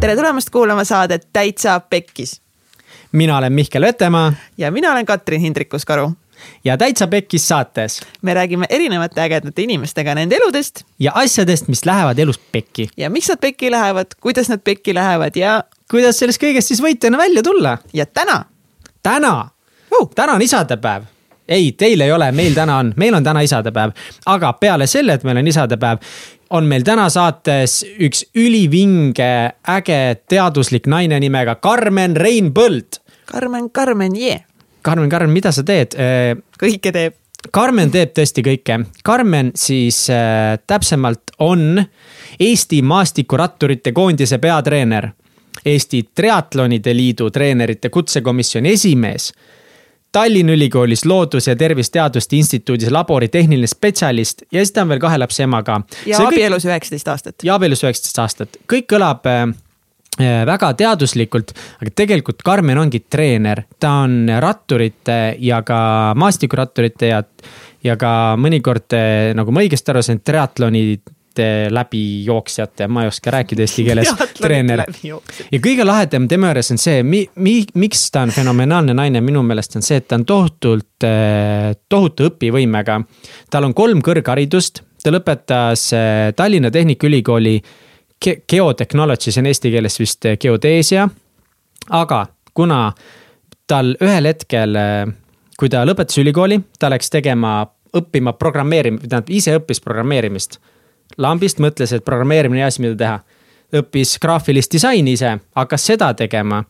tere tulemast kuulama saadet Täitsa Pekkis mina olen Mihkel Vetemaa ja mina olen Katrin Hindrikus-Karu. ja Täitsa Pekkis saates me räägime erinevate ägedate inimestega nende eludest. ja asjadest, mis lähevad elus pekki. ja miks nad pekki lähevad, kuidas nad pekki lähevad ja. kuidas sellest kõigest siis võitjana välja tulla. ja täna. täna uh., täna on isadepäev ei, teil ei ole, meil täna on, meil on täna isadepäev, aga peale selle, et meil on isadepäev, on meil täna saates üks ülivinge, äge teaduslik naine nimega Karmen Rein Põld. Karmen, Karmen, jee. Karmen, Karmen, mida sa teed? kõike teeb. Karmen teeb tõesti kõike. Karmen siis äh, täpsemalt on Eesti maastikuratturite koondise peatreener, Eesti Triatlonide Liidu treenerite kutsekomisjoni esimees Tallinna Ülikoolis Loodus- ja Tervisteaduste Instituudis labori tehniline spetsialist ja siis ta on veel kahe lapse ema ka. ja see abielus üheksateist aastat. ja abielus üheksateist aastat, kõik kõlab äh, äh, väga teaduslikult, aga tegelikult Karmen ongi treener, ta on ratturite ja ka maastikuratturite ja, ja ka mõnikord, äh, nagu ma õigesti aru sain, triatloni läbijooksjate, ma ei oska rääkida eesti keeles, treener. ja kõige lahedam tema juures on see, mi-, mi-, miks ta on fenomenaalne naine, minu meelest on see, et ta on tohutult, eh, tohutu õpivõimega. tal on kolm kõrgharidust, ta lõpetas eh, Tallinna Tehnikaülikooli ge geotehnology, see on eesti keeles vist eh, geodeesia. aga kuna tal ühel hetkel, kui ta lõpetas ülikooli, ta läks tegema õppima programmeerimist, tähendab ise õppis programmeerimist lambist mõtles, et programmeerimine hea asi, mida teha. õppis graafilist disaini ise, hakkas seda tegema.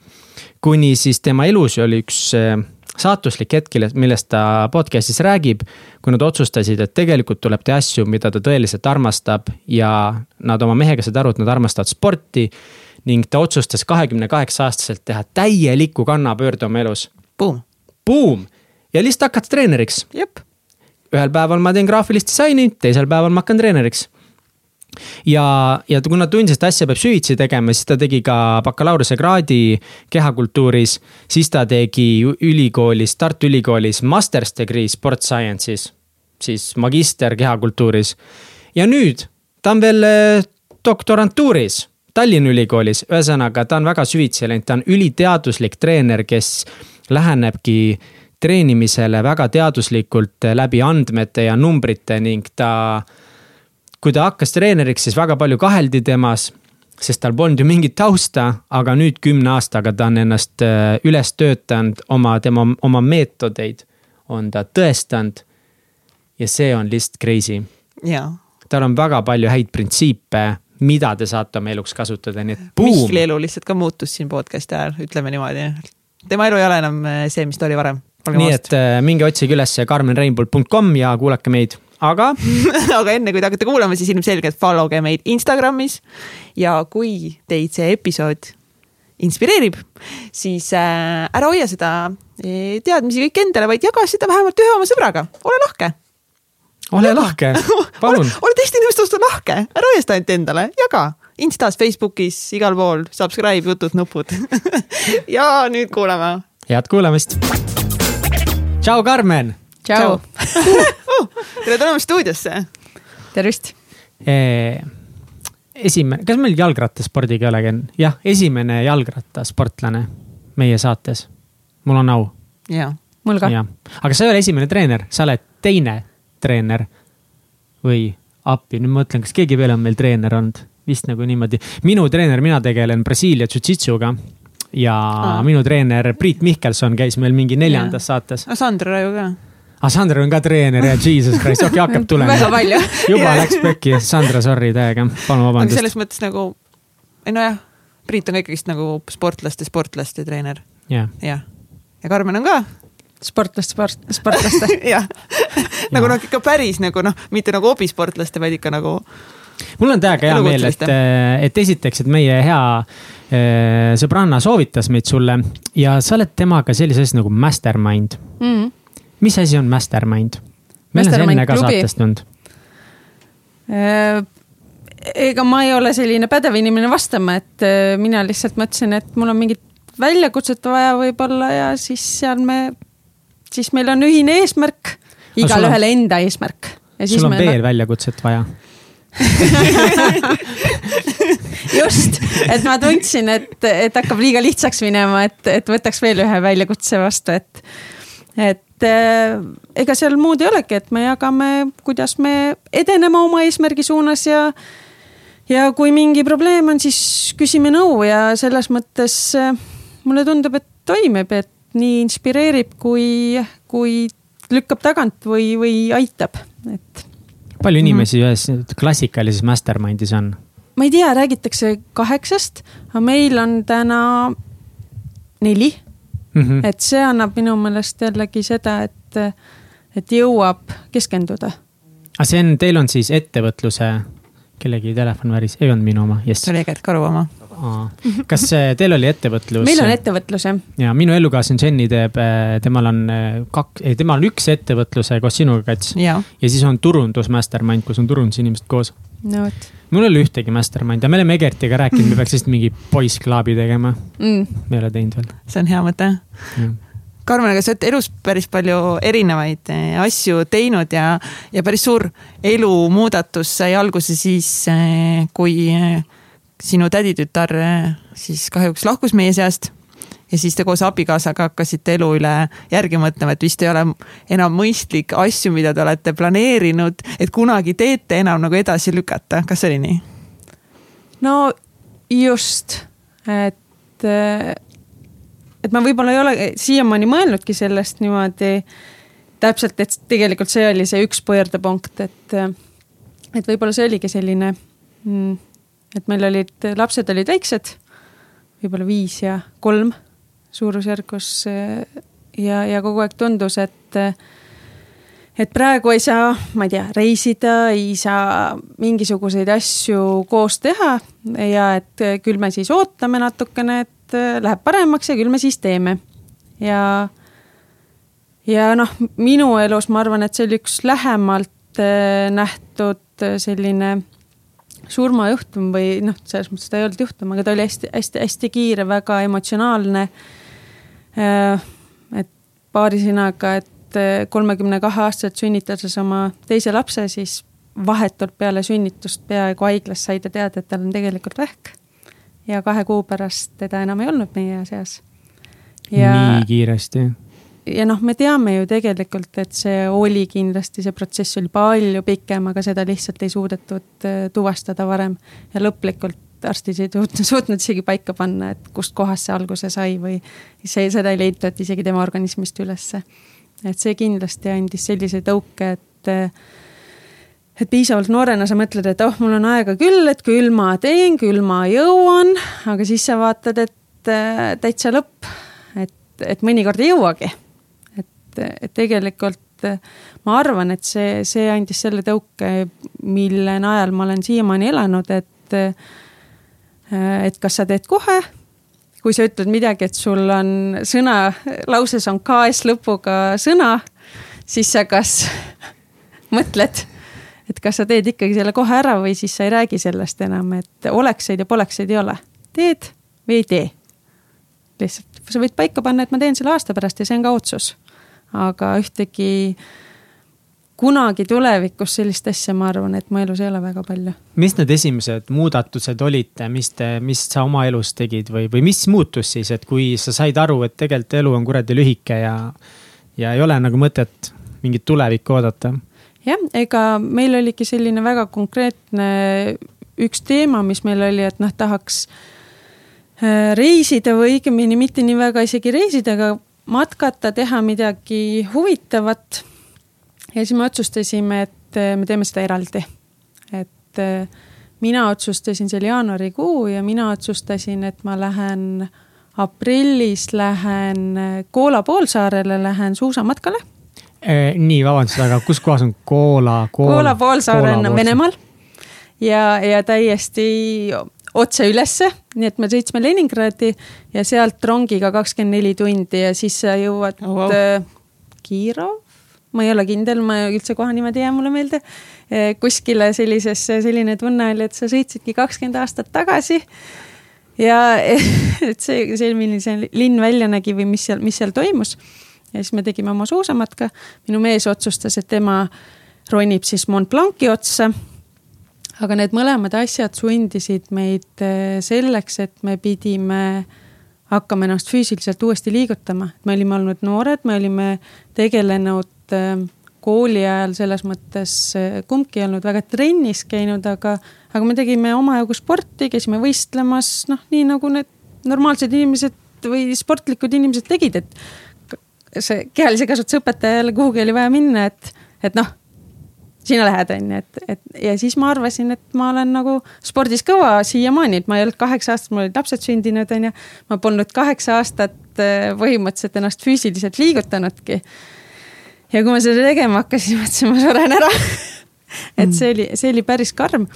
kuni siis tema elus oli üks äh, saatuslik hetk, millest ta podcast'is räägib. kui nad otsustasid, et tegelikult tuleb teha asju, mida ta tõeliselt armastab ja nad oma mehega said aru, et nad armastavad sporti. ning ta otsustas kahekümne kaheksa aastaselt teha täieliku kannapöörde oma elus. Boom. Boom ja lihtsalt hakata treeneriks. ühel päeval ma teen graafilist disaini, teisel päeval ma hakkan treeneriks ja, ja kuna tundis, et asja peab süvitsi tegema, siis ta tegi ka bakalaureusekraadi kehakultuuris. siis ta tegi ülikoolis, Tartu Ülikoolis master's degree sport science'is, siis magister kehakultuuris. ja nüüd ta on veel eh, doktorantuuris Tallinna Ülikoolis, ühesõnaga ta on väga süvitsi läinud, ta on üliteaduslik treener, kes lähenebki treenimisele väga teaduslikult läbi andmete ja numbrite ning ta kui ta hakkas treeneriks, siis väga palju kaheldi temas, sest tal polnud ju mingit tausta, aga nüüd kümne aastaga ta on ennast äh, üles töötanud, oma, tema, oma meetodeid on ta tõestanud. ja see on lihtsalt crazy. tal on väga palju häid printsiipe, mida te saate oma eluks kasutada, nii et. Mihkli elu lihtsalt ka muutus siin podcast'i ajal, ütleme niimoodi. tema elu ei ole enam äh, see, mis ta oli varem. nii et äh, minge otsige üles karmenreinbold.com ja kuulake meid aga aga enne kui te hakkate kuulama, siis ilmselgelt follow ge meid Instagramis. ja kui teid see episood inspireerib, siis äh, ära hoia seda eh, teadmisi kõik endale, vaid jaga seda vähemalt ühe oma sõbraga, ole lahke. ole lahke, palun ole, ole teiste inimeste vastu lahke, ära hoia seda ainult endale, jaga. Instas, Facebookis, igal pool, subscribe, jutud, nupud ja nüüd kuulame. head kuulamist. tšau, Karmen. tšau tere tulemast stuudiosse. tervist. esimene, kas meil jalgrattaspordiga ei olegi, jah, esimene jalgrattasportlane meie saates. mul on au. jaa. mul ka. aga sa ei ole esimene treener, sa oled teine treener. või appi, nüüd ma mõtlen, kas keegi veel on meil treener olnud, vist nagu niimoodi. minu treener, mina tegelen Brasiilia jujitsuga ja Aa. minu treener Priit Mihkelson käis meil mingi neljandas ja. saates. Sandra Raju ka aga ah, Sandra on ka treener ja jesus christ, okei okay, hakkab tulema. väga palju juba läks pekki, Sandra, sorry täiega, palun vabandust. selles mõttes nagu, ei nojah, Priit on ka ikkagist nagu sportlaste, sportlaste treener. jah. jah, ja Karmen on ka sportlaste, sport, sportlaste jah, nagu noh, ikka päris nagu noh, mitte nagu hobisportlaste, vaid ikka nagu. mul on täiega hea meel, et, et esiteks, et meie hea äh, sõbranna soovitas meid sulle ja sa oled temaga sellises asjas nagu mastermind mm. -hmm mis asi on Mastermind? meil on see enne ka saates tulnud. Äh, ega ma ei ole selline pädev inimene vastama, et äh, mina lihtsalt mõtlesin, et mul on mingit väljakutset vaja võib-olla ja siis seal me, siis meil on ühine eesmärk, igalühel enda eesmärk. sul on veel väljakutset vaja? just, et ma tundsin, et, et hakkab liiga lihtsaks minema, et, et võtaks veel ühe väljakutse vastu, et, et äh, ega seal muud ei olegi, et me jagame, kuidas me edeneme oma eesmärgi suunas ja ja kui mingi probleem on, siis küsime nõu ja selles mõttes äh, mulle tundub, et toimib, et nii inspireerib, kui, kui lükkab tagant või, või aitab, et. palju inimesi mm -hmm. ühes klassikalises mastermind'is on? ma ei tea, räägitakse kaheksast, aga meil on täna neli mm. -hmm. et see annab minu meelest jällegi seda, et, et jõuab keskenduda. aga see on, teil on siis ettevõtluse, kellegi telefon väris, ei olnud minu oma, jess. see oli Gert Karu oma kas teil oli ettevõtlus? meil on ettevõtlus jah. ja minu elukaaslane Jenny teeb, äh, temal on äh, kaks, ei temal on üks ettevõtluse koos sinuga, Kats. ja siis on turundus mastermind, kus on turundusinimesed koos. no vot. Mul ei ole ühtegi mastermind'i. Ja me oleme Egertiga rääkinud, me peaks lihtsalt mingi poissklaabi tegema. Mm.. me ei ole teinud veel. see on hea mõte. Karmen, aga sa oled elus päris palju erinevaid äh, asju teinud ja, ja päris suur elumuudatus sai alguse siis, kui sinu täditütar eh, siis kahjuks lahkus meie seast ja siis te koos abikaasaga hakkasite elu üle järgi mõtlema, et vist ei ole enam mõistlik asju, mida te olete planeerinud, et kunagi teete enam nagu edasi lükata, kas oli nii? no just, et, et ma võib-olla ei ole siiamaani mõelnudki sellest niimoodi täpselt, et tegelikult see oli see üks pöördepunkt, et, et võib-olla see oligi selline mm, et meil olid, lapsed olid väiksed, võib-olla viis ja kolm suurusjärgus. ja, ja kogu aeg tundus, et, et praegu ei saa, ma ei tea, reisida, ei saa mingisuguseid asju koos teha ja et küll me siis ootame natukene, et läheb paremaks ja küll me siis teeme. ja, ja noh, minu elus ma arvan, et see oli üks lähemalt nähtud selline surmajuhtum või noh, selles mõttes ta ei olnud juhtum, aga ta oli hästi-hästi-hästi kiire, väga emotsionaalne. Äh, et paari sõnaga, et äh, kolmekümne kahe aastaselt sünnitades oma teise lapse, siis vahetult peale sünnitust peaaegu haiglas sai ta teada, et tal on tegelikult vähk. ja kahe kuu pärast teda enam ei olnud meie seas. nii kiiresti ja noh, me teame ju tegelikult, et see oli kindlasti, see protsess oli palju pikem, aga seda lihtsalt ei suudetud äh, tuvastada varem. ja lõplikult arstid ei suutnud, suutnud isegi paika panna, et kustkohast see alguse sai või see, seda ei leitud isegi tema organismist ülesse. et see kindlasti andis sellise tõuke, et äh, et piisavalt noorena sa mõtled, et oh, mul on aega küll, et küll ma teen, küll ma jõuan, aga siis sa vaatad, et äh, täitsa lõpp, et, et mõnikord ei jõuagi et, et tegelikult eh, ma arvan, et see, see andis selle tõuke, mille najal ma olen siiamaani elanud, et, et kas sa teed kohe kui sa ütled midagi, et sul on sõna, lauses on KS lõpuga sõna, siis sa kas mõtled, et kas sa teed ikkagi selle kohe ära või siis sa ei räägi sellest enam, et olekseid ja polekseid ei ole. teed või ei tee. lihtsalt sa võid paika panna, et ma teen selle aasta pärast ja see on ka otsus aga ühtegi kunagi tulevikus sellist asja, ma arvan, et mu elus ei ole väga palju. mis need esimesed muudatused olid, mis te, mis sa oma elus tegid või, või mis muutus siis, et kui sa said aru, et tegelikult elu on kuradi lühike ja, ja ei ole nagu mõtet mingit tulevikku oodata? jah, ega meil oligi selline väga konkreetne üks teema, mis meil oli, et noh, tahaks äh, reisida või õigemini mitte nii väga isegi reisida, aga matkata, teha midagi huvitavat. Ja siis me otsustasime, et eh, me teeme seda eraldi. et eh, mina otsustasin, see oli jaanuarikuu ja mina otsustasin, et ma lähen aprillis lähen eh, Koola poolsaarele, lähen suusamatkale nii, vabandust, aga kus kohas on Koola? Koola poolsaar on Venemaal ja, ja täiesti otse ülesse, nii et me sõitsime Leningradi ja sealt rongiga kakskümmend neli tundi ja siis sa jõuad oh, wow. Äh, Kirov, ma ei ole kindel, ma üldse koha niimoodi ei jää mulle meelde. Äh, kuskile sellisesse, selline tunne oli, et sa sõitsidki kakskümmend aastat tagasi. ja et see, see, milline see linn välja nägi või mis seal, mis seal toimus. ja siis me tegime oma suusamatka. minu mees otsustas, et tema ronib siis Mont Blanc'i otsa aga need mõlemad asjad sundisid meid eh, selleks, et me pidime hakkama ennast füüsiliselt uuesti liigutama. me olime olnud noored, me olime tegelenud eh, kooli ajal selles mõttes eh, kumbki ei olnud väga trennis käinud, aga, aga me tegime omajagu sporti, käisime võistlemas, noh, nii nagu need normaalsed inimesed või sportlikud inimesed tegid, et see kehalise kasvatuse õpetajale kuhugi oli vaja minna, et, et noh sina lähed, on ju, et, et ja siis ma arvasin, et ma olen nagu spordis kõva siiamaani, et ma ei olnud kaheksa aastat, mul olid lapsed sündinud, on ju. ma polnud kaheksa aastat äh, põhimõtteliselt ennast füüsiliselt liigutanudki. Ja kui ma seda tegema hakkasin, mõtlesin, ma suren ära et see oli, see oli päris karm.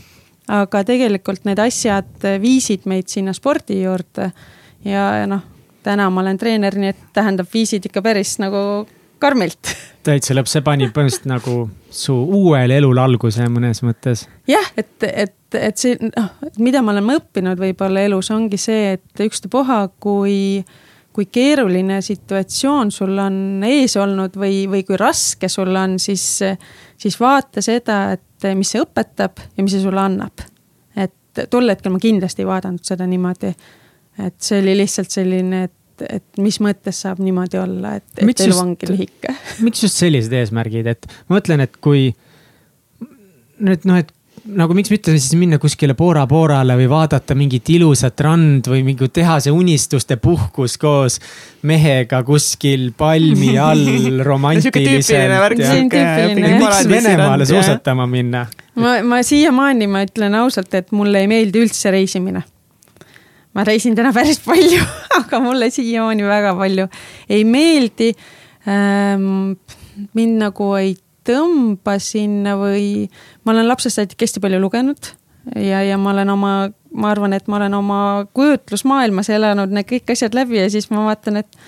aga tegelikult need asjad viisid meid sinna spordi juurde ja, ja noh, täna ma olen treener, nii et tähendab, viisid ikka päris nagu karmilt täitsa lõpp, see pani põhimõtteliselt nagu su uuele elule alguse mõnes mõttes. jah, et, et, et see, noh, mida me oleme õppinud võib-olla elus ongi see, et ükstapuha, kui, kui keeruline situatsioon sul on ees olnud või, või kui raske sul on, siis, siis vaata seda, et mis see õpetab ja mis see sulle annab. et tol hetkel ma kindlasti ei vaadanud seda niimoodi. et see oli lihtsalt selline, et et, et mis mõttes saab niimoodi olla, et, et elu ongi lühike. miks just sellised eesmärgid, et ma mõtlen, et kui nüüd noh, et nagu miks mitte siis minna kuskile Bora Borale või vaadata mingit ilusat rand või mingi teha see unistuste puhkus koos mehega kuskil palmi all romantiliselt. miks Venemaale suusatama minna? ma, ma siiamaani, ma ütlen ausalt, et mulle ei meeldi üldse reisimine ma reisin täna päris palju aga mulle siiamaani väga palju ei meeldi ähm,. mind nagu ei tõmba sinna või ma olen lapsest saadik hästi palju lugenud ja, ja ma olen oma, ma arvan, et ma olen oma kujutlusmaailmas elanud need kõik asjad läbi ja siis ma vaatan, et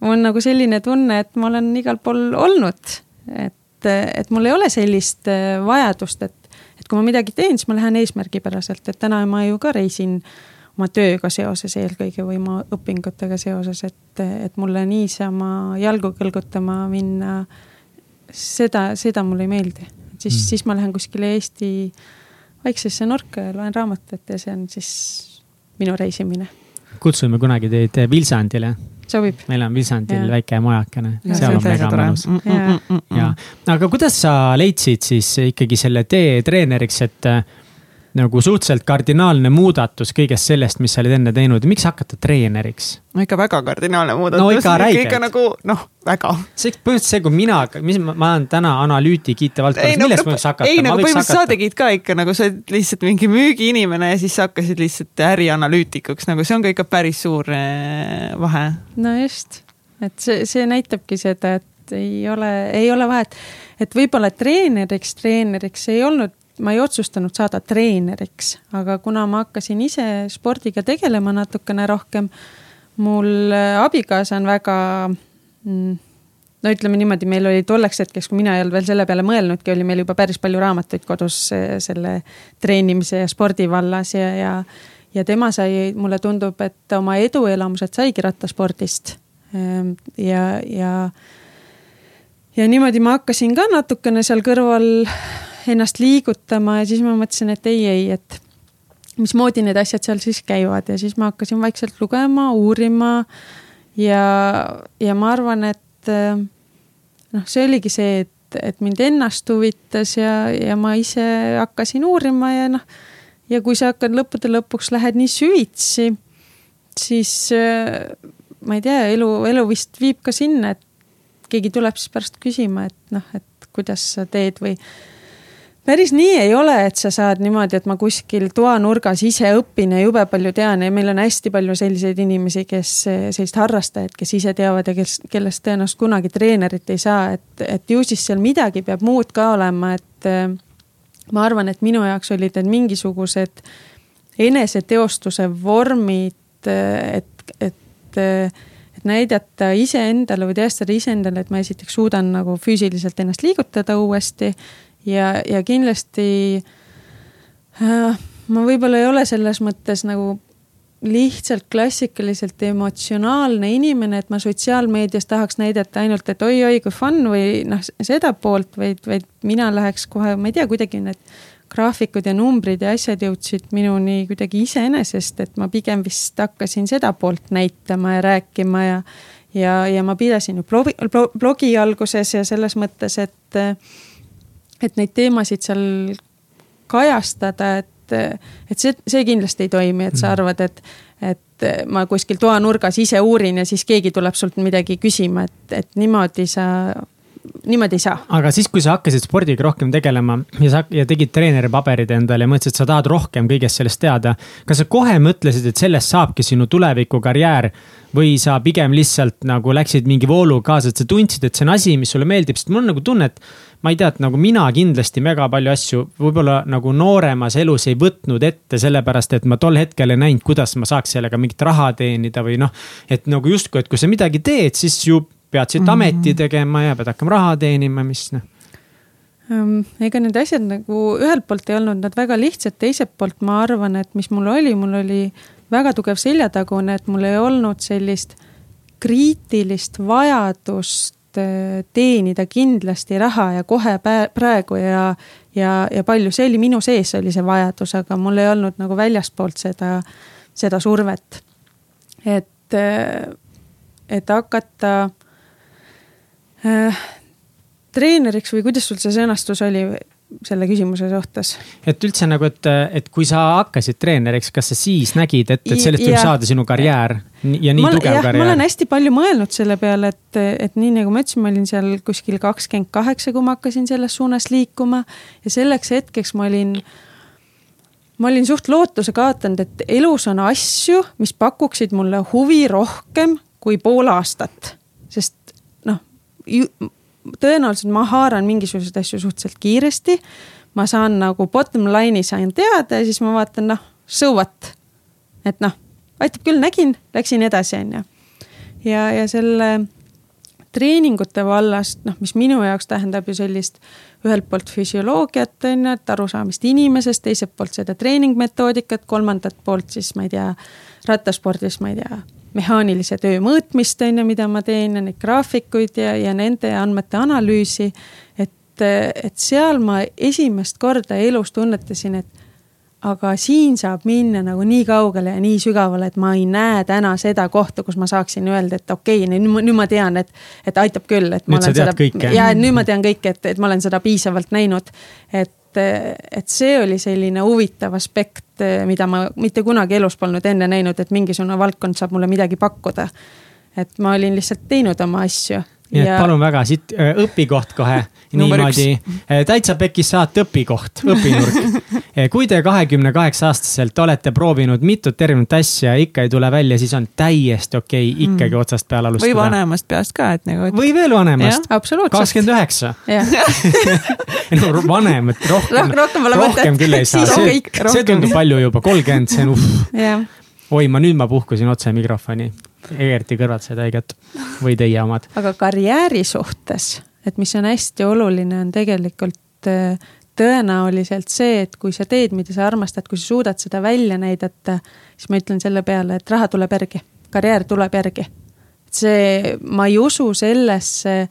mul on nagu selline tunne, et ma olen igal pool olnud. et, et mul ei ole sellist äh, vajadust, et, et kui ma midagi teen, siis ma lähen eesmärgipäraselt, et täna ma ju ka reisin äh, oma tööga seoses eelkõige või oma õpingutega seoses, et, et mulle niisama jalgu kõlgutama minna, seda, seda mulle ei meeldi. siis mm., siis ma lähen kuskile Eesti väiksesse nurka ja loen raamatut ja see on siis minu reisimine. kutsume kunagi teid Vilsandile sobib. meil on Vilsandil ja. väike majakene, seal on mega mõnus. Mm, mm, ja, aga kuidas sa leidsid siis ikkagi selle tee treeneriks, et nagu suhteliselt kardinaalne muudatus kõigest sellest, mis sa olid enne teinud, miks hakata treeneriks? no ikka väga kardinaalne muudatus. no ikka räigelt. ikka nagu noh, väga. see põhimõtteliselt see, kui mina, mis ma, ma olen täna analüütik IT-valdkonnas, no, millest ma võiks hakata? ei nagu põhimõtteliselt sa tegid ka ikka nagu sa oled lihtsalt mingi müügiinimene ja siis sa hakkasid lihtsalt ärianalüütikuks, nagu see on ka ikka päris suur eh, vahe. no just, et see, see näitabki seda, et ei ole, ei ole vahet, et võib-olla treeneriks, treeneriks ei olnud ma ei otsustanud saada treeneriks, aga kuna ma hakkasin ise spordiga tegelema natukene rohkem, mul äh, abikaasa on väga mm, no ütleme niimoodi, meil oli tolleks hetkeks, kui mina ei olnud veel selle peale mõelnudki, oli meil juba päris palju raamatuid kodus äh, selle treenimise ja spordi vallas ja, ja. ja tema sai, mulle tundub, et oma eduelamused saigi rattaspordist. Ehm, ja, ja, ja niimoodi ma hakkasin ka natukene seal kõrval ennast liigutama ja siis ma mõtlesin, et ei, ei, et mismoodi need asjad seal siis käivad ja siis ma hakkasin vaikselt lugema, uurima. ja, ja ma arvan, et noh, see oligi see, et, et mind ennast huvitas ja, ja ma ise hakkasin uurima ja noh. ja kui sa hakkad lõppude lõpuks lähed nii süvitsi, siis ma ei tea, elu, elu vist viib ka sinna, et keegi tuleb siis pärast küsima, et noh, et kuidas sa teed või päris nii ei ole, et sa saad niimoodi, et ma kuskil toanurgas ise õpin ja jube palju tean ja meil on hästi palju selliseid inimesi, kes, sellised harrastajad, kes ise teavad ja kes, kellest tõenäoliselt kunagi treenerit ei saa, et, et ju siis seal midagi peab muud ka olema, et äh, ma arvan, et minu jaoks olid need mingisugused eneseteostuse vormid, et, et, et näidata iseendale või tõestada iseendale, et ma esiteks suudan nagu füüsiliselt ennast liigutada uuesti ja, ja kindlasti äh, ma võib-olla ei ole selles mõttes nagu lihtsalt klassikaliselt emotsionaalne inimene, et ma sotsiaalmeedias tahaks näidata ainult, et oi-oi kui fun või noh, seda poolt, vaid, vaid mina läheks kohe, ma ei tea, kuidagi need graafikud ja numbrid ja asjad jõudsid minuni kuidagi iseenesest, et ma pigem vist hakkasin seda poolt näitama ja rääkima ja ja, ja ma pidasin ju blogi, blogi alguses ja selles mõttes, et et neid teemasid seal kajastada, et, et see, see kindlasti ei toimi, et sa mhm. arvad, et et ma kuskil toanurgas ise uurin ja siis keegi tuleb sult midagi küsima, et, et niimoodi sa niimoodi ei saa. aga siis, kui sa hakkasid spordiga rohkem tegelema ja sa ja tegid treeneri paberid endale ja mõtlesid, et sa tahad rohkem kõigest sellest teada. kas sa kohe mõtlesid, et sellest saabki sinu tulevikukarjäär või sa pigem lihtsalt nagu läksid mingi vooluga kaasa, et sa tundsid, et see on asi, mis sulle meeldib, sest mul on nagu tunne, et ma ei tea, et nagu mina kindlasti väga palju asju võib-olla nagu nooremas elus ei võtnud ette, sellepärast et ma tol hetkel ei näinud, kuidas ma saaks sellega mingit raha teenida või noh. et nagu justkui, et kui sa midagi teed, siis ju pead siit mm -hmm. ameti tegema ja pead hakkama raha teenima, mis noh ehm, ega need asjad nagu ühelt poolt ei olnud nad väga lihtsad, teiselt poolt ma arvan, et mis mul oli, mul oli väga tugev seljatagune, et mul ei olnud sellist kriitilist vajadust äh, teenida kindlasti raha ja kohe praegu ja, ja, ja palju, see oli minu sees, oli see vajadus, aga mul ei olnud nagu väljaspoolt seda, seda survet. et, äh, et hakata treeneriks või kuidas sul see sõnastus oli selle küsimuse suhtes? et üldse nagu, et, et kui sa hakkasid treeneriks, kas sa siis nägid, et, et sellest võib saada sinu karjäär ja nii ma, tugev jah, karjäär? ma olen hästi palju mõelnud selle peale, et, et nii nagu ma ütlesin, ma olin seal kuskil kakskümmend kaheksa, kui ma hakkasin selles suunas liikuma ja selleks hetkeks ma olin ma olin suht lootuse kaotanud, et elus on asju, mis pakuksid mulle huvi rohkem kui pool aastat. Tõenäoliselt ma haaran mingisuguseid asju suhteliselt kiiresti. ma saan nagu bottom line'i sain teada ja siis ma vaatan, noh, so what. et noh, aitab küll, nägin, läksin edasi, on ju. ja, ja selle treeningute vallast, noh, mis minu jaoks tähendab ju sellist ühelt poolt füsioloogiat, on ju, et arusaamist inimesest, teiselt poolt seda treeningmetoodikat, kolmandat poolt siis ma ei tea, rattaspordis, ma ei tea mehaanilise töö mõõtmist, on ju, mida ma teen ja neid graafikuid ja, ja nende andmete analüüsi. et, et seal ma esimest korda elus tunnetasin, et aga siin saab minna nagu nii kaugele ja nii sügavale, et ma ei näe täna seda kohta, kus ma saaksin öelda, et okei okay,, nüüd, ma tean, et, et aitab küll, et ma nüüd olen seda. ja nüüd ma tean kõike, et, et ma olen seda piisavalt näinud. et, et see oli selline huvitav aspekt, mida ma mitte kunagi elus polnud enne näinud, et mingisugune valdkond saab mulle midagi pakkuda. et ma olin lihtsalt teinud oma asju nii et ja... palun väga, siit õpikoht kohe niimoodi. täitsa pekis saate õpikoht, õpinurk. kui te kahekümne kaheksa aastaselt olete proovinud mitut erinevat asja, ikka ei tule välja, siis on täiesti okei okay, ikkagi mm. otsast peale alustada. või vanemast peast ka, et nagu et.... või veel vanemast. kakskümmend üheksa. no vanemat rohkem, rohkem, rohkem küll ei saa, see, see tundub palju juba, kolmkümmend, see on uh. oi, ma nüüd ma puhkusin otse mikrofoni Egerti kõrvad said haiget või teie omad. aga karjääri suhtes, et mis on hästi oluline, on tegelikult äh, tõenäoliselt see, et kui sa teed, mida sa armastad, kui sa suudad seda välja näidata, siis ma ütlen selle peale, et raha tuleb järgi, karjäär tuleb järgi. see, ma ei usu sellesse,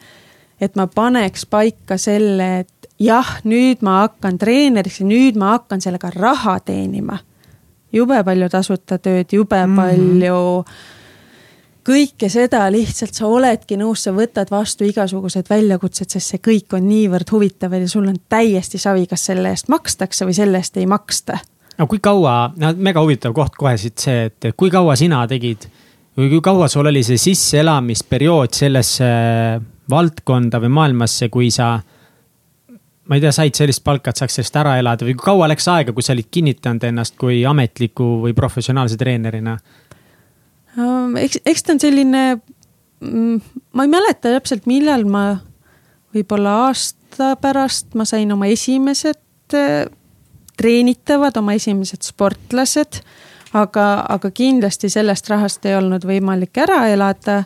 et ma paneks paika selle, et jah, nüüd ma hakkan treeneriks ja nüüd ma hakkan sellega raha teenima. jube palju tasuta tööd, jube mm palju kõike seda lihtsalt sa oledki nõus, sa võtad vastu igasugused väljakutsed, sest see kõik on niivõrd huvitav ja sul on täiesti savi, kas selle eest makstakse või selle eest ei maksta. no kui kaua, no mega huvitav koht kohe siit see, et kui kaua sina tegid või kui kaua sul oli see sisseelamisperiood sellesse valdkonda või maailmasse, kui sa ma ei tea, said sellist palka, et saaks sellest ära elada või kui kaua läks aega, kui sa olid kinnitanud ennast kui ametliku või professionaalse treenerina? Ähm, eks, eks ta on selline, mm, ma ei mäleta täpselt, millal ma, võib-olla aasta pärast ma sain oma esimesed äh, treenitavad, oma esimesed sportlased. aga, aga kindlasti sellest rahast ei olnud võimalik ära elada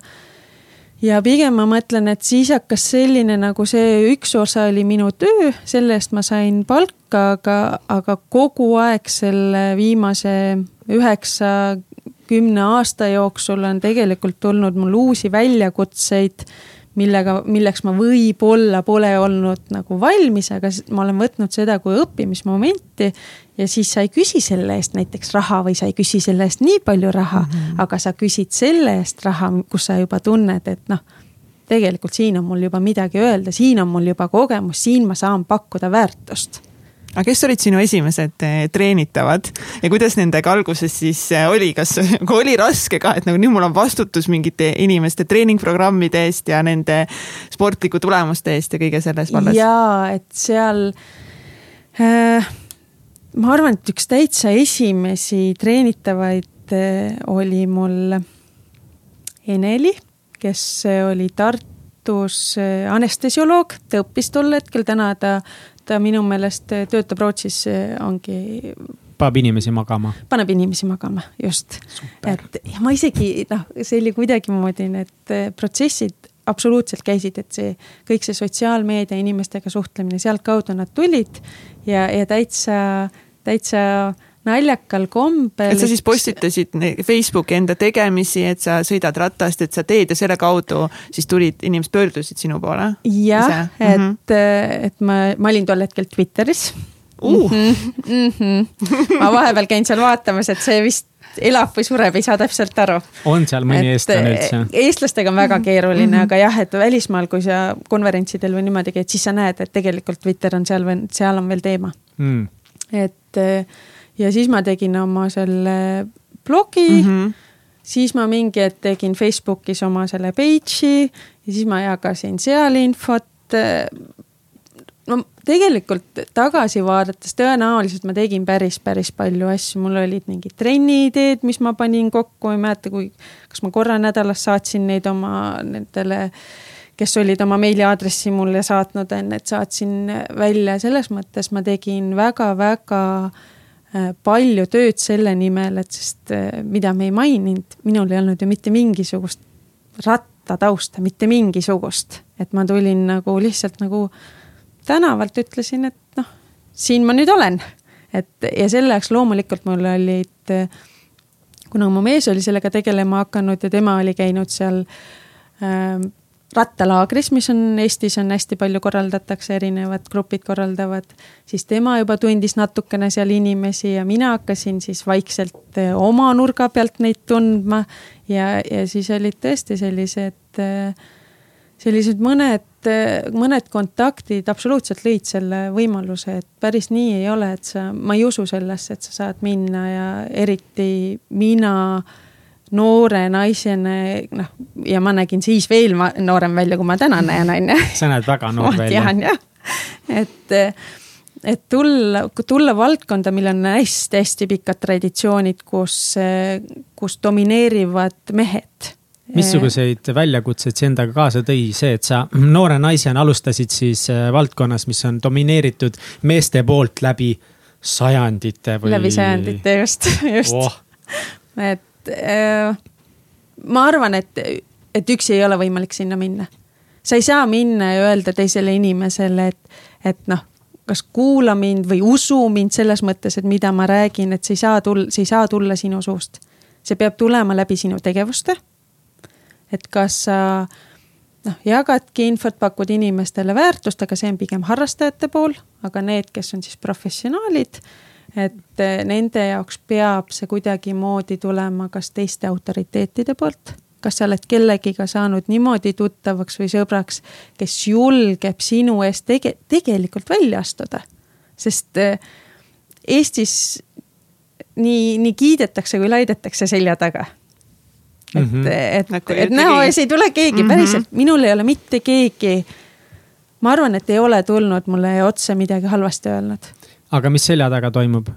ja pigem ma mõtlen, et siis hakkas selline nagu see üks osa oli minu töö, selle eest ma sain palka, aga, aga kogu aeg selle viimase üheksa, kümne aasta jooksul on tegelikult tulnud mul uusi väljakutseid, millega, milleks ma võib-olla pole olnud nagu valmis, aga ma olen võtnud seda kui õppimismomenti. ja siis sa ei küsi selle eest näiteks raha või sa ei küsi selle eest nii palju raha mm, -hmm. aga sa küsid selle eest raha, kus sa juba tunned, et noh tegelikult siin on mul juba midagi öelda, siin on mul juba kogemus, siin ma saan pakkuda väärtust aga kes olid sinu esimesed eh, treenitavad? Ja kuidas nendega alguses siis eh, oli, kas oli raske ka, et nagu nüüd mul on vastutus mingite inimeste treeningprogrammide eest ja nende sportliku tulemuste eest ja kõige selles vallas? jaa, et seal äh, ma arvan, et üks täitsa esimesi treenitavaid äh, oli mul Eneli, kes oli Tartus anestesioloog, ta õppis tol hetkel, täna ta ta minu meelest töötab Rootsis, ongi. paneb inimesi magama. paneb inimesi magama, just. et ja ma isegi noh, see oli kuidagimoodi need protsessid absoluutselt käisid, et see kõik see sotsiaalmeedia inimestega suhtlemine, sealtkaudu nad tulid ja, ja täitsa, täitsa naljakal kombel. et sa siis postitasid Facebooki enda tegemisi, et sa sõidad ratast, et sa teed ja selle kaudu siis tulid, inimesed pöördusid sinu poole? jah, et mm, -hmm. et ma, ma olin tol hetkel Twitteris uh.. Mm -hmm. ma vahepeal käin seal vaatamas, et see vist elab või sureb, ei saa täpselt aru. on seal mõni eestlane üldse? eestlastega on väga keeruline mm, -hmm. aga jah, et välismaal, kui sa konverentsidel või niimoodi käid, siis sa näed, et tegelikult Twitter on seal või seal on veel teema mm.. et ja siis ma tegin oma selle blogi mm. -hmm. siis ma mingi hetk tegin Facebookis oma selle page'i ja siis ma jagasin seal infot. no tegelikult tagasi vaadates tõenäoliselt ma tegin päris, päris palju asju, mul olid mingid trenniideed, mis ma panin kokku, ei mäleta, kui, kas ma korra nädalas saatsin neid oma nendele kes olid oma meiliaadressi mulle saatnud, enne et saatsin välja, selles mõttes ma tegin väga-väga palju tööd selle nimel, et sest äh, mida me ei maininud, minul ei olnud ju mitte mingisugust rattatausta, mitte mingisugust. et ma tulin nagu lihtsalt nagu tänavalt ütlesin, et noh, siin ma nüüd olen. et ja selle jaoks loomulikult mul olid, äh, kuna mu mees oli sellega tegelema hakanud ja tema oli käinud seal äh, rattalaagris, mis on Eestis on hästi palju korraldatakse, erinevad grupid korraldavad, siis tema juba tundis natukene seal inimesi ja mina hakkasin siis vaikselt eh, oma nurga pealt neid tundma. ja, ja siis olid tõesti sellised, eh, sellised mõned, eh, mõned kontaktid absoluutselt lõid selle võimaluse, et päris nii ei ole, et sa, ma ei usu sellesse, et sa saad minna ja eriti mina noore naisena, noh, ja ma nägin siis veel noorem välja, kui ma täna näen, on ju. sa näed väga noor välja. tean jah, et, et tulla, tulla valdkonda, millel on hästi-hästi pikad traditsioonid, kus, kus domineerivad mehed missuguseid väljakutseid see endaga kaasa tõi, see, et sa noore naisena alustasid siis äh, valdkonnas, mis on domineeritud meeste poolt läbi sajandite või? läbi sajandite, just, just oh.. et äh, ma arvan, et, et üksi ei ole võimalik sinna minna. sa ei saa minna ja öelda teisele inimesele, et, et noh, kas kuula mind või usu mind selles mõttes, et mida ma räägin, et see ei saa tulla, see ei saa tulla sinu suust. see peab tulema läbi sinu tegevuste. et kas sa noh, jagadki infot, pakud inimestele väärtust, aga see on pigem harrastajate pool, aga need, kes on siis professionaalid et eh, nende jaoks peab see kuidagimoodi tulema kas teiste autoriteetide poolt, kas sa oled kellegiga saanud niimoodi tuttavaks või sõbraks, kes julgeb sinu eest tege-, tegelikult välja astuda. sest eh, Eestis nii, nii kiidetakse kui laidetakse selja taga. et mm, -hmm. et, nagu et näo ees ei tule keegi mm, -hmm. päriselt, minul ei ole mitte keegi. ma arvan, et ei ole tulnud mulle otse midagi halvasti öelnud aga mis selja taga toimub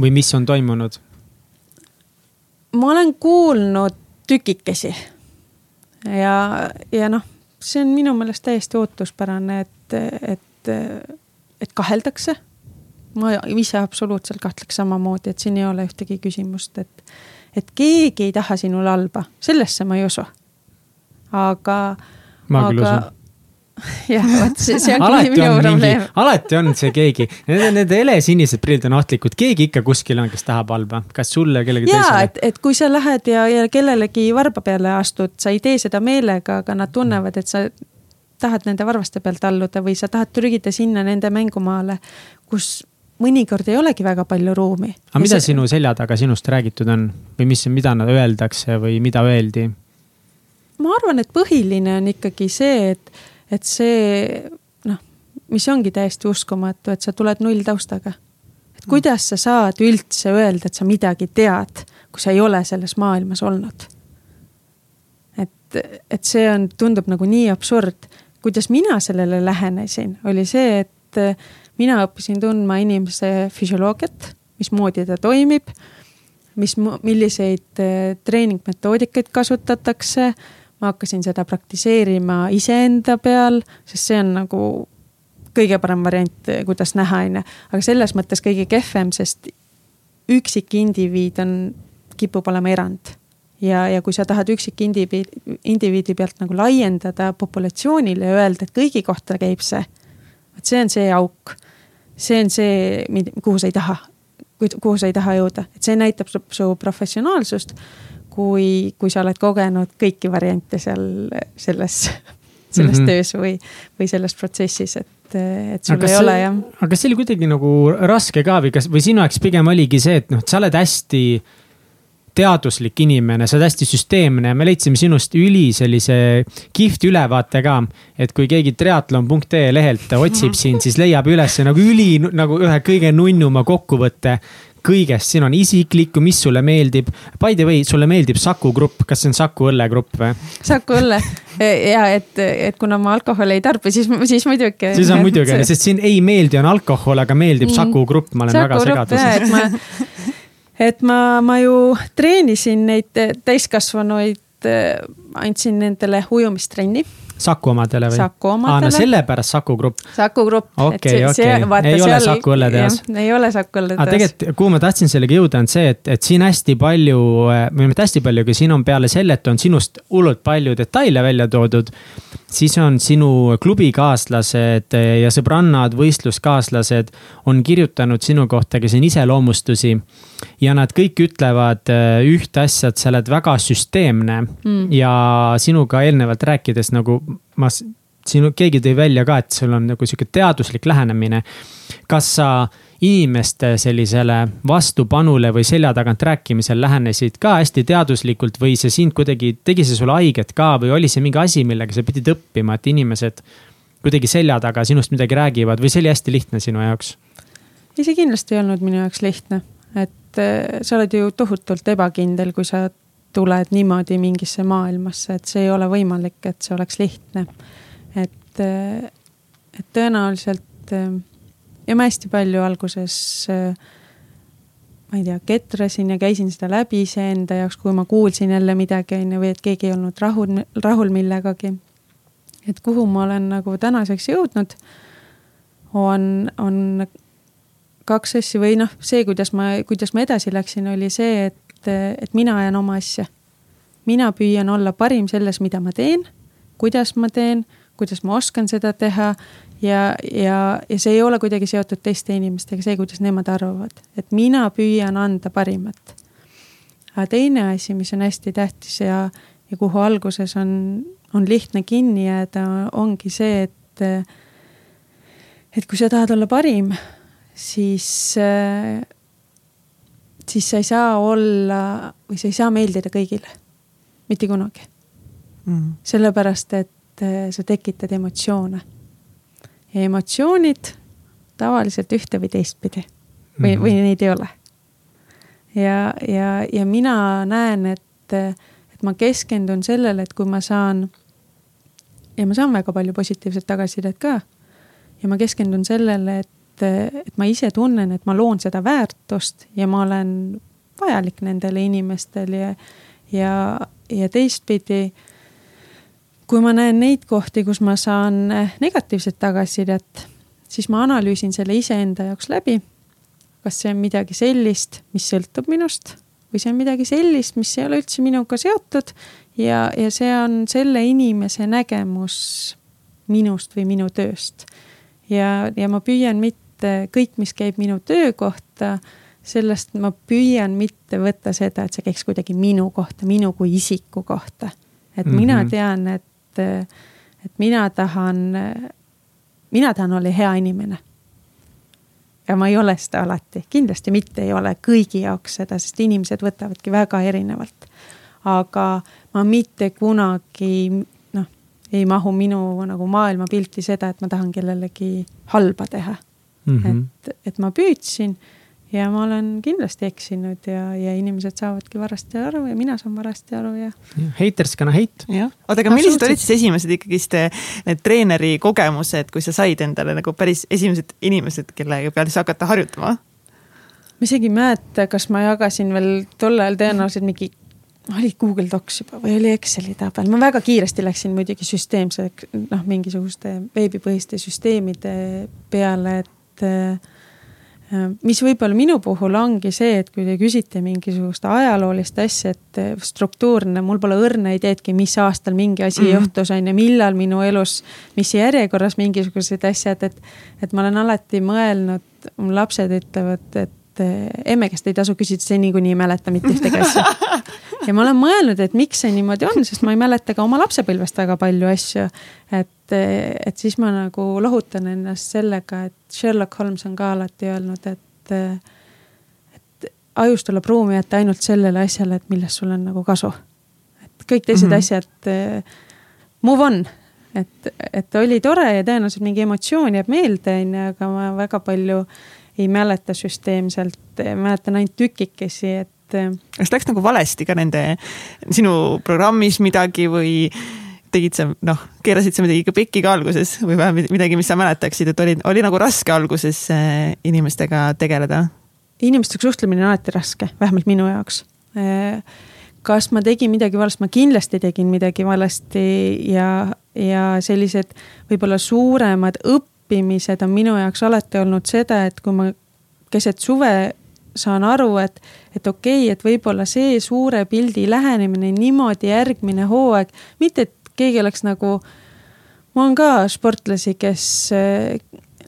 või mis on toimunud? ma olen kuulnud tükikesi ja, ja noh, see on minu meelest täiesti ootuspärane, et, et, et kaheldakse. ma ise absoluutselt kahtleks samamoodi, et siin ei ole ühtegi küsimust, et, et keegi ei taha sinule halba, sellesse ma ei usu. aga. aga, jah, vot see, see ongi minu on probleem. alati on see keegi, need, need helesinised prillid on ohtlikud, keegi ikka kuskil on, kes tahab halba, kas sulle, kellegi teisele? jaa, et, et kui sa lähed ja, ja kellelegi varba peale astud, sa ei tee seda meelega, aga nad tunnevad, et sa tahad nende varvaste pealt alluda või sa tahad trügida sinna nende mängumaale, kus mõnikord ei olegi väga palju ruumi. aga mida see... sinu selja taga sinust räägitud on või mis, mida nad öeldakse või mida öeldi? ma arvan, et põhiline on ikkagi see, et, et see noh, mis ongi täiesti uskumatu, et sa tuled nulltaustaga. et kuidas sa saad üldse öelda, et sa midagi tead, kui sa ei ole selles maailmas olnud. et, et see on, tundub nagu nii absurd. kuidas mina sellele lähenesin, oli see, et mina õppisin tundma inimese füsioloogiat, mismoodi ta toimib, mis, milliseid eh, treeningmetoodikaid kasutatakse. Ma hakkasin seda praktiseerima iseenda peal, sest see on nagu kõige parem variant, eh, kuidas näha, on ju. aga selles mõttes kõige kehvem, sest üksikindiviid on, kipub olema erand ja, ja kui sa tahad üksikindiviidi, indiviidi pealt nagu laiendada populatsioonile ja öelda, et kõigi kohta käib see. vot see on see auk see on see, kuhu sa ei taha, kuhu sa ei taha jõuda, et see näitab su, su professionaalsust. Kui, kui sa oled kogenud kõiki variante seal selles, selles mm -hmm. töös või, või selles protsessis, et, et sul ei ole jah. aga kas see oli kuidagi nagu raske ka või kas, või sinu jaoks pigem oligi see, et noh, sa oled hästi teaduslik inimene, sa oled hästi süsteemne ja me leidsime sinust üli sellise kihvti ülevaate ka. et kui keegi triatlon.ee lehelt otsib sind, siis leiab üles nagu üli nagu ühe kõige nunnuma kokkuvõtte kõigest, siin on isiklikku, mis sulle meeldib. By the way, sulle meeldib Saku Grupp, kas see on Saku õllegrupp või? Saku õlle ja et, et kuna ma alkoholi ei tarbi, siis, siis muidugi. siis on muidugi, sest siin ei meeldi, on alkohol, aga meeldib. Saku Grupp, ma olen Saku väga segaduses et ma, ma ju treenisin neid täiskasvanuid, andsin nendele ujumistrenni Saku omadele või? Saku omadele. aa, no sellepärast Saku Grupp. Saku Grupp. okei, okei, ei ole Saku õlletehas. ei ole Saku õlletehas. aga tegelikult, kuhu ma tahtsin sellega jõuda, on see, et, et siin hästi palju, või mitte hästi palju, aga siin on peale selle, et on sinust hullult palju detaile välja toodud siis on sinu klubikaaslased ja sõbrannad, võistluskaaslased on kirjutanud sinu kohta ka siin iseloomustusi. ja nad kõik ütlevad äh, ühte asja, et sa oled väga süsteemne mm. ja sinuga eelnevalt rääkides nagu ma, sinu, keegi tõi välja ka, et sul on nagu sihuke teaduslik lähenemine. kas sa inimeste sellisele vastupanule või selja tagant rääkimisel lähenesid ka hästi teaduslikult või see sind kuidagi, tegi see sulle haiget ka või oli see mingi asi, millega sa pidid õppima, et inimesed kuidagi selja taga sinust midagi räägivad või see oli hästi lihtne sinu jaoks? ei, see kindlasti ei olnud minu jaoks lihtne, et äh, sa oled ju tohutult ebakindel, kui sa tuled niimoodi mingisse maailmasse, et see ei ole võimalik, et see oleks lihtne. et, äh, et tõenäoliselt äh, ja ma hästi palju alguses äh, ma ei tea, ketrasin ja käisin seda läbi iseenda jaoks, kui ma kuulsin jälle midagi, on ju, või et keegi ei olnud rahul, rahul millegagi. et kuhu ma olen nagu tänaseks jõudnud, on, on kaks asja või noh, see, kuidas ma, kuidas ma edasi läksin, oli see, et, et mina ajan oma asja. mina püüan olla parim selles, mida ma teen, kuidas ma teen, kuidas ma oskan seda teha ja, ja, ja see ei ole kuidagi seotud teiste inimestega, see, kuidas nemad arvavad, et mina püüan anda parimat. aga teine asi, mis on hästi tähtis ja, ja kuhu alguses on, on lihtne kinni jääda, ongi see, et, et kui sa tahad olla parim, siis, siis sa ei saa olla või sa ei saa meeldida kõigile, mitte kunagi. Mm.. sellepärast, et sa tekitad emotsioone. Ja emotsioonid tavaliselt ühte või teistpidi. Või mm, või neid ei ole. ja, ja, ja mina näen, et, et ma keskendun sellele, et kui ma saan ja ma saan väga palju positiivset tagasisidet ka. ja ma keskendun sellele, et, et ma ise tunnen, et ma loon seda väärtust ja ma olen vajalik nendele inimestele ja, ja, ja teistpidi kui ma näen neid kohti, kus ma saan negatiivset tagasisidet, siis ma analüüsin selle iseenda jaoks läbi. kas see on midagi sellist, mis sõltub minust või see on midagi sellist, mis ei ole üldse minuga seotud ja, ja see on selle inimese nägemus minust või minu tööst. ja, ja ma püüan mitte kõik, mis käib minu töö kohta, sellest ma püüan mitte võtta seda, et see käiks kuidagi minu kohta, minu kui isiku kohta. et mm -hmm. mina tean, et et, et mina tahan, mina tahan olla hea inimene. ja ma ei ole seda alati, kindlasti mitte ei ole kõigi jaoks seda, sest inimesed võtavadki väga erinevalt. aga ma mitte kunagi noh, ei mahu minu nagu maailmapilti seda, et ma tahan kellelegi halba teha mm. -hmm. et, et ma püüdsin ja ma olen kindlasti eksinud ja, ja inimesed saavadki varasti aru ja mina saan varasti aru ja. Haters gonna hate. oota, aga millised olid siis esimesed ikkagist need treeneri kogemused, kui sa said endale nagu päris esimesed inimesed, kelle peale siis hakata harjutama? ma isegi ei mäleta, kas ma jagasin veel tol ajal tõenäoliselt mingi oli Google Docs juba või oli Exceli tabel, ma väga kiiresti läksin muidugi süsteemse, noh, mingisuguste veebipõhiste süsteemide peale, et äh, Äh, mis võib-olla minu puhul ongi see, et kui te küsite mingisugust ajaloolist asja, et äh, struktuurne, mul pole õrna ideedki, mis aastal mingi asi mm -hmm. juhtus, on ju, millal minu elus, mis järjekorras mingisugused asjad, et. et ma olen alati mõelnud, mu lapsed ütlevad, et emme käest ei tasu küsida, see niikuinii ei mäleta mitte ühtegi asja. ja ma olen mõelnud, et miks see niimoodi on, sest ma ei mäleta ka oma lapsepõlvest väga palju asju. et, et siis ma nagu lohutan ennast sellega, et Sherlock Holmes on ka alati öelnud, et, et ajus tuleb ruumi jätta ainult sellele asjale, et millest sul on nagu kasu. et kõik teised mm -hmm. asjad, move on et, et oli tore ja tõenäoliselt mingi emotsioon jääb meelde, on ju, aga ma väga palju ei mäleta süsteemselt, mäletan ainult tükikesi, et. kas läks nagu valesti ka nende sinu programmis midagi või tegid sa noh, keerasid sa midagi ikka pekki ka alguses või vähemalt midagi, mis sa mäletaksid, et oli, oli nagu raske alguses äh, inimestega tegeleda? inimestega suhtlemine on alati raske, vähemalt minu jaoks. Äh, kas ma tegin midagi valesti, ma kindlasti tegin midagi valesti ja, ja sellised võib-olla suuremad õppimised on minu jaoks alati olnud seda, et kui ma keset suve saan aru, et, et okei okay,, et võib-olla see suure pildi lähenemine niimoodi järgmine hooaeg, mitte et keegi oleks nagu, ma olen ka sportlasi, kes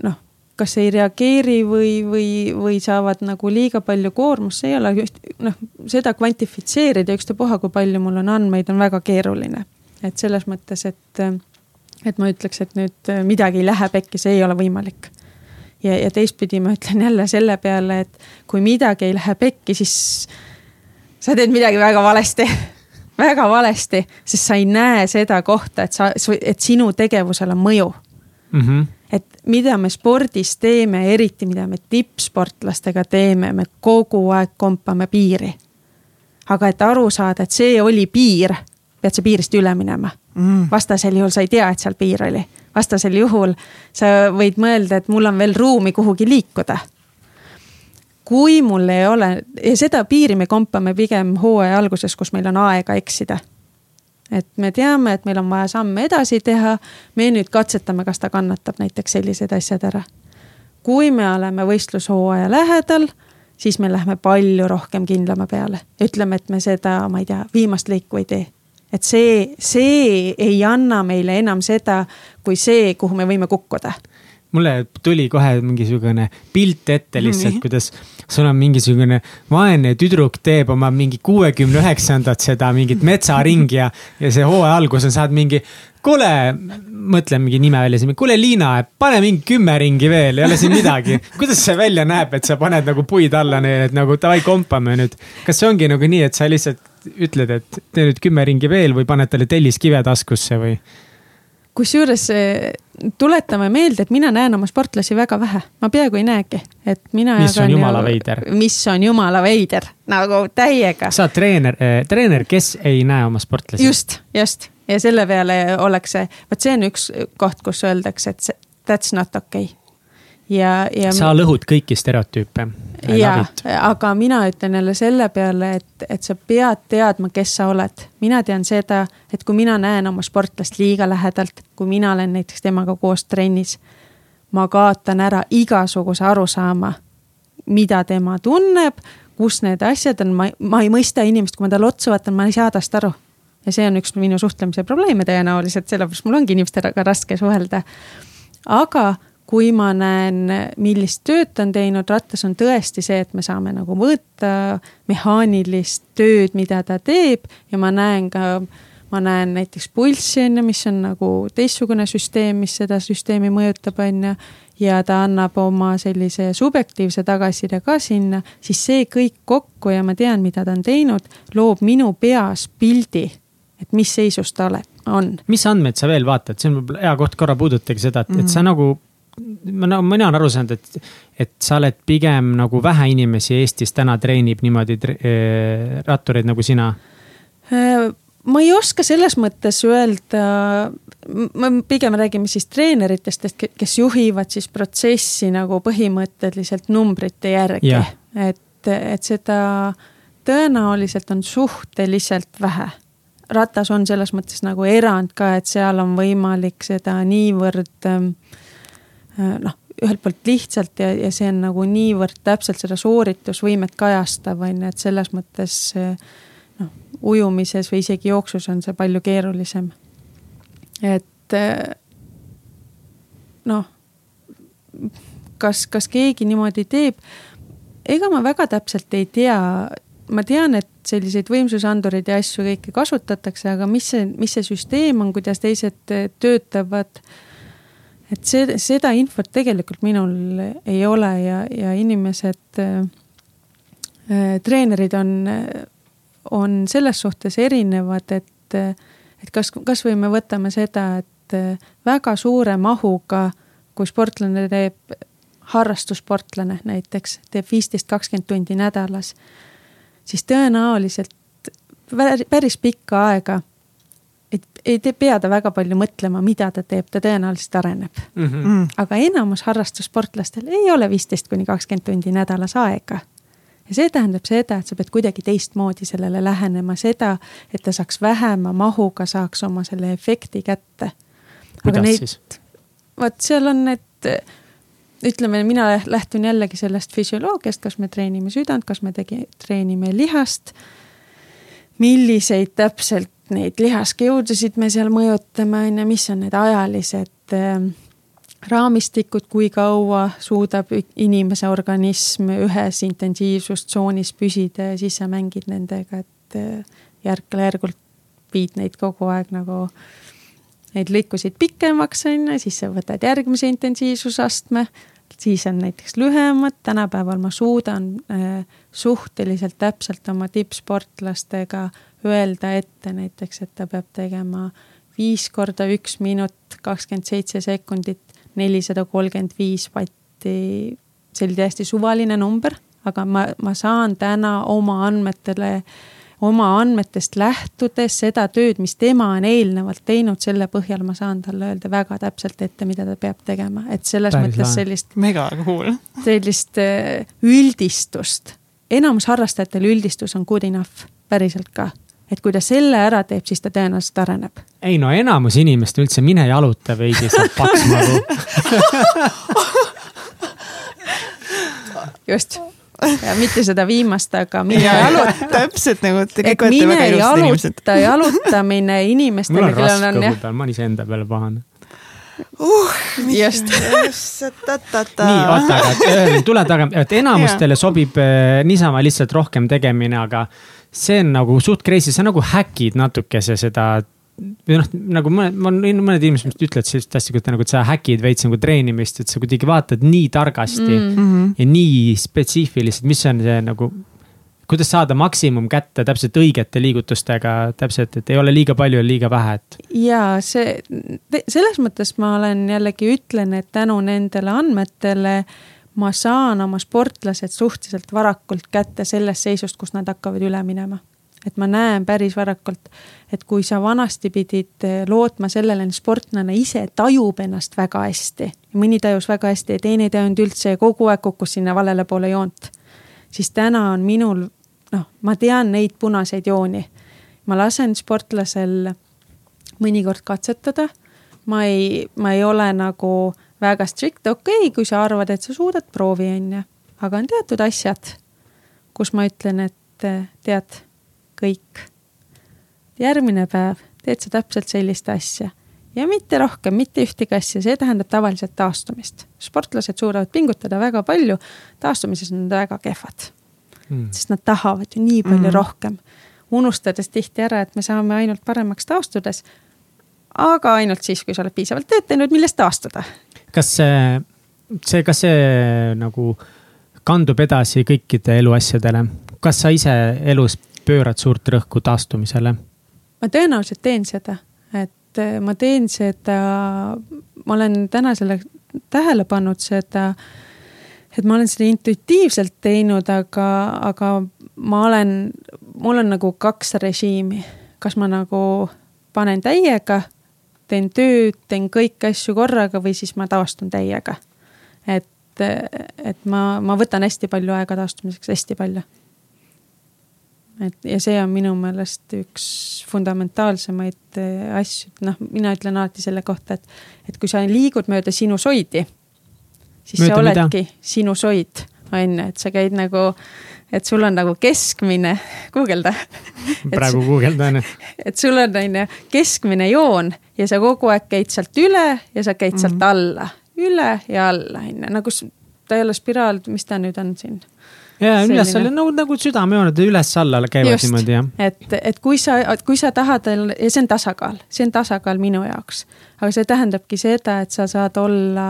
noh, kas ei reageeri või, või, või saavad nagu liiga palju koormust, see ei ole just noh, seda kvantifitseerida ükstapuha, kui palju mul on andmeid, on väga keeruline. et selles mõttes, et, et ma ütleks, et nüüd midagi ei lähe pekki, see ei ole võimalik ja, ja teistpidi ma ütlen jälle selle peale, et kui midagi ei lähe pekki, siis sa teed midagi väga valesti väga valesti, sest sa ei näe seda kohta, et sa, et sinu tegevusel on mõju mm. -hmm. et mida me spordis teeme, eriti mida me tippsportlastega teeme, me kogu aeg kompame piiri. aga et aru saada, et see oli piir, pead sa piirist üle minema mm.. vastasel juhul sa ei tea, et seal piir oli. vastasel juhul sa võid mõelda, et mul on veel ruumi kuhugi liikuda kui mul ei ole ja seda piiri me kompame pigem hooaja alguses, kus meil on aega eksida. et me teame, et meil on vaja samme edasi teha. me nüüd katsetame, kas ta kannatab näiteks sellised asjad ära. kui me oleme võistlushooaja lähedal, siis me lähme palju rohkem kindlama peale. ütleme, et me seda, ma ei tea, viimast lõiku ei tee et see, see ei anna meile enam seda, kui see, kuhu me võime kukkuda mulle tuli kohe mingisugune pilt ette lihtsalt, kuidas sul on mingisugune vaene tüdruk teeb oma mingi kuuekümne üheksandat seda mingit metsaringi ja, ja see hooaja alguses saad mingi. kuule, mõtlen mingi nime välja, kuule Liina, pane mingi kümme ringi veel, ei ole siin midagi. kuidas see välja näeb, et sa paned nagu puid alla neile, et nagu davai, kompame nüüd. kas see ongi nagu nii, et sa lihtsalt ütled, et tee nüüd kümme ringi veel või paned talle telliskive taskusse või? kusjuures eh, tuletame meelde, et mina näen oma sportlasi väga vähe, ma peaaegu ei näegi, et mina. mis on jumala ju, veider. mis on jumala veider, nagu täiega. sa oled treener äh,, treener, kes ei näe oma sportlasi. just, just ja selle peale ollakse, vot see on üks koht, kus öeldakse, et that's not okei okay ja, ja. sa lõhud kõiki stereotüüpe. ja, aga mina ütlen jälle selle peale, et, et sa pead teadma, kes sa oled. mina tean seda, et kui mina näen oma sportlast liiga lähedalt, kui mina olen näiteks temaga koos trennis. ma kaotan ära igasuguse arusaama, mida tema tunneb, kus need asjad on, ma, ma ei mõista inimest, kui ma talle otsa vaatan, ma ei saa tast aru ja see on üks minu suhtlemise probleeme tõenäoliselt, sellepärast mul ongi inimestega raske suhelda. aga kui ma näen, millist tööd ta on teinud, rattas on tõesti see, et me saame nagu mõõta mehaanilist tööd, mida ta teeb ja ma näen ka ma näen näiteks pulssi on ju, mis on nagu teistsugune süsteem, mis seda süsteemi mõjutab, on ju. ja ta annab oma sellise subjektiivse tagasiside ka sinna, siis see kõik kokku ja ma tean, mida ta on teinud, loob minu peas pildi, et mis seisus ta ole, on. mis andmeid sa veel vaatad, see on võib-olla hea koht korra puudutage seda, et mm, -hmm. et sa nagu ma nagu, mina olen aru saanud, et, et sa oled pigem nagu vähe inimesi Eestis täna treenib niimoodi tre, äh, rattureid nagu sina äh, ma ei oska selles mõttes öelda, me pigem räägime siis treeneritest, kes juhivad siis protsessi nagu põhimõtteliselt numbrite järgi et, et seda tõenäoliselt on suhteliselt vähe. Ratas on selles mõttes nagu erand ka, et seal on võimalik seda niivõrd ähm, äh, noh, ühelt poolt lihtsalt ja, ja see on nagu niivõrd täpselt seda sooritusvõimet kajastav, on ju, et selles mõttes äh, ujumises või isegi jooksus on see palju keerulisem. et eh, noh, kas, kas keegi niimoodi teeb? ega ma väga täpselt ei tea. Ma tean, et selliseid võimsusandureid ja asju kõike kasutatakse, aga mis see, mis see süsteem on, kuidas teised töötavad? Et see, seda infot tegelikult minul ei ole ja, ja inimesed äh,, treenerid on on selles suhtes erinevad, et, et kas, kasvõi me võtame seda, et väga suure mahuga, kui sportlane teeb, harrastussportlane näiteks teeb viisteist, kakskümmend tundi nädalas, siis tõenäoliselt päris pikka aega et ei te pea ta väga palju mõtlema, mida ta teeb, ta tõenäoliselt areneb mhm. mm. -hmm. aga enamus harrastussportlastel ei ole viisteist kuni kakskümmend tundi nädalas aega ja see tähendab seda, et sa pead kuidagi teistmoodi sellele lähenema, seda, et ta saaks vähema mahuga, saaks oma selle efekti kätte. kuidas neid, siis? vot seal on need, ütleme, mina lähtun jällegi sellest füsioloogiast, kas me treenime südant, kas me tegi, treenime lihast. milliseid täpselt neid lihaskeudusid me seal mõjutame, on ju, mis on need ajalised äh, raamistikud, kui kaua suudab inimese organism ühes intensiivsustsoonis püsida ja siis sa mängid nendega, et äh, järk-järgult viid neid kogu aeg nagu, neid lõikusid pikemaks, on ju, siis sa võtad järgmise intensiivsusastme, siis on näiteks lühemad, tänapäeval ma suudan äh, suhteliselt täpselt oma tippsportlastega öelda ette näiteks, et ta peab tegema viis korda üks minut, kakskümmend seitse sekundit nelisada kolmkümmend viis vatti. see oli täiesti suvaline number, aga ma, ma saan täna oma andmetele, oma andmetest lähtudes seda tööd, mis tema on eelnevalt teinud, selle põhjal ma saan talle öelda väga täpselt ette, mida ta peab tegema, et selles Päris mõttes sellist. mega cool. sellist äh, üldistust, enamus harrastajatel üldistus on good enough, päriselt ka et kui ta selle ära teeb, siis ta tõenäoliselt areneb. ei no enamus inimest üldse mine jaluta veidi, saab paks magu just ja mitte seda viimast, aga mine jaluta. täpselt nagu väga ilusad inimesed. jalutamine inimestele, kellel on jah. ma olen iseenda peale pahane uh, just. nii, oota, aga tule tagasi, et enamustele sobib niisama lihtsalt rohkem tegemine, aga see on nagu suht crazy, sa nagu häkid natukese seda või noh, nagu mõned, mõned inimesed vist ütlevad sellist asja, et nagu, et sa häkid veits nagu treenimist, et sa kuidagi vaatad nii targasti mm -hmm. ja nii spetsiifiliselt, mis on see nagu. kuidas saada maksimum kätte täpselt õigete liigutustega, täpselt, et ei ole liiga palju ja liiga vähe, et. ja see, selles mõttes ma olen jällegi ütlen, et tänu nendele andmetele ma saan oma sportlased suhteliselt varakult kätte sellest seisust, kus nad hakkavad üle minema. Et ma näen päris varakult, et kui sa vanasti pidid eh, lootma sellele, et sportlane ise tajub ennast väga hästi. mõni tajus väga hästi ja teine ei tajunud üldse ja kogu aeg kukkus sinna valele poole joont. siis täna on minul, noh, ma tean neid punaseid jooni. ma lasen sportlasel mõnikord katsetada. ma ei, ma ei ole nagu väga strict, okei okay,, kui sa arvad, et sa suudad, proovi, on ju. aga on teatud asjad, kus ma ütlen, et eh, tead, kõik. järgmine päev teed sa täpselt sellist asja ja mitte rohkem, mitte ühtegi asja, see tähendab tavaliselt taastumist. sportlased suudavad pingutada väga palju, taastumises on nad väga kehvad mm.. sest nad tahavad ju nii palju mm. rohkem. unustades tihti ära, et me saame ainult paremaks taastudes. aga ainult siis, kui sa oled piisavalt tööd teinud, millest taastuda. kas see, see, kas see nagu kandub edasi kõikide eluasjadele? kas sa ise elus pöörad suurt rõhku taastumisele? ma tõenäoliselt teen seda, et äh, ma teen seda, ma olen tänasele tähele pannud seda, et ma olen seda intuitiivselt teinud, aga, aga ma olen, mul on nagu kaks režiimi. kas ma nagu panen täiega, teen tööd, teen kõiki asju korraga või siis ma taastun täiega. et, et ma, ma võtan hästi palju aega taastumiseks, hästi palju et ja see on minu meelest üks fundamentaalsemaid äh, asju, et noh, mina ütlen alati selle kohta, et, et kui sa liigud mööda sinusoidi, siis mööda sa oledki mida? sinusoid, on ju, et sa käid nagu, et sul on nagu keskmine, guugelda. praegu guugeldan. et sul on, on ju, keskmine joon ja sa kogu aeg käid sealt üle ja sa käid mm -hmm. sealt alla, üle ja alla, on ju, nagu ta ei ole spiraal, mis ta nüüd on siin ja üles-alla nagu, nagu südamejooned üles-alla käivad Just, niimoodi jah. et, et kui sa, kui sa tahad, ja see on tasakaal, see on tasakaal minu jaoks. aga see tähendabki seda, et sa saad olla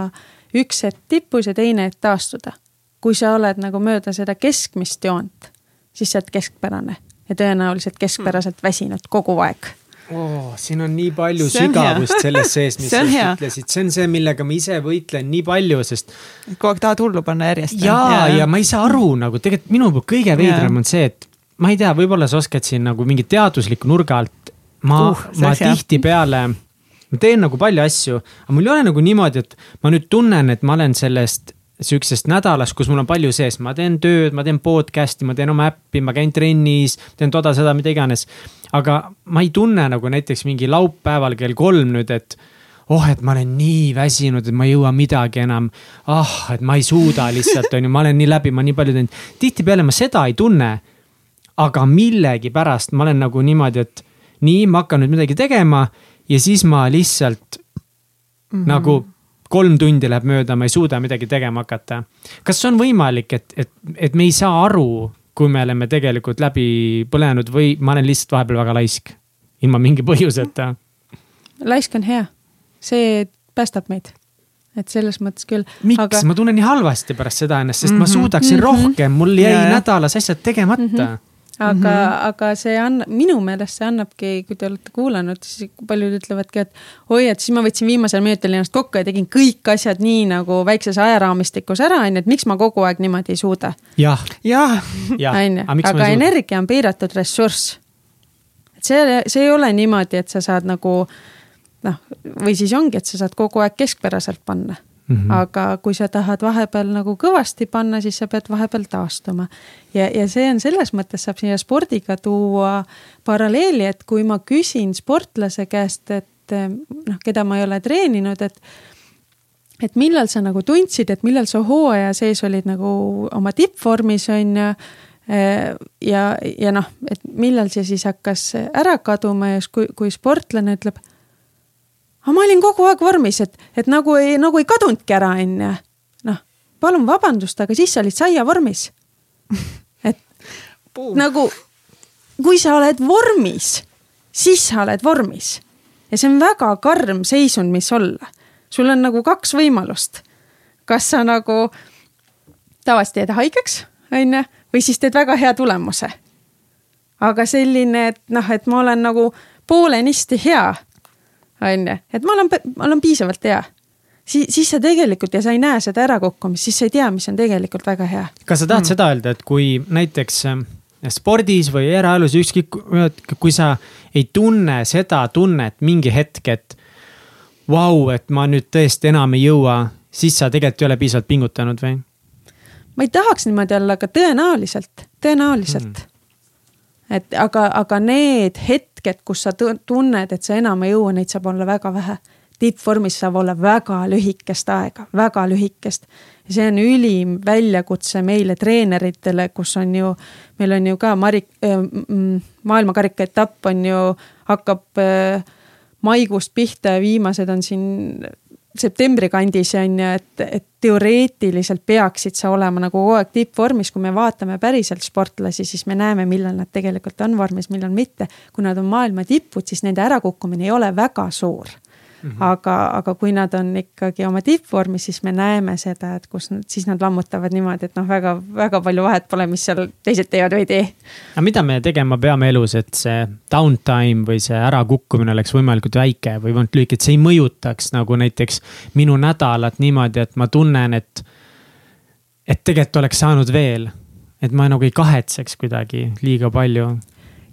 üks hetk tipus ja teine hetk taastuda. kui sa oled nagu mööda seda keskmist joont, siis sa oled keskpärane ja tõenäoliselt keskpäraselt väsinud kogu aeg oh,. siin on nii palju sügavust selles sees, mis sa ütlesid, see on see, millega ma ise võitlen nii palju, sest. kogu aeg tahad hullu panna järjest. ja, ja, ja ma ei saa aru nagu tegelikult minu kõige veidram on see, et ma ei tea, võib-olla sa oskad siin nagu mingi teadusliku nurga alt. ma uh,, ma tihtipeale, ma teen nagu palju asju, aga mul ei ole nagu niimoodi, et ma nüüd tunnen, et ma olen sellest sihukesest nädalast, kus mul on palju sees, ma teen tööd, ma teen podcast'i, ma teen oma äppi, ma käin trennis, teen toda, seda, mida iganes aga ma ei tunne nagu näiteks mingi laupäeval kell kolm nüüd, et oh, et ma olen nii väsinud, et ma ei jõua midagi enam. ah et ma ei suuda lihtsalt, on ju, ma olen nii läbi, ma nii palju teinud. tihtipeale ma seda ei tunne. aga millegipärast ma olen nagu niimoodi, et nii, ma hakkan nüüd midagi tegema ja siis ma lihtsalt mm -hmm. nagu kolm tundi läheb mööda, ma ei suuda midagi tegema hakata. kas on võimalik, et, et, et me ei saa aru kui me oleme tegelikult läbi põlenud või ma olen lihtsalt vahepeal väga laisk, ilma mingi põhjuseta. laisk on hea, see päästab meid et selles mõttes küll. miks aga..., ma tunnen nii halvasti pärast seda ennast, sest mm -hmm. ma mhm. suudaksin mm -hmm. rohkem, mul jäi ja, nädalas asjad tegemata mm. -hmm aga mm, -hmm. aga see annab, minu meelest see annabki, kui te olete kuulanud, siis paljud ütlevadki, et oi, et siis ma võtsin viimasel minutil ennast kokku ja tegin kõik asjad nii nagu väikses ajaraamistikus ära, on ju, et miks ma kogu aeg niimoodi ei suuda. jah, jah. on ju, aga energia on piiratud ressurss. et see, see ei ole niimoodi, et sa saad nagu noh, või siis ongi, et sa saad kogu aeg keskpäraselt panna Mm -hmm. aga kui sa tahad vahepeal nagu kõvasti panna, siis sa pead vahepeal taastuma. ja, ja see on selles mõttes saab siia spordiga tuua paralleeli, et kui ma küsin sportlase käest, et noh, keda ma ei ole treeninud, et et millal sa nagu tundsid, et millal sa hooaja sees olid nagu oma tippvormis on ju ja, ja noh, et millal see siis hakkas ära kaduma ja kui, kui sportlane ütleb aga ma olin kogu aeg vormis, et, et nagu ei, nagu ei kadunudki ära, onju. noh, palun vabandust, aga siis sa olid saiavormis. et Puh. nagu, kui sa oled vormis, siis sa oled vormis. ja see on väga karm seisund, mis olla. sul on nagu kaks võimalust. kas sa nagu tavaliselt jääd haigeks, onju, või siis teed väga hea tulemuse. aga selline, et noh, et ma olen nagu poolenisti hea on ju, et ma olen, ma olen piisavalt hea siis, siis sa tegelikult ja sa ei näe seda ärakukkumist, siis sa ei tea, mis on tegelikult väga hea. kas sa tahad mm. seda öelda, et kui näiteks äh, spordis või eraelus ükskõik, kui sa ei tunne seda tunnet mingi hetk, et vau, et ma nüüd tõesti enam ei jõua, siis sa tegelikult ei ole piisavalt pingutanud või? ma ei tahaks niimoodi olla, aga tõenäoliselt, tõenäoliselt mm et aga, aga need hetked, kus sa tunned, et sa enam ei jõua, neid saab olla väga vähe. tippvormis saab olla väga lühikest aega, väga lühikest. see on ülim väljakutse meile treeneritele, kus on ju, meil on ju ka Marik- äh,, maailmakarika etapp on ju, hakkab äh, maikuust pihta ja viimased on siin septembri kandis on ju, et, et teoreetiliselt peaksid sa olema nagu kogu aeg tippvormis, kui me vaatame päriselt sportlasi, siis me näeme, millal nad tegelikult on vormis, millal mitte. kui nad on maailma tipud, siis nende ärakukkumine ei ole väga suur Mm -hmm. aga, aga kui nad on ikkagi oma tippvormis, siis me näeme seda, et kus nad, siis nad lammutavad niimoodi, et noh, väga, väga palju vahet pole, mis seal teised teevad või ei tee. aga mida me tegema peame elus, et see downtime või see ärakukkumine oleks võimalikult väike või võimalikult lühike, et see ei mõjutaks nagu näiteks minu nädalat niimoodi, et ma tunnen, et, et tegelikult oleks saanud veel. et ma nagu ei kahetseks kuidagi liiga palju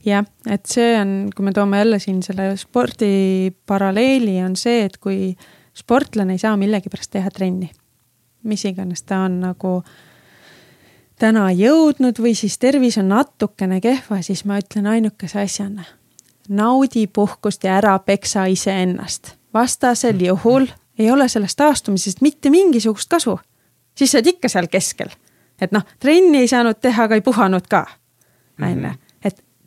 jah, et see on, kui me toome jälle siin selle spordi paralleeli, on see, et kui sportlane ei saa millegipärast teha trenni, mis iganes ta on nagu täna jõudnud või siis tervis on natukene kehva, siis ma ütlen ainukese asjana. naudi puhkust ja ära peksa iseennast. vastasel juhul ei ole sellest taastumisest mitte mingisugust kasu. siis sa oled ikka seal keskel. et noh, trenni ei saanud teha, aga ei puhanud ka. on ju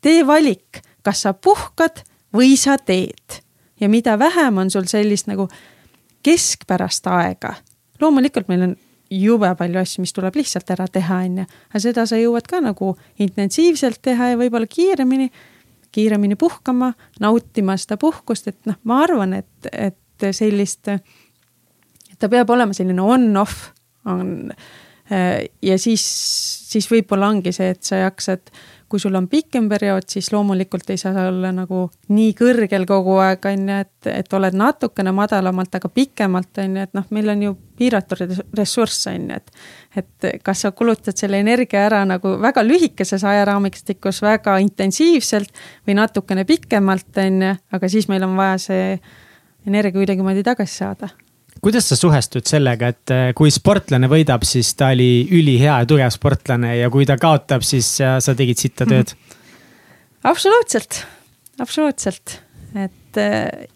tee valik, kas sa puhkad või sa teed. ja mida vähem on sul sellist nagu keskpärast aega. loomulikult meil on jube palju asju, mis tuleb lihtsalt ära teha, on ju. aga seda sa jõuad ka nagu intensiivselt teha ja võib-olla kiiremini, kiiremini puhkama, nautima seda puhkust, et noh, ma arvan, et, et sellist, ta peab olema selline on-off, on ja siis, siis võib-olla ongi see, et sa jaksad kui sul on pikem periood, siis loomulikult ei saa olla nagu nii kõrgel kogu aeg, on ju, et, et oled natukene madalamalt, aga pikemalt, on ju, et noh, meil on ju piiratud ressurss, on ju, et. et kas sa kulutad selle energia ära nagu väga lühikeses ajaraamistikus väga intensiivselt või natukene pikemalt, on ju, aga siis meil on vaja see energia kuidagimoodi tagasi saada kuidas sa suhestud sellega, et eh, kui sportlane võidab, siis ta oli ülihea ja tugev sportlane ja kui ta kaotab, siis sa tegid sitta tööd? absoluutselt, absoluutselt, et eh,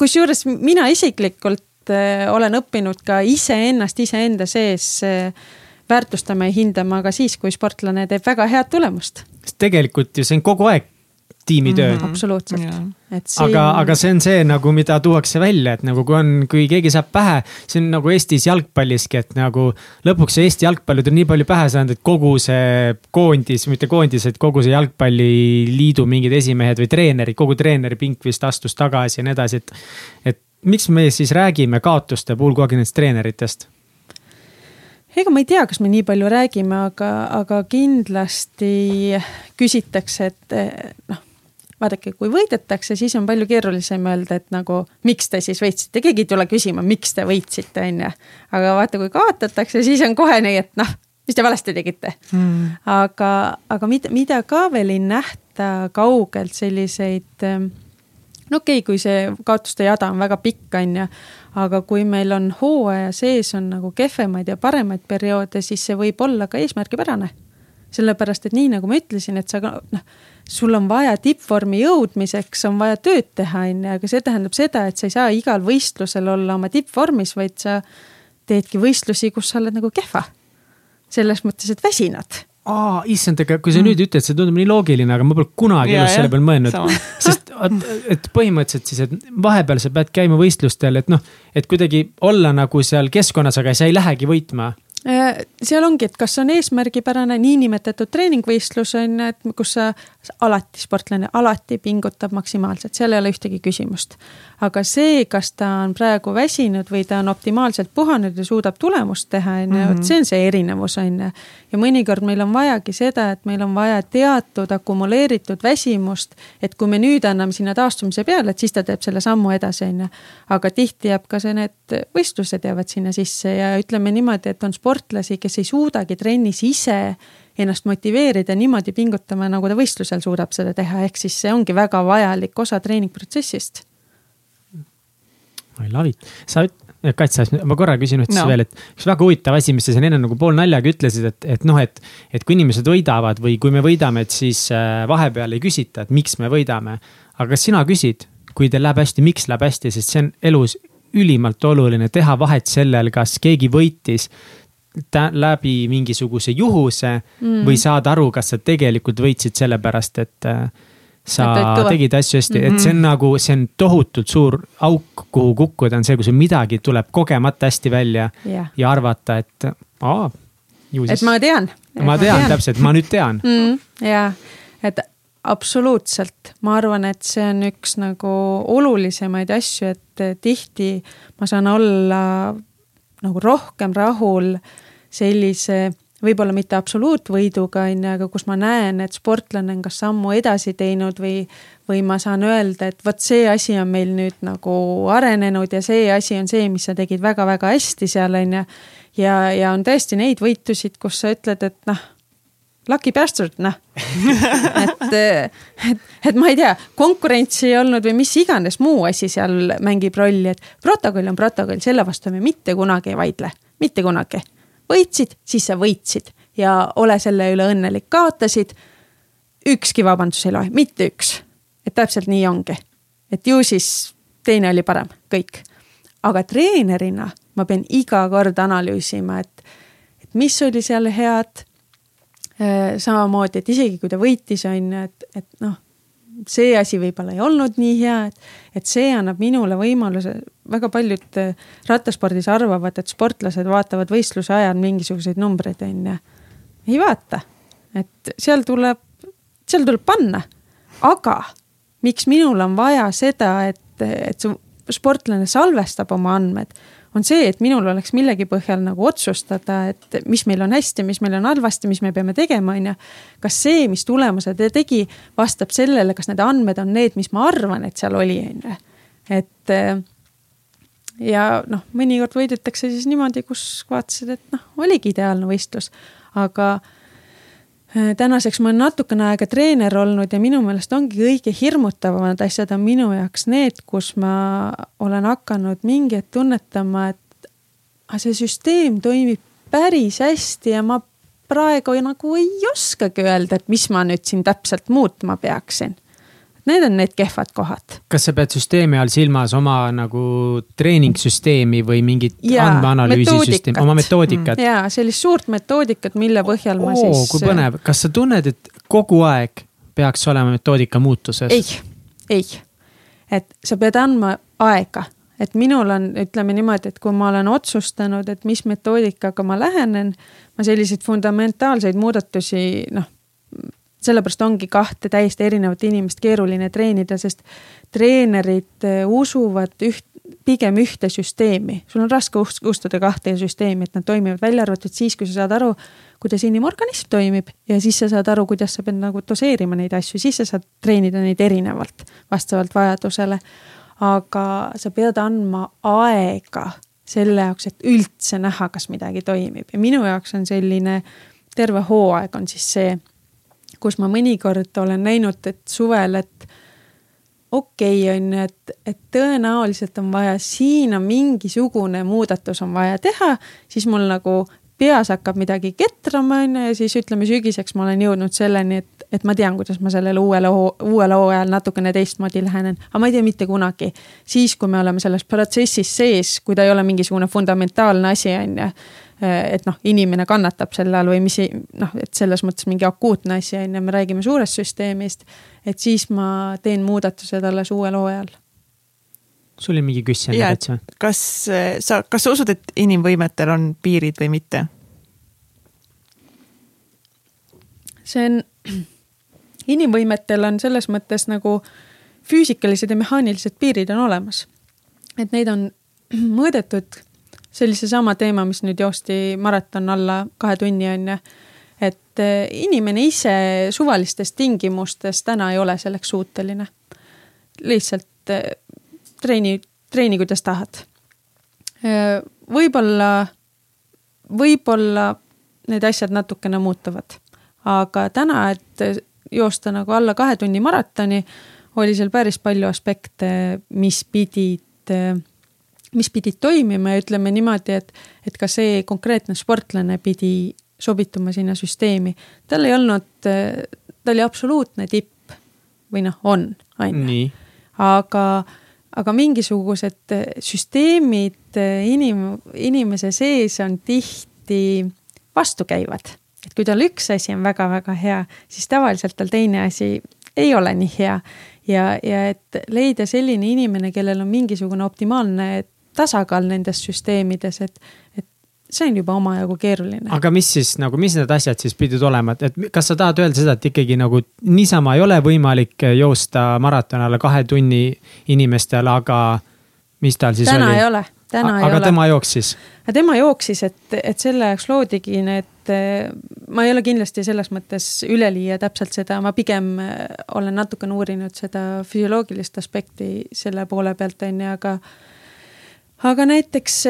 kusjuures mina isiklikult eh, olen õppinud ka iseennast iseenda sees väärtustama ja hindama ka siis, kui sportlane teeb väga head tulemust. sest tegelikult ju see on kogu aeg tiimitöö mm. -hmm. absoluutselt yeah.. Siin... aga, aga see on see nagu, mida tuuakse välja, et nagu kui on, kui keegi saab pähe, see on nagu Eestis jalgpalliski, et nagu lõpuks see Eesti jalgpallid on nii palju pähe saanud, et kogu see koondis, mitte koondis, et kogu see jalgpalliliidu mingid esimehed või treenerid, kogu treeneripink vist astus tagasi ja nii edasi, et. et miks me siis räägime kaotuste puhul kogu aeg nendest treeneritest? ega ma ei tea, kas me nii palju räägime, aga, aga kindlasti küsitakse, et noh vaadake, kui võidetakse, siis on palju keerulisem öelda, et nagu miks te siis võitsite, keegi ei tule küsima, miks te võitsite, on ju. aga vaata, kui kaotatakse, siis on kohe nii, et noh, mis te valesti tegite mm.. aga, aga mida, mida ka veel ei nähta kaugelt selliseid ähm, no okei okay,, kui see kaotuste jada on väga pikk, on ju, aga kui meil on hooaja sees on nagu kehvemaid ja paremaid perioode, siis see võib olla ka eesmärgipärane. sellepärast, et nii nagu ma ütlesin, et sa noh sul on vaja tippvormi jõudmiseks, on vaja tööd teha, on ju, aga see tähendab seda, et sa ei saa igal võistlusel olla oma tippvormis, vaid sa teedki võistlusi, kus sa oled nagu kehva. selles mõttes, et väsinud aa, issand, aga kui sa mm. nüüd ütled, see tundub nii loogiline, aga ma pole kunagi elus selle peale mõelnud. sest, et põhimõtteliselt siis, et vahepeal sa pead käima võistlustel, et noh, et kuidagi olla nagu seal keskkonnas, aga sa ei lähegi võitma Äh, seal ongi, et kas on eesmärgipärane niinimetatud treeningvõistlus on ju, et kus sa alati, sportlane alati pingutab maksimaalselt, seal ei ole ühtegi küsimust. aga see, kas ta on praegu väsinud või ta on optimaalselt puhanud ja suudab tulemust teha, on ju, vot mhm. see on see erinevus, on ju. ja mõnikord meil on vajagi seda, et meil on vaja teatud akumuleeritud väsimust, et kui me nüüd anname sinna taastumise peale, et siis ta teeb selle sammu edasi, on ju. aga tihti jääb ka see, need võistlused jäävad sinna sisse ja ütleme niimoodi, et on sport sportlasi, kes ei suudagi trennis ise ennast motiveerida niimoodi pingutama, nagu ta võistlusel suudab seda teha, ehk siis see ongi väga vajalik osa treeningprotsessist. I love it, sa Katja, ma korra küsin üldse no. veel, et üks väga huvitav asi, mis sa siin enne nagu poolnaljaga ütlesid, et, et noh, et. et kui inimesed võidavad või kui me võidame, et siis äh, vahepeal ei küsita, et miks me võidame. aga kas sina küsid, kui teil läheb hästi, miks läheb hästi, sest see on elus ülimalt oluline teha vahet sellel, kas keegi võitis läbi mingisuguse juhuse mm. või saad aru, kas sa tegelikult võitsid sellepärast, et äh, sa Et tegid asju hästi mm, -hmm. et see Mhm. on nagu, see on tohutult suur auk, kuhu kukkuda, on see, kui sul midagi tuleb kogemata hästi välja jah. ja arvata, et aa, ju et siis. ma tean. ma tean täpselt, ma nüüd tean mm,. ja, et absoluutselt, ma arvan, et see on üks nagu olulisemaid asju, et tihti ma saan olla nagu rohkem rahul sellise võib-olla mitte absoluutvõiduga, on ju, aga kus ma näen, et sportlane on kas sammu edasi teinud või, või ma saan öelda, et vot see asi on meil nüüd nagu arenenud ja see asi on see, mis sa tegid väga-väga hästi seal, on ju. ja, ja on tõesti neid võitusid, kus sa ütled, et noh, lucky bastard, noh. et, et, et ma ei tea, konkurentsi ei olnud või mis iganes muu asi seal mängib rolli, et protokoll on protokoll, selle vastu me mitte kunagi ei vaidle, mitte kunagi. võitsid, siis sa võitsid ja ole selle üle õnnelik, kaotasid. ükski vabandus ei loe, mitte üks. et täpselt nii ongi. et ju siis teine oli parem, kõik. aga treenerina ma pean iga kord analüüsima, et, et mis oli seal head samamoodi, et isegi kui ta võitis, on ju, et, et noh, see asi võib-olla ei olnud nii hea, et, et see annab minule võimaluse, väga paljud äh, rattaspordis arvavad, et sportlased vaatavad võistluse ajal mingisuguseid numbreid, on ju. ei vaata, et seal tuleb, seal tuleb panna, aga miks minul on vaja seda, et, et see sportlane salvestab oma andmed on see, et minul oleks millegi põhjal nagu otsustada, et mis meil on hästi, mis meil on halvasti, mis me peame tegema, on ju. kas see, mis tulemuse ta tegi, vastab sellele, kas need andmed on need, mis ma arvan, et seal oli, on ju. et ja noh, mõnikord võidetakse siis niimoodi, kus vaatasid, et noh, oligi ideaalne võistlus, aga tänaseks ma olen natukene aega treener olnud ja minu meelest ongi kõige hirmutavamad asjad on minu jaoks need, kus ma olen hakanud mingi hetk tunnetama, et see süsteem toimib päris hästi ja ma praegu nagu ei oskagi öelda, et mis ma nüüd siin täpselt muutma peaksin. Need on need kehvad kohad. kas sa pead süsteemi all silmas oma nagu treeningssüsteemi või mingit andmeanalüüsisüsteemi, oma metoodikat? ja sellist suurt metoodikat, mille põhjal ma Oo, siis. kui põnev, kas sa tunned, et kogu aeg peaks olema metoodika muutuses? ei, ei, et sa pead andma aega, et minul on, ütleme niimoodi, et kui ma olen otsustanud, et mis metoodikaga ma lähenen, ma selliseid fundamentaalseid muudatusi, noh sellepärast ongi kahte täiesti erinevat inimest keeruline treenida, sest treenerid usuvad üht, pigem ühte süsteemi. sul on raske uskuda kahte süsteemi, et nad toimivad välja arvatud siis, kui sa saad aru, kuidas inimorganism toimib ja siis sa saad aru, kuidas sa pead nagu doseerima neid asju, siis sa saad treenida neid erinevalt, vastavalt vajadusele. aga sa pead andma aega selle jaoks, et üldse näha, kas midagi toimib ja minu jaoks on selline terve hooaeg on siis see kus ma mõnikord olen näinud, et suvel, et okei okay, on ju, et, et tõenäoliselt on vaja, siin on mingisugune muudatus on vaja teha, siis mul nagu peas hakkab midagi ketrama, on ju, ja siis ütleme sügiseks ma olen jõudnud selleni, et, et ma tean, kuidas ma sellele uuele, uuele hooajal natukene teistmoodi lähenen. aga ma ei tea mitte kunagi. siis, kui me oleme selles protsessis sees, kui ta ei ole mingisugune fundamentaalne asi, on ju et noh, inimene kannatab selle all või mis noh, et selles mõttes mingi akuutne asi on ju, me räägime suurest süsteemist. et siis ma teen muudatused alles uuel hooajal. sul oli mingi küsimus enne täitsa? kas sa, kas sa usud, et inimvõimetel on piirid või mitte? see on, inimvõimetel on selles mõttes nagu füüsikalised ja mehaanilised piirid on olemas. et neid on mõõdetud sellise sama teema, mis nüüd joosti maraton alla kahe tunni on ju. et inimene ise suvalistes tingimustes täna ei ole selleks suuteline. lihtsalt treeni, treeni kuidas tahad. võib-olla, võib-olla need asjad natukene muutuvad, aga täna, et joosta nagu alla kahe tunni maratoni, oli seal päris palju aspekte, mis pidid mis pidid toimima ja ütleme niimoodi, et, et ka see konkreetne sportlane pidi sobituma sinna süsteemi. tal ei olnud, ta oli absoluutne tipp või noh, on, on ju. aga, aga mingisugused süsteemid inim-, inimese sees on tihti vastukäivad. et kui tal üks asi on väga-väga hea, siis tavaliselt tal teine asi ei ole nii hea. ja, ja et leida selline inimene, kellel on mingisugune optimaalne tasakaal nendes süsteemides, et, et see on juba omajagu keeruline. aga mis siis nagu, mis need asjad siis pidid olema, et, et kas sa tahad öelda seda, et ikkagi nagu niisama ei ole võimalik joosta maraton alla kahe tunni inimestel, aga mis tal siis täna oli? ei ole, täna ei aga ole. tema jooksis? tema jooksis, et, et selle jaoks loodigi need, ma ei ole kindlasti selles mõttes üleliia täpselt seda, ma pigem olen natukene uurinud seda füsioloogilist aspekti selle poole pealt, on ju, aga aga näiteks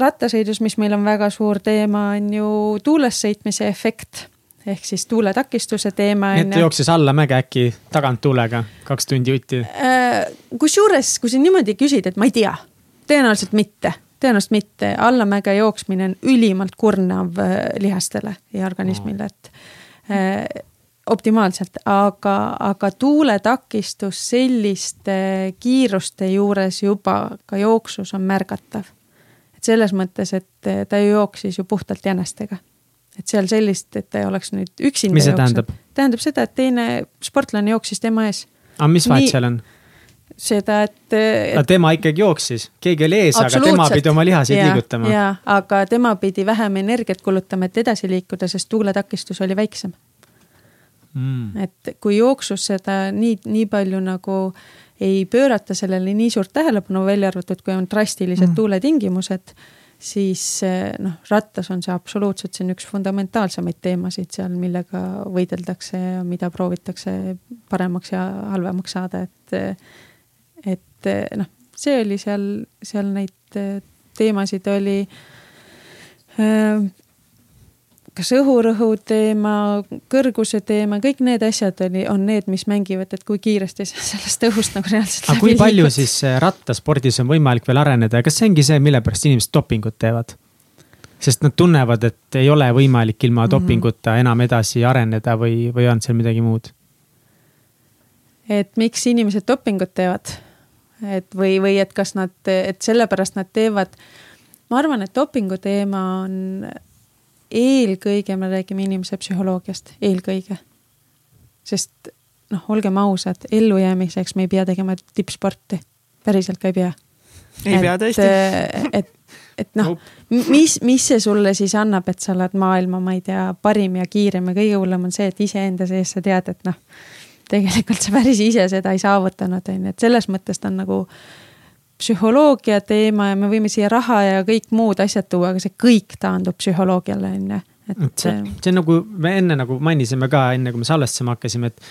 rattasõidus, mis meil on väga suur teema, on ju tuules sõitmise efekt ehk siis tuuletakistuse teema. nii et ta jooksis allamäge äkki tagant tuulega kaks tundi jutti? kusjuures, kui sa niimoodi küsid, et ma ei tea, tõenäoliselt mitte, tõenäoliselt mitte, allamäge jooksmine on ülimalt kurnav lihastele ja organismile, et optimaalselt, aga, aga tuuletakistus selliste kiiruste juures juba ka jooksus on märgatav. et selles mõttes, et ta ju jooksis ju puhtalt jänestega. et seal sellist, et ta ei oleks nüüd üksinda. mis see tähendab? tähendab seda, et teine sportlane jooksis tema ees. aga mis vahet seal on? seda, et, et.... aga tema ikkagi jooksis, keegi oli ees, aga tema pidi oma lihaseid ja, liigutama. jaa, aga tema pidi vähem energiat kulutama, et edasi liikuda, sest tuuletakistus oli väiksem mm.. et kui jooksus seda nii, nii palju nagu ei pöörata sellele nii suurt tähelepanu, välja arvatud, kui on drastilised mm. tuuletingimused, siis noh, rattas on see absoluutselt, see on üks fundamentaalsemaid teemasid seal, millega võideldakse ja mida proovitakse paremaks ja halvemaks saada, et, et noh, see oli seal, seal neid teemasid oli kas õhurõhu teema, kõrguse teema, kõik need asjad oli, on need, mis mängivad, et kui kiiresti sa sellest õhust nagu reaalselt aga kui palju liigud. siis äh, rattaspordis on võimalik veel areneda ja kas see ongi see, mille pärast inimesed dopingut teevad? sest nad tunnevad, et ei ole võimalik ilma -hmm. dopinguta enam edasi areneda või, või on seal midagi muud? et miks inimesed dopingut teevad? et või, või et kas nad, et sellepärast nad teevad. ma arvan, et dopingu teema on eelkõige me räägime inimese psühholoogiast, eelkõige. sest noh, olgem ausad, ellujäämiseks me ei pea tegema tippsporti, päriselt ka ei pea. ei et, pea tõesti. et, et noh, mis, mis see sulle siis annab, et sa oled maailma, ma ei tea, parim ja kiirem ja kõige hullem on see, et iseenda sees sa tead, et noh, tegelikult sa päris ise seda ei saavutanud, on ju, et selles mõttes ta on nagu psühholoogia teema ja me võime siia raha ja kõik muud asjad tuua, aga see kõik taandub psühholoogiale, on ju. et see, see on nagu, me enne nagu mainisime ka, enne kui me salvestama hakkasime, et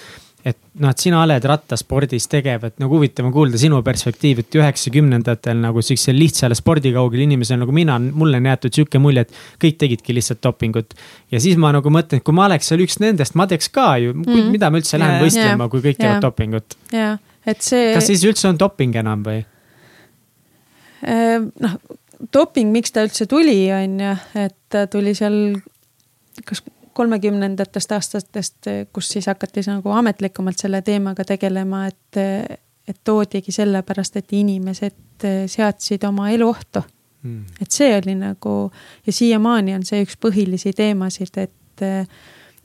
et noh, et sina oled rattaspordis tegev, et nagu huvitav on kuulda sinu perspektiivi, et üheksakümnendatel nagu siuksel lihtsal spordikaugel inimesel nagu mina, mulle on jäetud sihuke mulje, et kõik tegidki lihtsalt dopingut. ja siis ma nagu mõtlen, et kui ma oleks seal üks nendest, ma teeks ka ju mm, -hmm. mida ma üldse lähen yeah, võistlema yeah,, kui kõik teevad yeah. dopingut. jah, et see. kas siis üldse on doping enam või? Ehm, noh, doping, miks ta üldse tuli, on ju, et tuli seal kas kolmekümnendatest aastatest, kus siis hakati nagu ametlikumalt selle teemaga tegelema, et, et toodigi sellepärast, et inimesed seadsid oma elu ohtu. Mm.. et see oli nagu ja siiamaani on see üks põhilisi teemasid, et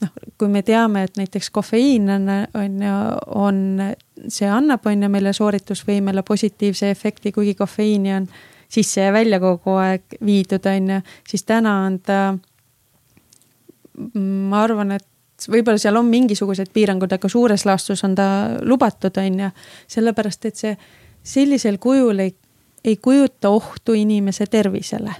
noh, kui me teame, et näiteks kofeiin on, on ju, on, see annab, on ju, meile sooritusvõimele positiivse efekti, kuigi kofeiini on sisse ja välja kogu aeg viidud, on ju, siis täna on ta. ma arvan, et võib-olla seal on mingisugused piirangud, aga suures laastus on ta lubatud, on ju, sellepärast et see sellisel kujul ei, ei kujuta ohtu inimese tervisele.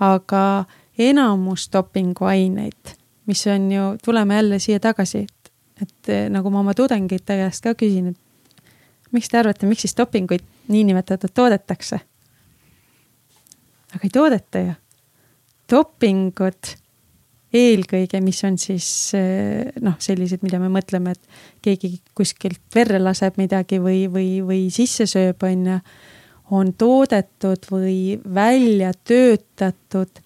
aga enamus dopinguaineid mis on ju, tuleme jälle siia tagasi, et, et eh, nagu ma oma tudengite käest ka küsin, et miks te arvate, miks siis dopinguid niinimetatud toodetakse? aga ei toodeta ju. dopingud eelkõige, mis on siis eh, noh, sellised, mida me mõtleme, et keegi kuskilt verre laseb midagi või, või, või sisse sööb, on ju, on toodetud või välja töötatud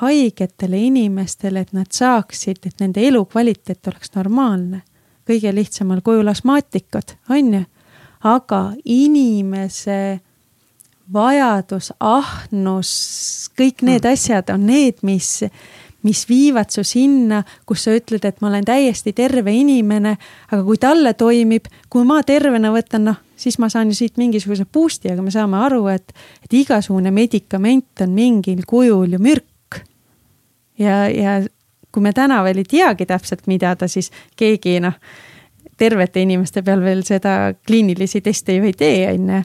haigetele inimestele, et nad saaksid, et nende elukvaliteet oleks normaalne. kõige lihtsamal kujul astmaatikud, on ju. aga inimese vajadus, ahnus, kõik need mm. asjad on need, mis, mis viivad su sinna, kus sa ütled, et ma olen täiesti terve inimene, aga kui talle toimib, kui ma tervena võtan, noh, siis ma saan ju siit mingisuguse boost'i, aga me saame aru, et, et igasugune medikament on mingil kujul ju mürk. Ja, ja kui me täna veel ei teagi täpselt, mida ta siis keegi noh, tervete inimeste peal veel seda kliinilisi teste ju ei tee, on ju.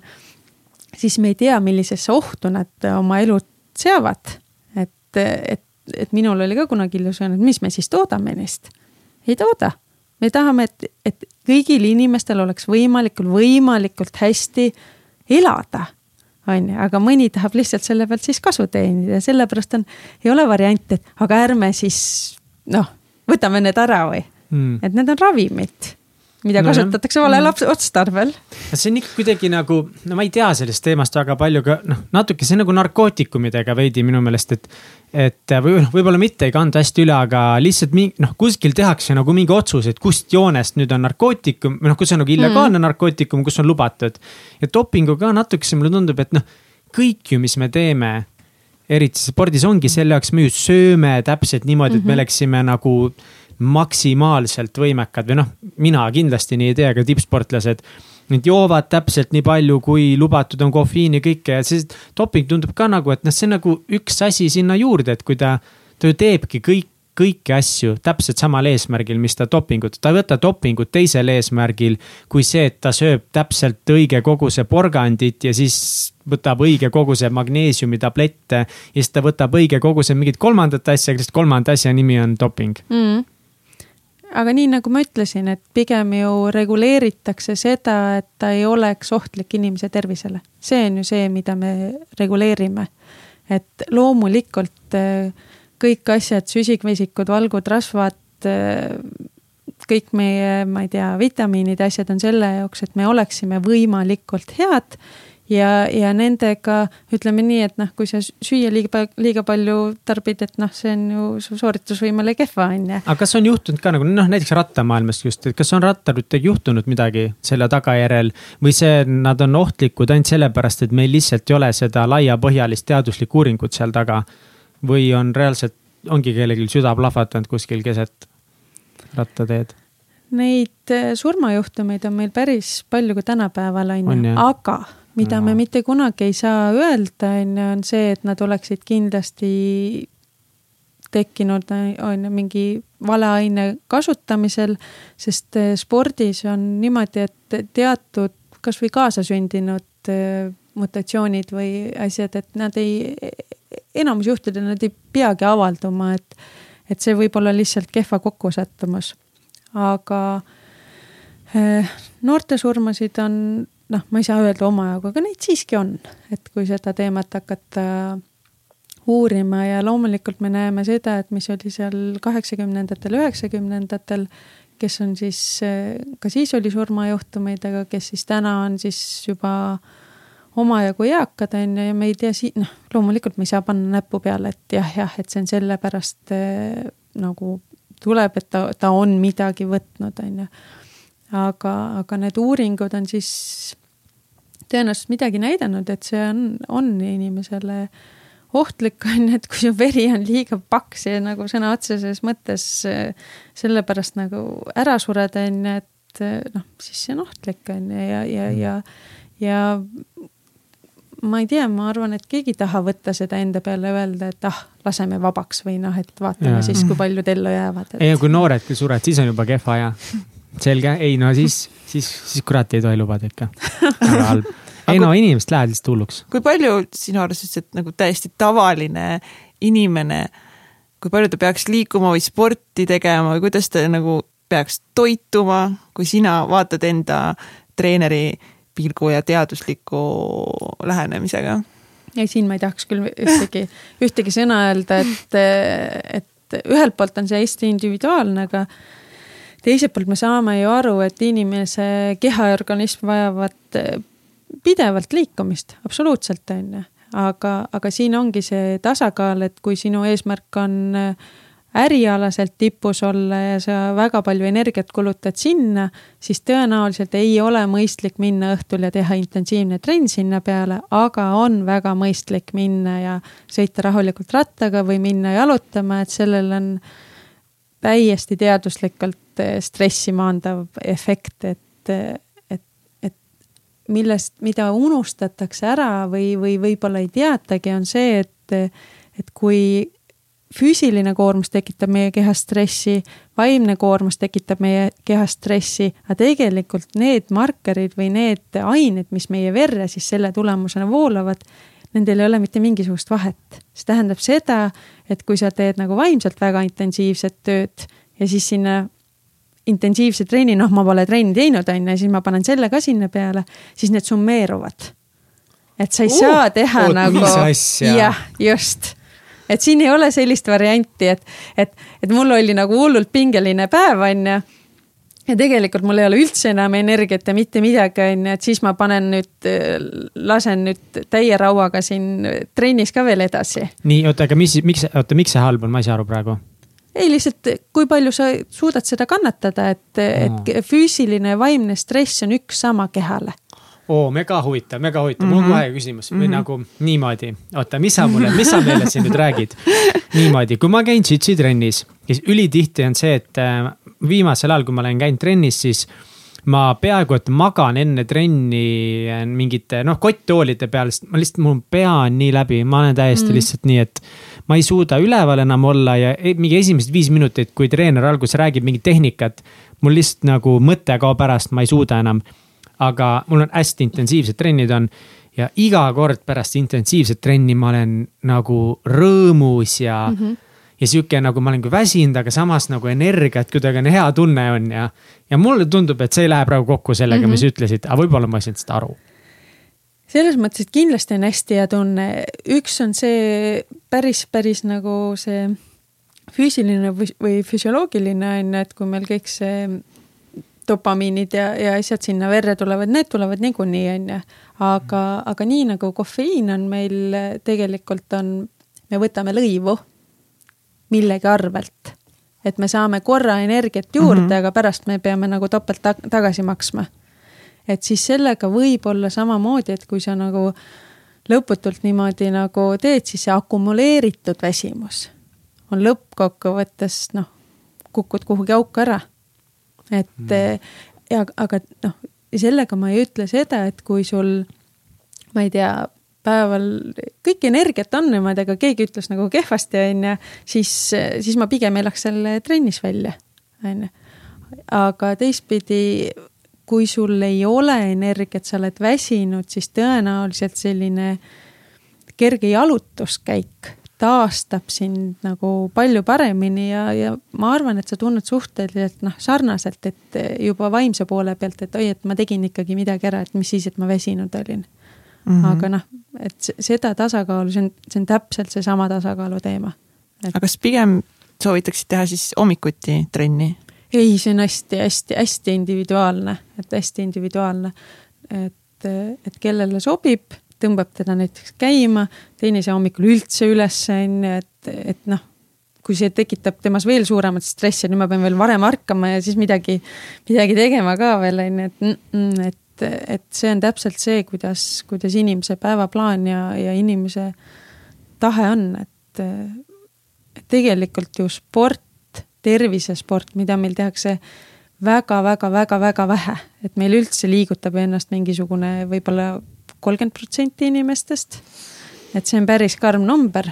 siis me ei tea, millisesse ohtu nad oma elu seavad. et, et, et minul oli ka kunagi illusioon, et mis me siis toodame neist. ei tooda. me tahame, et, et kõigil inimestel oleks võimalikult, võimalikult hästi elada on ju, aga mõni tahab lihtsalt selle pealt siis kasu teenida ja sellepärast on, ei ole varianti, et aga ärme siis noh, võtame need ära või? Mm.. et need on ravimid mida kasutatakse valel mm. otstarbel. see on ikka kuidagi nagu, no ma ei tea sellest teemast väga palju, aga noh, natuke see on nagu narkootikumidega veidi minu meelest, et. et või noh, võib-olla mitte ei kandu hästi üle, aga lihtsalt mingi noh, kuskil tehakse nagu mingi otsus, et kust joonest nüüd on narkootikum või noh, kus on nagu illegaalne mm. narkootikum, kus on lubatud. ja dopinguga natukese mulle tundub, et noh, kõik ju, mis me teeme eriti spordis ongi selle jaoks, me ju sööme täpselt niimoodi, et me mhm. oleksime nagu maksimaalselt võimekad või noh, mina kindlasti nii ei tee, aga tippsportlased. Nad joovad täpselt nii palju, kui lubatud on kofeiini, kõike ja siis doping tundub ka nagu, et noh, see on nagu üks asi sinna juurde, et kui ta, ta ju teebki kõik kõiki asju täpselt samal eesmärgil, mis ta dopingut, ta ei võta dopingut teisel eesmärgil. kui see, et ta sööb täpselt õige koguse porgandit ja siis võtab õige koguse magneesiumitablette. ja siis ta võtab õige koguse mingit kolmandat asja, sest kolmanda asja nimi on doping mm aga nii nagu ma ütlesin, et pigem ju reguleeritakse seda, et ta ei oleks ohtlik inimese tervisele. see on ju see, mida me reguleerime. et loomulikult äh, kõik asjad, süsikvesikud, valgud, rasvad, äh, kõik meie, ma ei tea, vitamiinid ja asjad on selle jaoks, et me oleksime võimalikult head ja, ja nendega ütleme nii, et noh, kui sa süüa liiga, liiga palju tarbid, et noh, see on ju su sooritusvõimele kehva, on ju. aga kas on juhtunud ka nagu noh, näiteks rattamaailmas just, et kas on rattaritega juhtunud midagi selle tagajärjel või see, nad on ohtlikud ainult sellepärast, et meil lihtsalt ei ole seda laiapõhjalist teaduslikku uuringut seal taga. või on reaalselt, ongi kellelgi süda plahvatanud kuskil keset rattateed? Neid eh, surmajuhtumeid on meil päris palju ka tänapäeval on ju, aga mida no. me mitte kunagi ei saa öelda, on ju, on see, et nad oleksid kindlasti tekkinud, on ju, mingi valeaine kasutamisel. sest eh, spordis on niimoodi, et teatud kasvõi kaasasündinud eh, mutatsioonid või asjad, et nad ei, enamus juhtudel nad ei peagi avalduma, et, et see võib olla lihtsalt kehva kokkusattumus. aga eh, noorte surmasid on noh, ma ei saa öelda omajagu, aga neid siiski on, et kui seda teemat hakata uurima ja loomulikult me näeme seda, et mis oli seal kaheksakümnendatel, üheksakümnendatel, kes on siis, ka siis oli surmajuhtumeid, aga kes siis täna on siis juba omajagu eakad, on ju, ja me ei tea si-, noh, loomulikult me ei saa panna näppu peale, et jah, jah, et see on sellepärast äh, nagu tuleb, et ta, ta on midagi võtnud, on ju. aga, aga need uuringud on siis tõenäoliselt midagi näidanud, et see on, on inimesele ohtlik on ju, et kui su veri on liiga paks ja nagu sõna otseses mõttes sellepärast nagu ära sureda, on ju, et noh, siis see on ohtlik on ju ja, ja, ja, ja ma ei tea, ma arvan, et keegi ei taha võtta seda enda peale öelda, et ah, laseme vabaks või noh, et vaatame ja. siis, kui paljud ellu jäävad et.... ei, kui nooredki sured, siis on juba kehva ja selge, ei no siis, siis, siis kurat ei tohi lubada ikka. väga halb ei no inimesed lähevad lihtsalt hulluks. kui palju sinu arust siis, et nagu täiesti tavaline inimene, kui palju ta peaks liikuma või sporti tegema või kuidas ta nagu peaks toituma, kui sina vaatad enda treeneri pilgu ja teadusliku lähenemisega? ei, siin ma ei tahaks küll ühtegi, ühtegi sõna öelda, et, et ühelt poolt on see hästi individuaalne, aga teiselt poolt me saame ju aru, et inimese keha ja organism vajavad pidevalt liikumist, absoluutselt on ju. aga, aga siin ongi see tasakaal, et kui sinu eesmärk on äh, ärialaselt tipus olla ja sa väga palju energiat kulutad sinna, siis tõenäoliselt ei ole mõistlik minna õhtul ja teha intensiivne trenn sinna peale, aga on väga mõistlik minna ja sõita rahulikult rattaga või minna jalutama, et sellel on täiesti teaduslikult eh, stressi maandav efekt, et, et millest, mida unustatakse ära või, või võib-olla ei teatagi, on see, et, et kui füüsiline koormus tekitab meie kehas stressi, vaimne koormus tekitab meie kehas stressi, aga tegelikult need markerid või need ained, mis meie verre siis selle tulemusena voolavad, nendel ei ole mitte mingisugust vahet. see tähendab seda, et kui sa teed nagu vaimselt väga intensiivset tööd ja siis sinna intensiivse treeni, noh, ma pole trenni teinud, on ju, siis ma panen selle ka sinna peale, siis need summeeruvad. et sa ei uh, saa teha oot, nagu, jah, just. et siin ei ole sellist varianti, et, et, et mul oli nagu hullult pingeline päev, on ju. ja tegelikult mul ei ole üldse enam energiat ja mitte midagi, on ju, et siis ma panen nüüd, lasen nüüd täie rauaga siin trennis ka veel edasi. nii, oota, aga mis, miks, oota, miks see halb on, ma ei saa aru praegu ei, lihtsalt kui palju sa suudad seda kannatada, et, et füüsiline ja vaimne stress on üks sama kehale oo, mega huvitav, mega huvitav mm, -hmm. mul on mhm. kohe küsimus mm -hmm. või mhm. nagu niimoodi. oota, mis sa mulle, mis sa meile siin nüüd räägid? niimoodi, kui ma käin Jitsi trennis, siis ülitihti on see, et äh, viimasel ajal, kui ma olen käinud trennis, siis ma peaaegu et magan enne trenni äh, mingite noh, kotttoolide peal, sest ma lihtsalt, mul pea on nii läbi, ma olen täiesti mm. lihtsalt nii, et. Ma ei suuda üleval enam olla ja mingi esimesed viis minutit, kui treener alguses räägib mingit tehnikat. mul lihtsalt nagu mõte kaob ära, sest ma ei suuda enam aga mul on hästi intensiivsed trennid on. ja iga kord pärast intensiivset trenni ma olen nagu rõõmus ja mm, -hmm. ja sihuke nagu ma olen küll väsinud, aga samas nagu energiat kuidagi on hea tunne on ja. ja mulle tundub, et see ei lähe praegu kokku sellega mm, -hmm. mis sa ütlesid, aga võib-olla ma ei saanud seda aru selles mõttes, et kindlasti on hästi hea tunne, üks on see päris, päris nagu see füüsiline või füsioloogiline on ju, et kui meil kõik see dopamiinid ja, ja asjad sinna verre tulevad, need tulevad niikuinii, on ju. aga, aga nii nagu kofeiin on meil tegelikult on, me võtame lõivu millegi arvelt. et me saame korra energiat juurde mm, -hmm. aga pärast me peame nagu topelt ta tagasi maksma. Et siis sellega võib olla samamoodi, et kui sa nagu lõputult niimoodi nagu teed, siis see akumuleeritud väsimus on lõppkokkuvõttes noh, kukud kuhugi auku ära et mm. ja, aga noh, sellega ma ei ütle seda, et kui sul, ma ei tea, päeval kõik energiat on niimoodi, aga keegi ütles nagu kehvasti, on ju, siis, siis ma pigem elaks selle trennis välja, on ju. aga teistpidi, kui sul ei ole energiat, sa oled väsinud, siis tõenäoliselt selline kerge jalutuskäik taastab sind nagu palju paremini ja, ja ma arvan, et sa tunned suhteliselt noh, sarnaselt, et juba vaimse poole pealt, et oi, et ma tegin ikkagi midagi ära, et mis siis, et ma väsinud olin mm. -hmm. aga noh, et seda tasakaalu, see on, see on täpselt seesama tasakaalu teema et.... aga kas pigem soovitaksid teha siis hommikuti trenni? Ei, see on hästi-hästi-hästi individuaalne, et hästi individuaalne. et, et kellele sobib tõmbab teda näiteks käima, teine ei saa hommikul üldse üles, on ju, et, et noh kui see tekitab temas veel suuremat stressi, nüüd ma pean veel varem ärkama ja siis midagi, midagi tegema ka veel on ju, et, et, et see on täpselt see, kuidas, kuidas inimese päevaplaan ja, ja inimese tahe on, et, tegelikult ju sport, tervisesport, mida meil tehakse väga-väga-väga-väga vähe, et meil üldse liigutab ennast mingisugune võib-olla kolmkümmend protsenti inimestest. et see on päris karm number.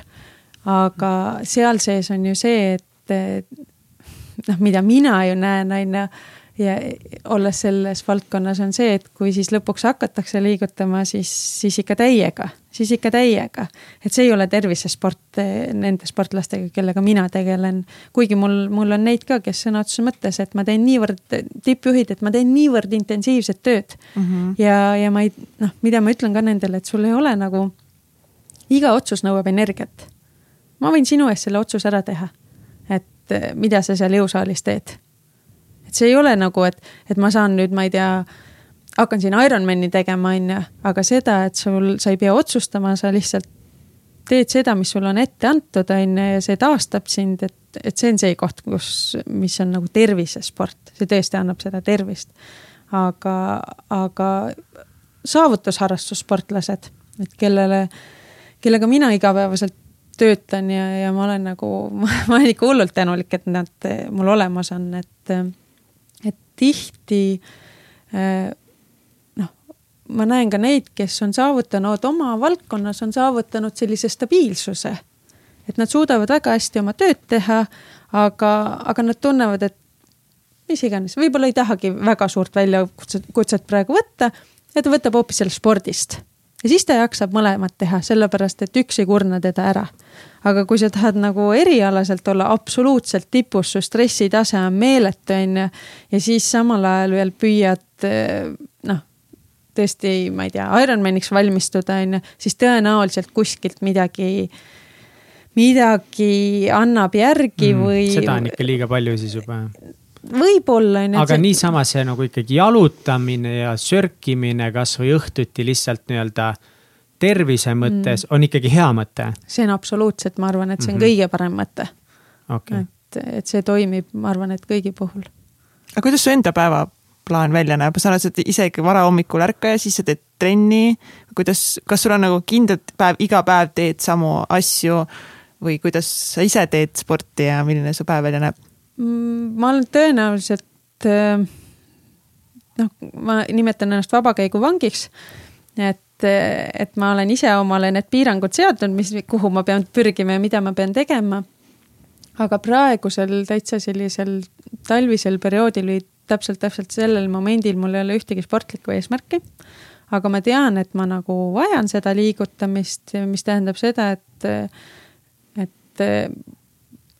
aga seal sees on ju see, et noh, mida mina ju näen, on ju ja olles selles valdkonnas on see, et kui siis lõpuks hakatakse liigutama, siis, siis ikka täiega, siis ikka täiega. et see ei ole tervisesport eh, nende sportlastega, kellega mina tegelen. kuigi mul, mul on neid ka, kes sõna otseses mõttes, et ma teen niivõrd, tippjuhid, et ma teen niivõrd intensiivset tööd mm. -hmm. ja, ja ma ei, noh, mida ma ütlen ka nendele, et sul ei ole nagu, iga otsus nõuab energiat. ma võin sinu eest selle otsuse ära teha. et eh, mida sa seal jõusaalis teed et see ei ole nagu, et, et ma saan nüüd, ma ei tea, hakkan siin Ironmani tegema, on ju, aga seda, et sul, sa ei pea otsustama, sa lihtsalt teed seda, mis sulle on ette antud, on ju, ja see taastab sind, et, et see on see koht, kus, mis on nagu tervisesport, see tõesti annab seda tervist. aga, aga saavutusharrastussportlased, et kellele, kellega mina igapäevaselt töötan ja, ja ma olen nagu, ma olen ikka hullult tänulik, et nad mul olemas on, et tihti noh, ma näen ka neid, kes on saavutanud oma valdkonnas, on saavutanud sellise stabiilsuse. et nad suudavad väga hästi oma tööd teha, aga, aga nad tunnevad, et mis iganes, võib-olla ei tahagi väga suurt väljakutset, kutset praegu võtta ja ta võtab hoopis sellest spordist ja siis ta jaksab mõlemat teha, sellepärast et üks ei kurna teda ära. aga kui sa tahad nagu erialaselt olla absoluutselt tipus, su stressitase on meeletu, on ju, ja siis samal ajal veel püüad noh, tõesti, ma ei tea, Ironmaniks valmistuda, on ju, siis tõenäoliselt kuskilt midagi midagi annab järgi mm, või. seda on ikka liiga palju siis juba võib-olla on ju. aga see... niisama see nagu ikkagi jalutamine ja sörkimine kasvõi õhtuti lihtsalt nii-öelda tervise mõttes mm. on ikkagi hea mõte. see on absoluutselt, ma arvan, et see on mm -hmm. kõige parem mõte okay.. et, et see toimib, ma arvan, et kõigi puhul. aga kuidas su enda päevaplaan välja näeb, sa oled isegi varahommikul ärkaja, siis sa teed trenni, kuidas, kas sul on nagu kindel päev, iga päev teed samu asju või kuidas sa ise teed sporti ja milline su päev välja näeb? Ma olen tõenäoliselt äh, noh, ma nimetan ennast vabakäiguvangiks. et, et ma olen ise omale need piirangud seadnud, mis, kuhu ma pean pürgima ja mida ma pean tegema. aga praegusel täitsa sellisel talvisel perioodil või täpselt, täpselt sellel momendil mul ei ole ühtegi sportlikku eesmärki. aga ma tean, et ma nagu vajan seda liigutamist, mis tähendab seda, et, et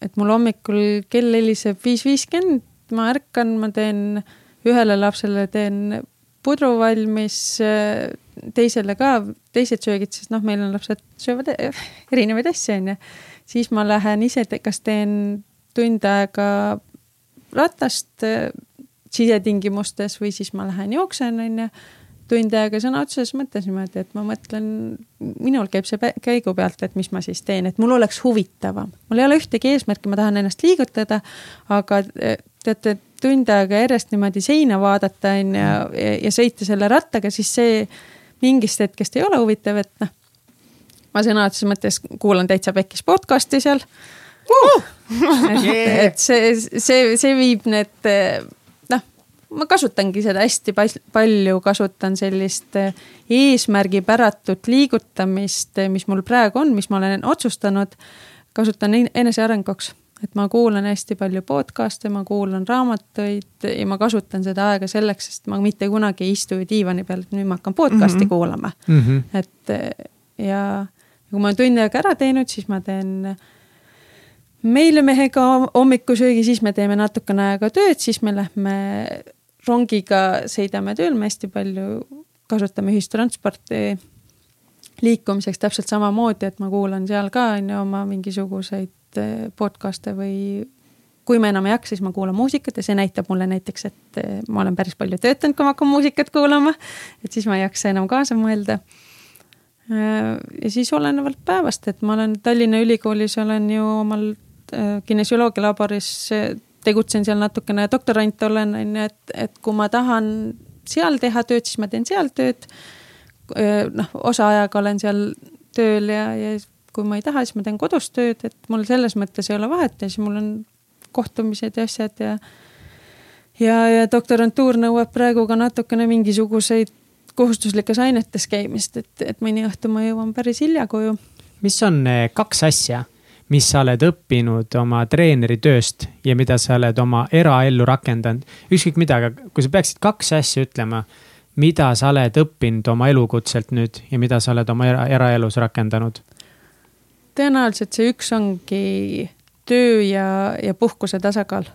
et mul hommikul kell heliseb viis viiskümmend, ma ärkan, ma teen ühele lapsele teen pudru valmis, teisele ka teised söögid, sest noh, meil on lapsed söövad erinevaid asju, onju. siis ma lähen ise, kas teen tund aega ratast sisetingimustes või siis ma lähen jooksen, onju tund aega sõna otseses mõttes niimoodi, et ma mõtlen, minul käib see käigu pealt, et mis ma siis teen, et mul oleks huvitavam. mul ei ole ühtegi eesmärki, ma tahan ennast liigutada, aga eh, teate, tund aega järjest niimoodi seina vaadata on ju ja, ja, sõita selle rattaga, siis see mingist hetkest ei ole huvitav, et noh. ma sõna otseses mõttes kuulan täitsa pekkis podcast'i seal uh! et, et see, see, see viib need ma kasutangi seda hästi palju, kasutan sellist eh, eesmärgipäratut liigutamist, eh, mis mul praegu on, mis ma olen otsustanud. kasutan enesearenguks, et ma kuulan hästi palju podcast'e, ma kuulan raamatuid ja ma kasutan seda aega selleks, sest ma mitte kunagi ei istu diivani peal, et nüüd ma hakkan podcast'i mm -hmm. kuulama mm. -hmm. et eh, ja kui ma olen tund aega ära teinud, siis ma teen meile mehega hommikusöögi, siis me teeme natukene aega tööd, siis me lähme rongiga sõidame tööl, me hästi palju kasutame ühistransporti liikumiseks täpselt samamoodi, et ma kuulan seal ka on ju oma mingisuguseid eh, podcast'e või kui ma enam ei jaksa, siis ma kuulan muusikat ja see näitab mulle näiteks, et eh, ma olen päris palju töötanud, kui ma hakkan muusikat kuulama. et siis ma ei jaksa enam kaasa mõelda. Eh, ja siis olenevalt päevast, et ma olen Tallinna Ülikoolis olen ju omal kinesioloogia laboris tegutsen seal natukene, doktorant olen, on ju, et, et kui ma tahan seal teha tööd, siis ma teen seal tööd. noh, osaajaga olen seal tööl ja, ja kui ma ei taha, siis ma teen kodus tööd, et mul selles mõttes ei ole vahet ja siis mul on kohtumised ja asjad ja. ja, ja doktorantuur nõuab praegu ka natukene mingisuguseid kohustuslikes ainetes käimist, et, et mõni õhtu ma jõuan päris hilja koju. mis on eh, kaks asja mis sa oled õppinud oma treeneri tööst ja mida sa oled oma eraellu rakendanud. ükskõik mida, aga kui sa peaksid kaks asja ütlema, mida sa oled õppinud oma elukutselt nüüd ja mida sa oled oma era, eraelus rakendanud? tõenäoliselt see üks ongi töö ja, ja puhkuse tasakaal.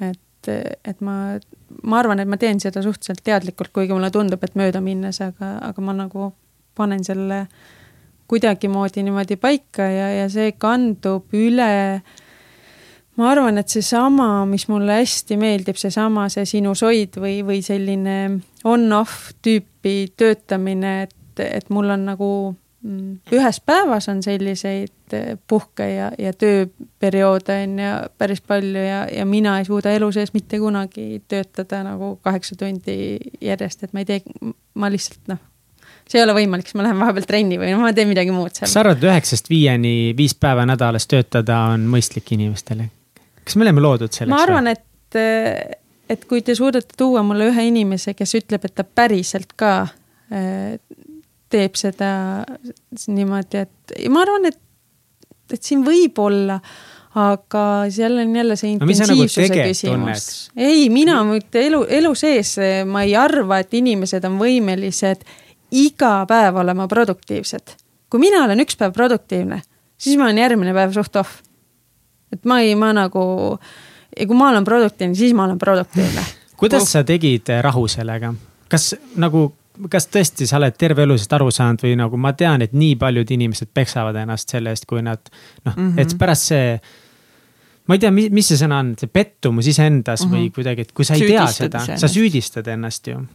et, et ma, ma arvan, et ma teen seda suhteliselt teadlikult, kuigi mulle tundub, et mööda minnes, aga, aga ma nagu panen selle äh, kuidagimoodi niimoodi paika ja, ja see kandub üle. ma arvan, et seesama, mis mulle hästi meeldib, seesama, see sinusoid või, või selline on-off tüüpi töötamine, et, et mul on nagu mm, ühes päevas on selliseid eh, puhke ja, ja tööperioode on ju päris palju ja, ja mina ei suuda elu sees mitte kunagi töötada nagu kaheksa tundi järjest, et ma ei tee, ma lihtsalt noh, see ei ole võimalik, siis ma lähen vahepeal trenni või ma teen midagi muud seal. kas sa arvad, et üheksast viieni viis päeva nädalas töötada on mõistlik inimestele? kas me oleme loodud selleks? ma arvan, et, et kui te suudate tuua mulle ühe inimese, kes ütleb, et ta päriselt ka äh, teeb seda niimoodi, et ma arvan, et, et siin võib olla aga seal on jälle see nagu intensiivsuse teget küsimus. ei, mina elu, elu sees ma ei arva, et inimesed on võimelised iga päev olema produktiivsed. kui mina olen üks päev produktiivne, siis ma olen järgmine päev suht off. et ma ei, ma nagu, kui ma olen produktiivne, siis ma olen produktiivne. kuidas sa tegid eh, rahu sellega? kas nagu, kas tõesti sa oled terve elu sellest aru saanud või nagu ma tean, et nii paljud inimesed peksavad ennast selle eest, kui nad noh mm Mhm. -hmm. et pärast see. ma ei tea, mis, mis see sõna on, see pettumus iseendas mm -hmm. või kuidagi, et kui sa ei tea Mhm. Süüdistad seda, sa süüdistad ennast ju.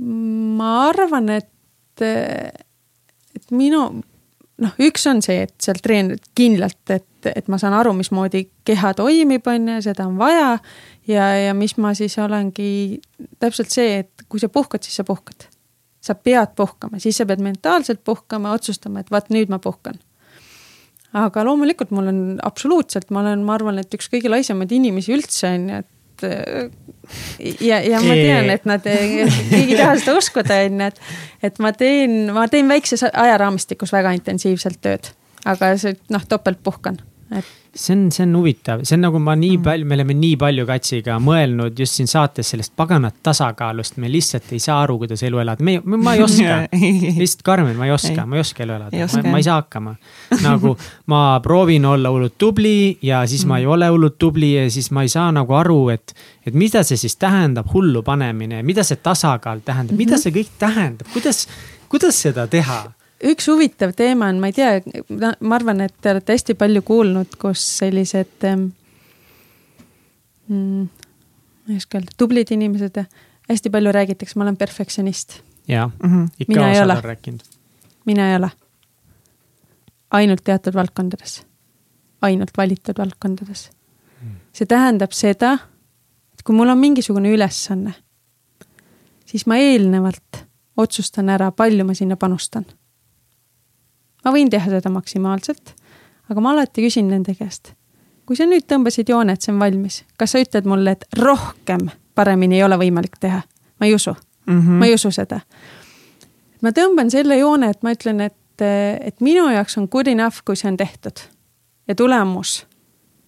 Ma arvan, et, et minu noh, üks on see, et seal treenerid kindlalt, et, et ma saan aru, mismoodi keha toimib, on ju, seda on vaja. ja, ja mis ma siis olengi täpselt see, et kui sa puhkad, siis sa puhkad. sa pead puhkama, siis sa pead mentaalselt puhkama, otsustama, et vaat nüüd ma puhkan. aga loomulikult mul on absoluutselt, ma olen, ma arvan, et üks kõige laisemaid inimesi üldse on ju, et ja, ja ma tean, et nad, keegi ei taha seda uskuda, on ju, et, et ma teen, ma teen väikses ajaraamistikus väga intensiivselt tööd, aga see noh, topelt puhkan, et see on, see on huvitav, see on nagu ma nii palju, me oleme nii palju Katsiga mõelnud just siin saates sellest paganat tasakaalust, me lihtsalt ei saa aru, kuidas elu elada, me, ma ei oska. Lihtsalt Karmen, ma ei oska, ma ei oska elu elada, ma, ma ei saa hakkama. nagu ma proovin olla hullult tubli ja siis ma ei ole hullult tubli ja siis ma ei saa nagu aru, et. et mida see siis tähendab, hullu panemine, mida see tasakaal tähendab, mida see kõik tähendab, kuidas, kuidas seda teha? Üks huvitav teema on, ma ei tea, ma arvan, et te olete hästi palju kuulnud, kus sellised mm, ma ei oska öelda, tublid inimesed, hästi palju räägitakse, ma olen perfektsionist. jah, Mhm. ikka Mina ei osad on rääkinud. mina ei ole. ainult teatud valdkondades. ainult valitud valdkondades. see tähendab seda, et kui mul on mingisugune ülesanne, siis ma eelnevalt otsustan ära, palju ma sinna panustan. Ma võin teha seda maksimaalselt, aga ma alati küsin nende käest. kui sa nüüd tõmbasid joone, et see on valmis, kas sa ütled mulle, et rohkem paremini ei ole võimalik teha? ma ei usu Mhm. ma ei usu seda. ma tõmban selle joone, et ma ütlen, et, et minu jaoks on good enough, kui see on tehtud. ja tulemus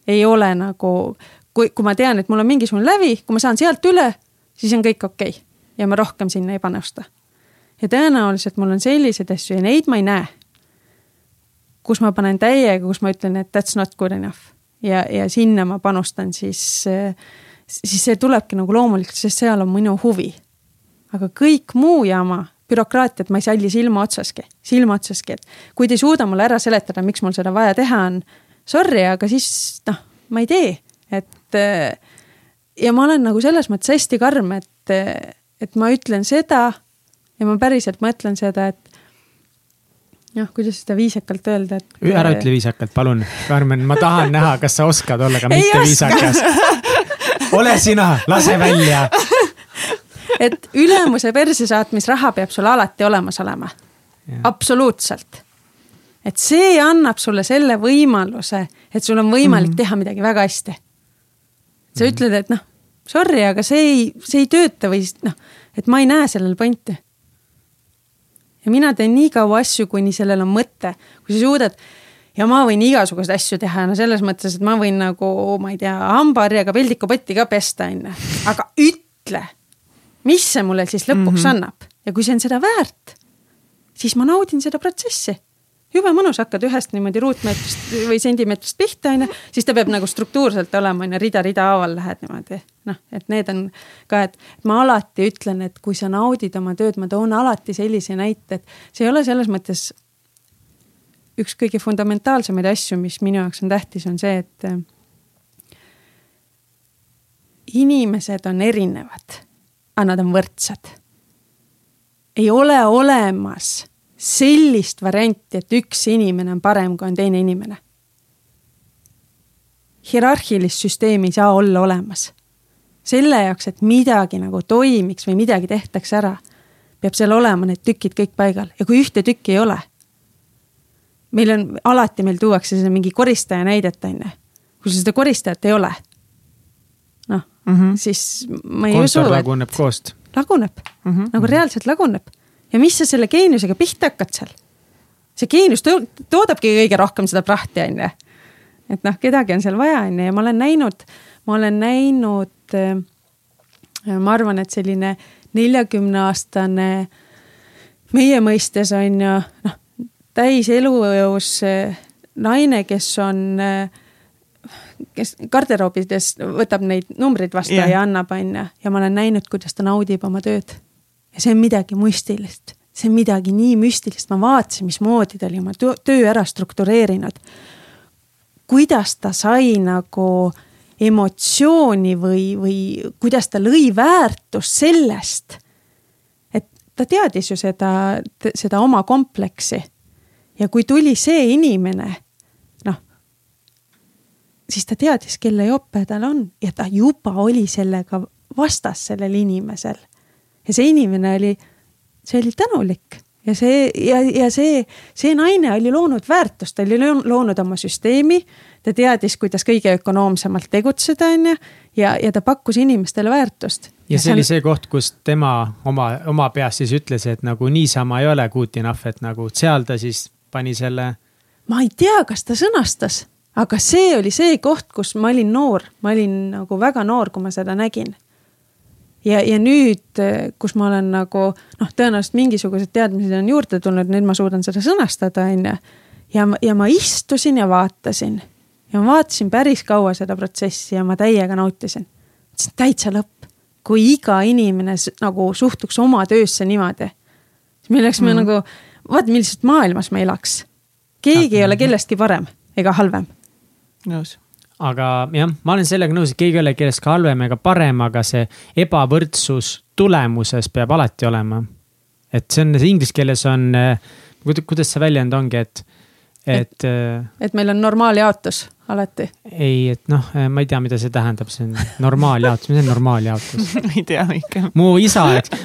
ei ole nagu, kui, kui ma tean, et mul on mingisugune lävi, kui ma saan sealt üle, siis on kõik okei okay. ja ma rohkem sinna ei panusta. ja tõenäoliselt mul on selliseid asju ja neid ma ei näe. Kus ma panen täiega, kus ma ütlen, et that's not good enough. Ja, ja sinna ma panustan, siis, siis see tulebki nagu loomulikult, sest seal on minu huvi. Aga kõik muu jama, bürokraatiat ma ei salli silma otsaski, silma otsaski, et kui te ei suuda mulle ära seletada, miks mul seda vaja teha on, sorry, aga siis noh, ma ei tee, et äh, ja ma olen nagu selles mõttes hästi karm, et, et ma ütlen seda ja ma päriselt mõtlen seda, et noh, kuidas seda viisakalt öelda, et. ära ütle viisakalt, palun, Karmen, ma tahan näha, kas sa oskad olla ka mitte viisakas. ole sina, lase välja. et ülemuse perse saatmisraha peab sul alati olemas olema. absoluutselt. et see annab sulle selle võimaluse, et sul on võimalik mm teha midagi väga hästi. sa mm ütled, et noh, sorry, aga see ei, see ei tööta või noh, et ma ei näe sellel pointi. Ja mina teen nii kaua asju, kuni sellel on mõte, kui sa suudad ja ma võin igasuguseid asju teha, no selles mõttes, et ma võin nagu, ma ei tea, hambaharjaga peldikupotti ka pesta, onju. aga ütle, mis see mulle siis lõpuks mm -hmm. annab ja kui see on seda väärt, siis ma naudin seda protsessi. Jube mõnus, hakkad ühest niimoodi ruutmeetrist või sentimeetrist pihta, onju, siis ta peab nagu struktuurselt olema, onju, rida-rida haaval lähed niimoodi. noh, et need on ka, et ma alati ütlen, et kui sa naudid oma tööd, ma toon alati sellise näite, et see ei ole selles mõttes üks kõige fundamentaalsemaid asju, mis minu jaoks on tähtis, on see, et äh, inimesed on erinevad, aga nad on võrdsed. ei ole olemas sellist varianti, et üks inimene on parem kui on teine inimene. hierarhilist süsteemi ei saa olla olemas. selle jaoks, et midagi nagu toimiks või midagi tehtaks ära, peab seal olema need tükid kõik paigal ja kui ühte tükki ei ole, meil on, alati meil tuuakse see mingi koristaja näidet, on ju. kui seda koristajat ei ole, noh mm, -hmm. siis ma ei kontor usu, et laguneb koost. laguneb mm. -hmm. nagu reaalselt laguneb. Ja mis sa selle geeniusega pihta hakkad seal? see geenius to toodabki kõige rohkem seda prahti, on ju. et noh, kedagi on seal vaja, on ju, ja ma olen näinud, ma olen näinud äh, ma arvan, et selline neljakümneaastane meie mõistes on ju noh, täis elujõus äh, naine, kes on, kes garderoobides võtab neid numbreid vastu yeah. ja annab, on ju, ja ma olen näinud, kuidas ta naudib oma tööd. Ja see on midagi müstilist, see on midagi nii müstilist, ma vaatasin, mismoodi ta oli oma töö ära struktureerinud. kuidas ta sai nagu emotsiooni või, või kuidas ta lõi väärtust sellest, et ta teadis ju seda, seda oma kompleksi. ja kui tuli see inimene, noh, siis ta teadis, kelle jope tal on ja ta juba oli sellega vastas sellel inimesel. Ja see inimene oli, see oli tänulik ja see ja, ja see, see naine oli loonud väärtust, ta oli loo- loonud oma süsteemi. ta teadis, kuidas kõige ökonoomsemalt tegutseda, on ju, ja, ja ta pakkus inimestele väärtust. ja see oli see koht, kus tema oma, oma peas siis ütles, et nagu niisama ei ole good enough, et nagu seal ta siis pani selle ma ei tea, kas ta sõnastas, aga see oli see koht, kus ma olin noor, ma olin nagu väga noor, kui ma seda nägin. Ja, ja nüüd, kus ma olen nagu noh, tõenäoliselt mingisugused teadmised on juurde tulnud, nüüd ma suudan seda sõnastada, on ju. ja, ja ma istusin ja vaatasin ja ma vaatasin päris kaua seda protsessi ja ma täiega nautisin. see on täitsa lõpp, kui iga inimene nagu suhtuks oma töösse niimoodi. siis me oleks mm. Mhm. nagu, vaata millises maailmas me elaks keegi ei ole kellestki parem ega halvem. nõus. Aga jah, ma olen sellega nõus, et keegi ei ole kellestki halvem ega parem, aga see ebavõrdsus tulemuses peab alati olema. et see on, inglise keeles on, kuidas see väljend ongi, et, et äh, et meil on normaaljaotus alati. ei, et noh, ma ei tea, mida see tähendab, see on normaaljaotus, mis on normaaljaotus? ma ei tea ikka. mu isa,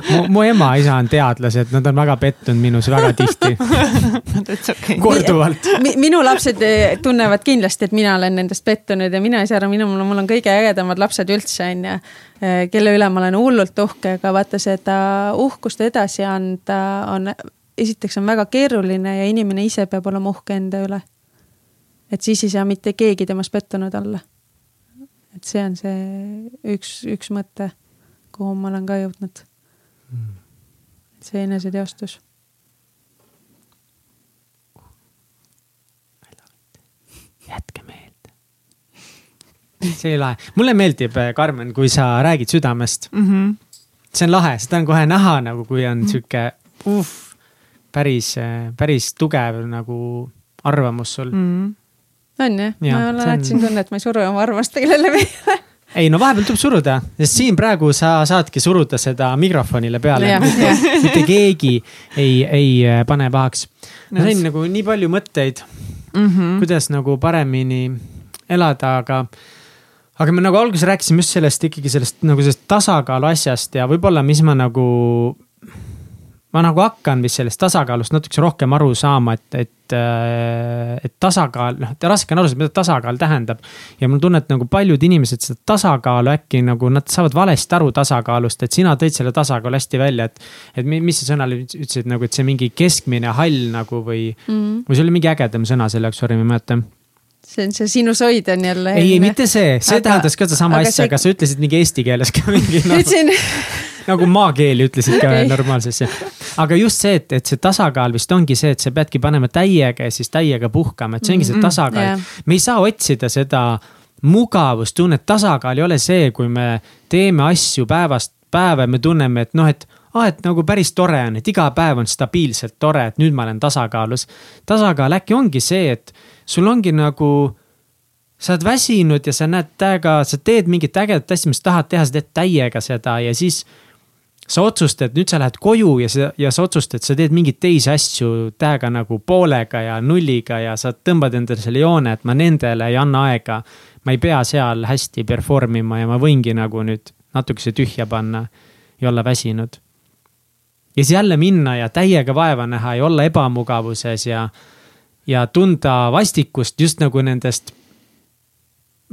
mu, mu ema isa on teadlased, nad on väga pettunud minus väga tihti, okei. korduvalt. minu lapsed eh, tunnevad kindlasti, et mina olen nendest pettunud ja mina ei saa aru, minu, mul on kõige ägedamad lapsed üldse on ju. kelle üle ma olen hullult uhke, aga vaata seda uhkust edasi anda on, esiteks on väga keeruline ja inimene ise peab olema uhke enda üle. Et siis ei saa mitte keegi temast pettunud olla. et see on see üks, üks mõte, kuhu ma olen ka jõudnud. see eneseteostus jätke meelde. see oli lahe, mulle meeldib, Karmen, kui sa räägid südamest, Mhm. see on lahe, seda on kohe näha nagu, kui on sihuke uh, päris, päris tugev nagu arvamus sul mm.. On ja,? ma on- alati siin tunne, et ma ei suru oma arvamust kellele peale. ei no vahepeal tuleb suruda, sest siin praegu sa saadki suruda seda mikrofonile peale mitte, keegi ei, ei äh, pane pahaks. ma sain nagu nii palju mõtteid Mm -hmm. kuidas nagu paremini elada, aga, aga me nagu alguses rääkisime just sellest ikkagi sellest nagu sellest tasakaalu asjast ja võib-olla, mis ma nagu, ma nagu hakkan vist sellest tasakaalust natukese rohkem aru saama, et, et, et tasakaal, noh, raske on aru saada, mida tasakaal tähendab. ja mul on tunne, et nagu paljud inimesed seda tasakaalu äkki nagu nad saavad valesti aru tasakaalust, et sina tõid selle tasakaalu hästi välja, et. et mi- mis sa sõnale ütlesid nagu, et see mingi keskmine hall nagu või Mm. või see oli mingi ägedam sõna selle jaoks, sorry, ma ei mäleta. see on see sinusoid on jälle. ei, mitte see, see Aga- tähendas ka sedasama asja see-, aga sa ütlesid mingi eesti keeles ka mingi noh, ütlesin, nagu maakeeli ütlesid ka okay. normaalsesse. aga just see, et, et see tasakaal vist ongi see, et sa peadki panema täiega ja siis täiega puhkama, et see ongi see tasakaal jah. me ei saa otsida seda mugavustunnet, tasakaal ei ole see, kui me teeme asju päevast päeva ja me tunneme, et noh, et ah, et nagu päris tore on, et iga päev on stabiilselt tore, et nüüd ma olen tasakaalus. tasakaal äkki ongi see, et sul ongi nagu, sa oled väsinud ja sa näed täiega, sa teed mingit ägedat asja, mis tahad teha, sa teed täiega seda ja siis sa otsustad, nüüd sa lähed koju ja sa, ja sa otsustad, sa teed mingeid teisi asju tähega nagu poolega ja nulliga ja sa tõmbad endale selle joone, et ma nendele ei anna aega. ma ei pea seal hästi perform ima ja ma võingi nagu nüüd natukese tühja panna ja olla väsinud. ja siis jälle minna ja täiega vaeva näha ja olla ebamugavuses ja, ja tunda vastikust just nagu nendest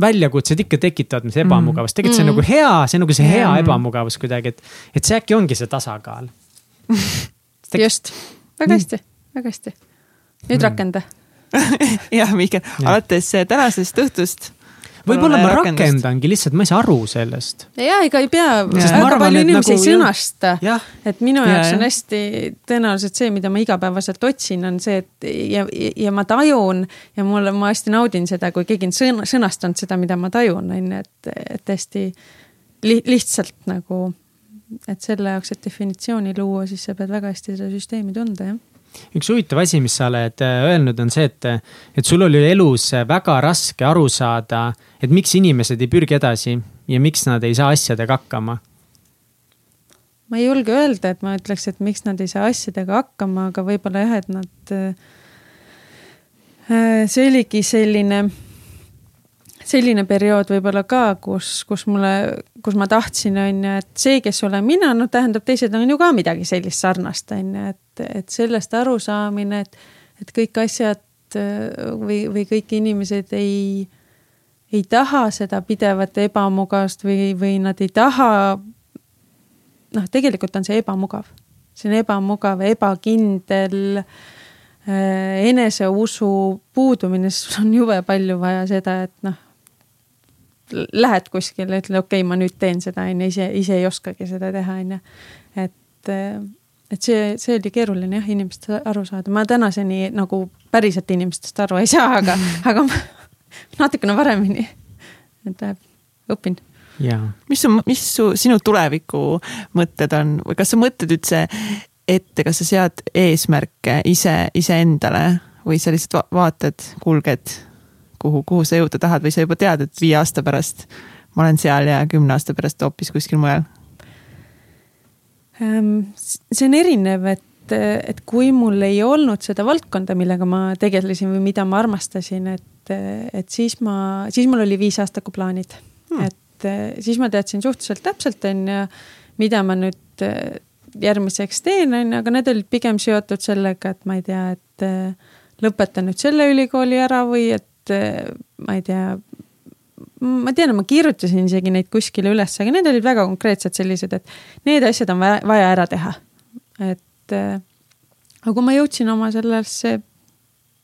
väljakutsed ikka tekitavad mis ebamugavust, tegelikult see on Mm. nagu hea, see on nagu see hea ebamugavus kuidagi, et, et see äkki ongi see tasakaal. just, väga hästi, väga hästi. nüüd Mm. rakenda. jah, Mihkel, alates äh, tänasest õhtust. Võib-olla ma rakendangi lihtsalt, ma ei saa aru sellest. ja ega ei pea, väga palju inimesi nagu ei sõnasta. Et minu Ja, jaoks on hästi tõenäoliselt see, mida ma igapäevaselt otsin, on see, et ja, ja ma tajun ja mulle, ma hästi naudin seda, kui keegi on sõna, sõnastanud seda, mida ma tajun, on ju, et, et hästi li, lihtsalt nagu, et selle jaoks, et definitsiooni luua, siis sa pead väga hästi seda süsteemi tunda, jah üks huvitav asi, mis sa oled äh, öelnud, on see, et, et sul oli elus väga raske aru saada, et miks inimesed ei pürgi edasi ja miks nad ei saa asjadega hakkama. ma ei julge öelda, et ma ütleks, et miks nad ei saa asjadega hakkama, aga võib-olla jah, et nad äh,. see oligi selline, selline periood võib-olla ka, kus, kus mulle, kus ma tahtsin, on ju, et see, kes olen mina, noh, tähendab, teised on ju ka midagi sellist sarnast, on ju, et, et sellest arusaamine, et, et kõik asjad äh, või, või kõik inimesed ei ei taha seda pidevat ebamugavust või, või nad ei taha noh, tegelikult on see ebamugav, see on ebamugav, ebakindel äh,, eneseusu puudumine, sul on jube palju vaja seda, et noh. Lähed kuskile, ütled okei okay,, ma nüüd teen seda, on ju, ise, ise ei oskagi seda teha, on ju. et, et see, see oli keeruline jah, inimestest aru saada, ma tänaseni nagu päriselt inimestest aru ei saa, aga, aga ma natukene paremini, et läheb, õpin. Jaa. mis su, mis su, sinu tuleviku mõtted on? Või kas sa mõtled üldse ette, kas sa sead eesmärke ise, iseendale? Või sa lihtsalt va vaatad, kulged, kuhu, kuhu sa jõuda tahad või sa juba tead, et viie aasta pärast ma olen seal ja kümne aasta pärast hoopis kuskil mujal? Ehm, see on erinev, et, et kui mul ei olnud seda valdkonda, millega ma tegelesin või mida ma armastasin, et, et siis ma, siis mul oli viisaastakuplaanid hmm. et siis ma teadsin suhteliselt täpselt, on ju, mida ma nüüd järgmiseks teen, on ju, aga need olid pigem seotud sellega, et ma ei tea, et lõpetan nüüd selle ülikooli ära või et ma ei tea, ma tean, ma kirjutasin isegi neid kuskile üles, aga need olid väga konkreetsed sellised, et need asjad on vaja, vaja ära teha. et aga kui ma jõudsin oma sellesse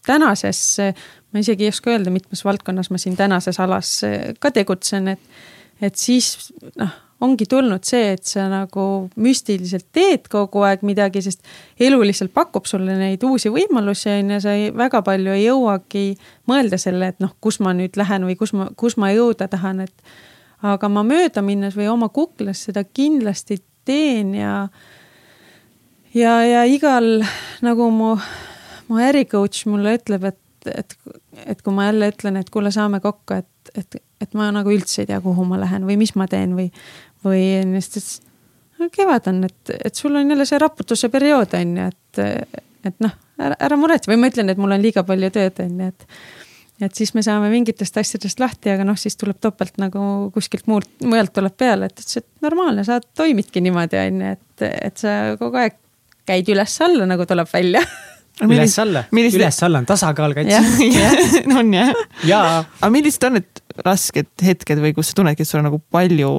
tänasesse, ma isegi ei oska öelda, mitmes valdkonnas ma siin tänases alas ka tegutsen, et, et siis noh, ongi tulnud see, et sa nagu müstiliselt teed kogu aeg midagi, sest elu lihtsalt pakub sulle neid uusi võimalusi, on ju, sa ei, väga palju ei jõuagi mõelda selle, et noh, kus ma nüüd lähen või kus ma, kus ma jõuda tahan, et aga ma möödaminnes või oma kuklas seda kindlasti teen ja ja, ja igal nagu mu, mu äricoach mulle ütleb, et, et, et kui ma jälle ütlen, et kuule, saame kokku, et, et, et ma nagu üldse ei tea, kuhu ma lähen või mis ma teen või, või no, kevad on, et, et sul on jälle see raputuse periood on ju, et, et noh, ära, ära muretse või ma ütlen, et mul on liiga palju tööd on ju, et et siis me saame mingitest asjadest lahti, aga noh, siis tuleb topelt nagu kuskilt muult, mujalt tuleb peale, et ütles, et normaalne, sa toimidki niimoodi, on ju, et, et sa kogu aeg käid üles-alla, nagu tuleb välja üles-alla üles-alla on tasakaal kaitses. on jah? jaa. aga millised on need rasked hetked või kus sa tunnedki, et sul on nagu palju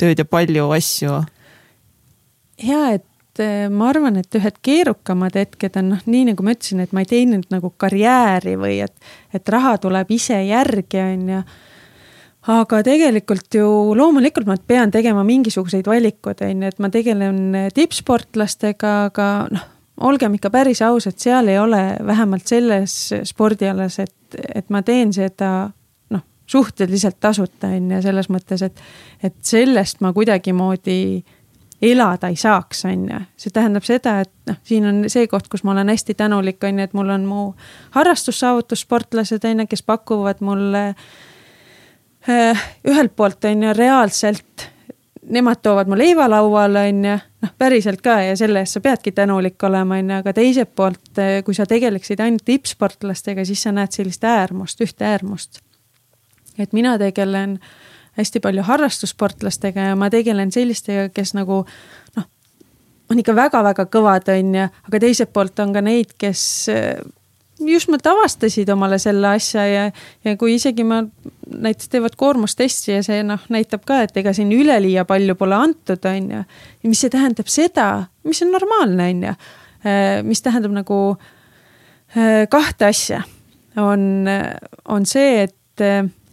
tööd ja palju asju? ja et eh, ma arvan, et ühed keerukamad hetked on noh, nii nagu ma ütlesin, et ma ei teinud nagu karjääri või et, et raha tuleb ise järgi, on ju. aga tegelikult ju loomulikult ma pean tegema mingisuguseid valikuid, on ju, et ma tegelen tippsportlastega, aga noh, olgem ikka päris ausad, seal ei ole vähemalt selles spordialas, et, et ma teen seda suhteliselt tasuta on ju, selles mõttes, et, et sellest ma kuidagimoodi elada ei saaks, on ju. see tähendab seda, et noh, siin on see koht, kus ma olen hästi tänulik, on ju, et mul on mu harrastussaavutussportlased, on ju, kes pakuvad mulle äh, ühelt poolt on ju reaalselt nemad toovad mu leiva lauale, on ju, noh, päriselt ka ja selle eest sa peadki tänulik olema, on ju, aga teiselt poolt, kui sa tegeleksid ainult tippsportlastega, siis sa näed sellist äärmust, ühte äärmust. Et mina tegelen hästi palju harrastussportlastega ja ma tegelen sellistega, kes nagu noh, on ikka väga-väga kõvad, on ju, aga teiselt poolt on ka neid, kes just nimelt avastasid omale selle asja ja, ja kui isegi ma näiteks teevad koormustesti ja see noh, näitab ka, et ega siin üleliia palju pole antud, on ju. ja mis see tähendab seda, mis on normaalne, on ju. Äh, mis tähendab nagu äh, kahte asja. on, on see, et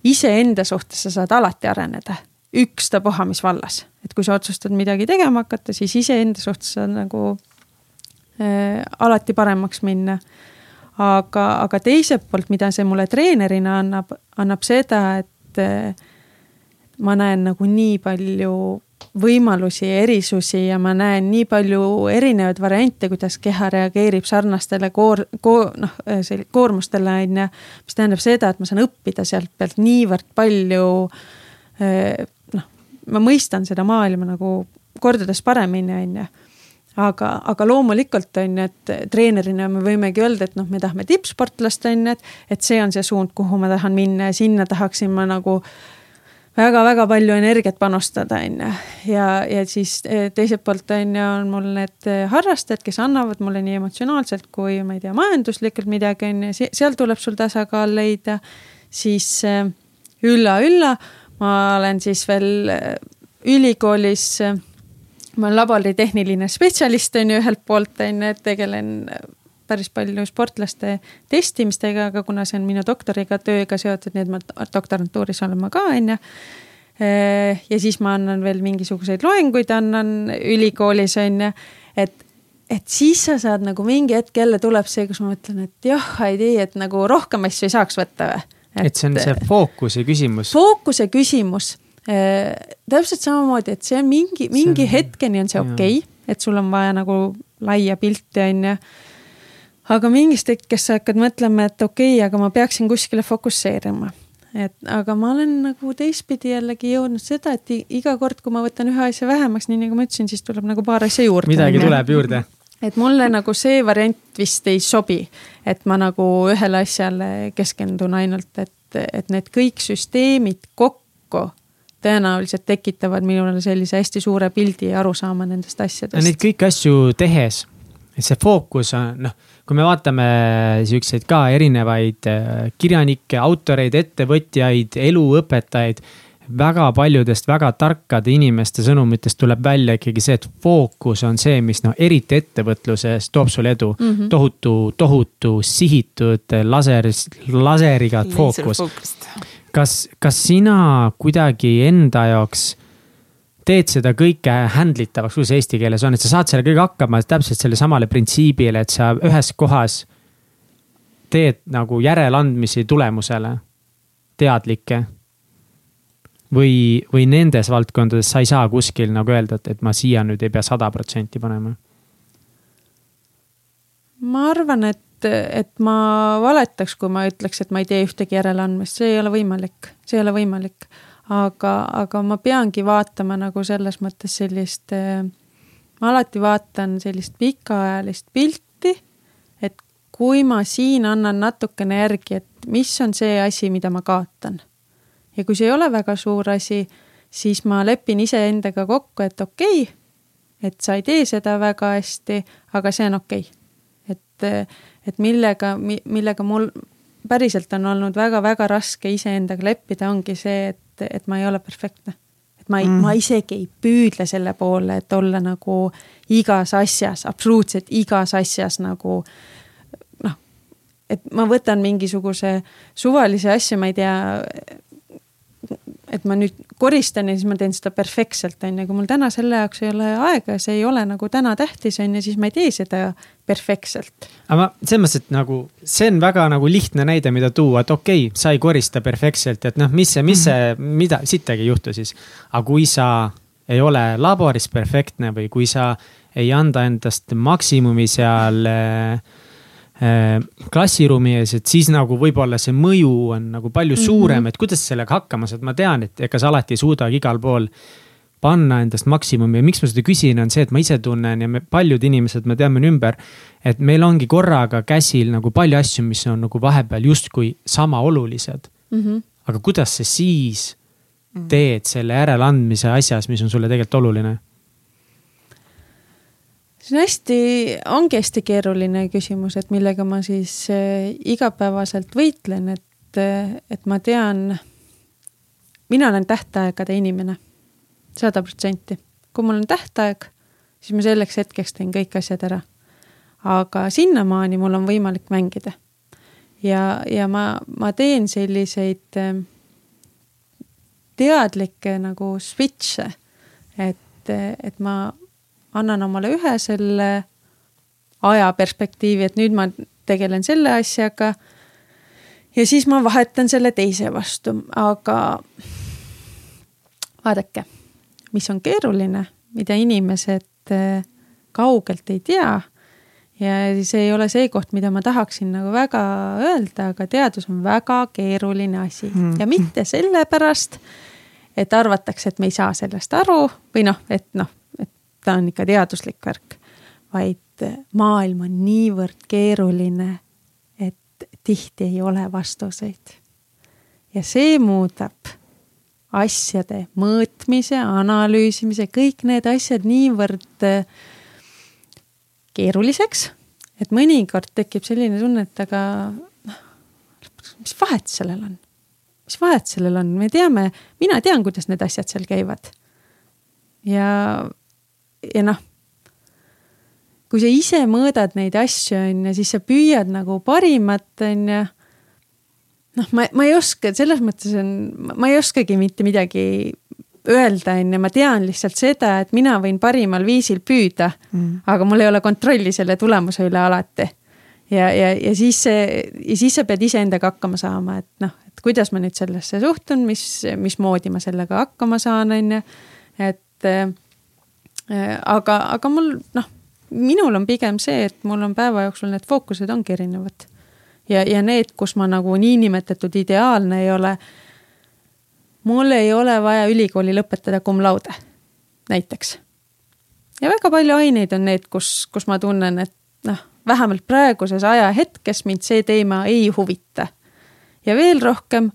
iseenda suhtes sa saad alati areneda, ükstapuha mis vallas. et kui sa otsustad midagi tegema hakata, siis iseenda suhtes saad nagu äh, alati paremaks minna aga, aga teiselt poolt, mida see mulle treenerina annab, annab seda, et ma näen nagu nii palju võimalusi ja erisusi ja ma näen nii palju erinevaid variante, kuidas keha reageerib sarnastele koor-, koor-, noh, koormustele, on ju. mis tähendab seda, et ma saan õppida sealt pealt niivõrd palju. noh, ma mõistan seda maailma nagu kordades paremini, on ju aga, aga loomulikult on ju, et treenerina me võimegi öelda, et noh, me tahame tippsportlast on ju, et, et see on see suund, kuhu ma tahan minna ja sinna tahaksin ma nagu väga-väga palju energiat panustada, on ju. ja, ja siis e, teiselt poolt on ju, on mul need harrastajad, kes annavad mulle nii emotsionaalselt kui ma ei tea, majanduslikult midagi on ju, seal tuleb sul tasakaal leida. siis ülla-ülla, e, ma olen siis veel ülikoolis ma olen laboritehniline spetsialist on ju ühelt poolt on ju, et tegelen päris palju sportlaste testimistega, aga kuna see on minu doktoriga tööga seotud, nii et ma doktorantuuris olen ma ka on ju. ja siis ma annan veel mingisuguseid loenguid, annan ülikoolis on ju, et et siis sa saad nagu mingi hetk jälle tuleb see, kus ma mõtlen, et jah, ei tea, et nagu rohkem asju ei saaks võtta või. et see on see fookuse küsimus. fookuse küsimus Äh, täpselt samamoodi, et see on mingi, mingi see on... hetkeni on see okei okay,, et sul on vaja nagu laia pilti, on ju. Aga mingist hetkest sa hakkad mõtlema, et okei okay,, aga ma peaksin kuskile fokusseerima. et aga ma olen nagu teistpidi jällegi jõudnud seda, et iga kord, kui ma võtan ühe asja vähemaks, nii nagu ma ütlesin, siis tuleb nagu paar asja juurde. midagi tuleb juurde et mulle nagu see variant vist ei sobi, et ma nagu ühele asjale keskendun ainult, et, et need kõik süsteemid kokku tõenäoliselt tekitavad minule sellise hästi suure pildi ja arusaama nendest asjadest. Neid kõiki asju tehes, et see fookus on noh, kui me vaatame siukseid ka erinevaid äh, kirjanikke, autoreid, ettevõtjaid, eluõpetajaid väga paljudest väga tarkade inimeste sõnumitest tuleb välja ikkagi see, et fookus on see, mis noh, eriti ettevõtluses toob sulle edu mm. -hmm. tohutu, tohutu sihitud laser, laseriga fookus kas, kas sina kuidagi enda jaoks teed seda kõike handle itavaks, kuidas eesti keeles on, et sa saad selle kõige hakkama täpselt selle samale printsiibile, et sa ühes kohas teed nagu järeleandmisi tulemusele, teadlikke. või, või nendes valdkondades sa ei saa kuskil nagu öelda, et, et ma siia nüüd ei pea sada protsenti panema? ma arvan, et, et ma valetaks, kui ma ütleks, et ma ei tee ühtegi järeleandmist, see ei ole võimalik, see ei ole võimalik. Aga, aga ma peangi vaatama nagu selles mõttes sellist, ma alati vaatan sellist pikaajalist pilti, et kui ma siin annan natukene järgi, et mis on see asi, mida ma kaotan. ja kui see ei ole väga suur asi, siis ma lepin iseendaga kokku, et okei okay,, et sa ei tee seda väga hästi, aga see on okei okay et, et millega, millega mul päriselt on olnud väga-väga raske iseendaga leppida, ongi see, et, et ma ei ole perfektne. et ma ei mm., ma isegi ei püüdle selle poole, et olla nagu igas asjas, absoluutselt igas asjas nagu noh, et ma võtan mingisuguse suvalise asja, ma ei tea, et ma nüüd koristan ja siis ma teen seda perfektselt, on ju, kui mul täna selle jaoks ei ole aega ja see ei ole nagu täna tähtis, on ju, siis ma ei tee seda perfektselt. aga ma, selles mõttes, et nagu see on väga nagu lihtne näide, mida tuua, et okei okay,, sa ei korista perfektselt, et noh, mis see, mis see, mhm. mida, sittagi ei juhtu siis. aga kui sa ei ole laboris perfektne või kui sa ei anda endast maksimumi seal äh, Äh, klassiruumi ees, et siis nagu võib-olla see mõju on nagu palju suurem mm, -hmm. et kuidas sellega hakkama saad, ma tean, et ega sa alati ei suudagi igal pool panna endast maksimumi ja miks ma seda küsin, on see, et ma ise tunnen ja me paljud inimesed, me teame ümber. et meil ongi korraga käsil nagu palju asju, mis on nagu vahepeal justkui sama olulised mm. -hmm. aga kuidas sa siis mhm. teed selle järeleandmise asjas, mis on sulle tegelikult oluline? See on hästi, ongi hästi keeruline küsimus, et millega ma siis äh, igapäevaselt võitlen, et, äh, et ma tean mina olen tähtaegade inimene, sada protsenti. kui mul on tähtaeg, siis ma selleks hetkeks teen kõik asjad ära. aga sinnamaani mul on võimalik mängida. ja, ja ma, ma teen selliseid ähm, teadlikke nagu switch'e, et, et ma annan omale ühe selle ajaperspektiivi, et nüüd ma tegelen selle asjaga ja siis ma vahetan selle teise vastu, aga vaadake, mis on keeruline, mida inimesed äh, kaugelt ei tea. ja see ei ole see koht, mida ma tahaksin nagu väga öelda, aga teadus on väga keeruline asi mm. ja mitte sellepärast, et arvatakse, et me ei saa sellest aru või noh, et noh, ta on ikka teaduslik värk, vaid maailm on niivõrd keeruline tihti ei ole vastuseid. ja see muudab asjade mõõtmise, analüüsimise, kõik need asjad niivõrd äh, keeruliseks, et mõnikord tekib selline tunne, et aga noh, mis vahet sellel on? mis vahet sellel on, me teame, mina tean, kuidas need asjad seal käivad. ja, ja noh kui sa ise mõõdad neid asju, on ju, siis sa püüad nagu parimat, on ju. noh, ma, ma ei oska, selles mõttes on, ma ei oskagi mitte midagi öelda, on ju, ma tean lihtsalt seda, et mina võin parimal viisil püüda mm., aga mul ei ole kontrolli selle tulemuse üle alati. ja, ja, ja siis see, ja siis sa pead iseendaga hakkama saama, et noh, et kuidas ma nüüd sellesse suhtun, mis, mismoodi ma sellega hakkama saan, on ju. et aga, aga mul noh minul on pigem see, et mul on päeva jooksul need fookused ongi erinevad. ja, ja need, kus ma nagu niinimetatud ideaalne ei ole. mul ei ole vaja ülikooli lõpetada cum laude, näiteks. ja väga palju aineid on need, kus, kus ma tunnen, et noh, vähemalt praeguses ajahetkes mind see teema ei huvita. ja veel rohkem,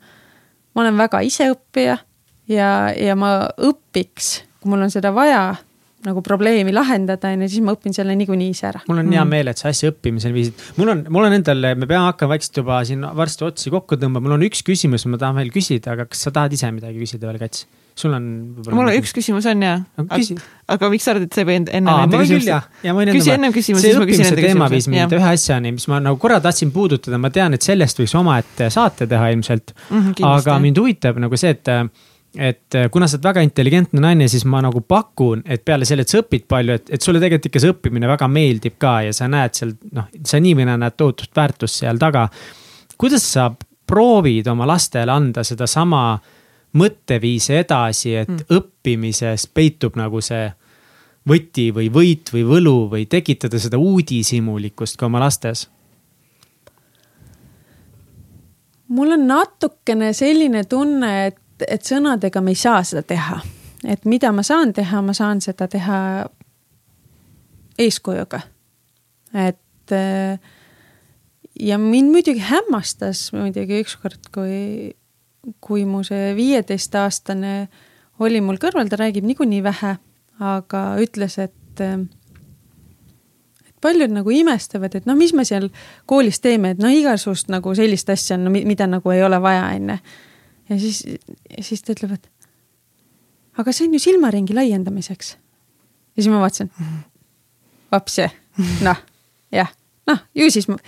ma olen väga iseõppija ja, ja ma õpiks, kui mul on seda vaja nagu probleemi lahendada, on ju, siis ma õpin selle niikuinii ise ära. mul on hea mm. meel, et sa asja õppimisel viisid, mul on, mul on endal, me peame hakkama vaikselt juba siin varsti otsi kokku tõmbama, mul on üks küsimus, ma tahan veel küsida, aga kas sa tahad ise midagi küsida veel, Kats? sul on. mul on üks küsimus on ja. aga, aga miks sa arvad, et sa ei või enne Aa, enda küsimust? küsi ennem küsimus, siis ma küsin enda küsimuse. viis mind ühe asjani, mis ma nagu korra tahtsin puudutada, ma tean, et sellest võiks omaette saate teha ilmselt mm. -hmm, aga mind huvitab nagu see, et et äh, kuna sa oled väga intelligentne naine, siis ma nagu pakun, et peale selle, et sa õpid palju, et, et sulle tegelikult ikka see õppimine väga meeldib ka ja sa näed seal noh, sa nii või naa näed tohutut väärtust seal taga. kuidas sa proovid oma lastele anda sedasama mõtteviisi edasi, et mm. õppimises peitub nagu see võti või võit või võlu või tekitada seda uudishimulikkust ka oma lastes? mul on natukene selline tunne, et et sõnadega me ei saa seda teha. et mida ma saan teha, ma saan seda teha eeskujuga. et ja mind muidugi hämmastas muidugi ükskord, kui, kui mu see viieteistaastane oli mul kõrval, ta räägib niikuinii vähe, aga ütles, et paljud nagu imestavad, et noh, mis me seal koolis teeme, et noh, igasugust nagu sellist asja on no,, mida nagu ei ole vaja, onju ja siis, siis ta ütleb, et aga see on ju silmaringi laiendamiseks. ja siis ma vaatasin, vaps see, noh, jah, noh, ju siis ma,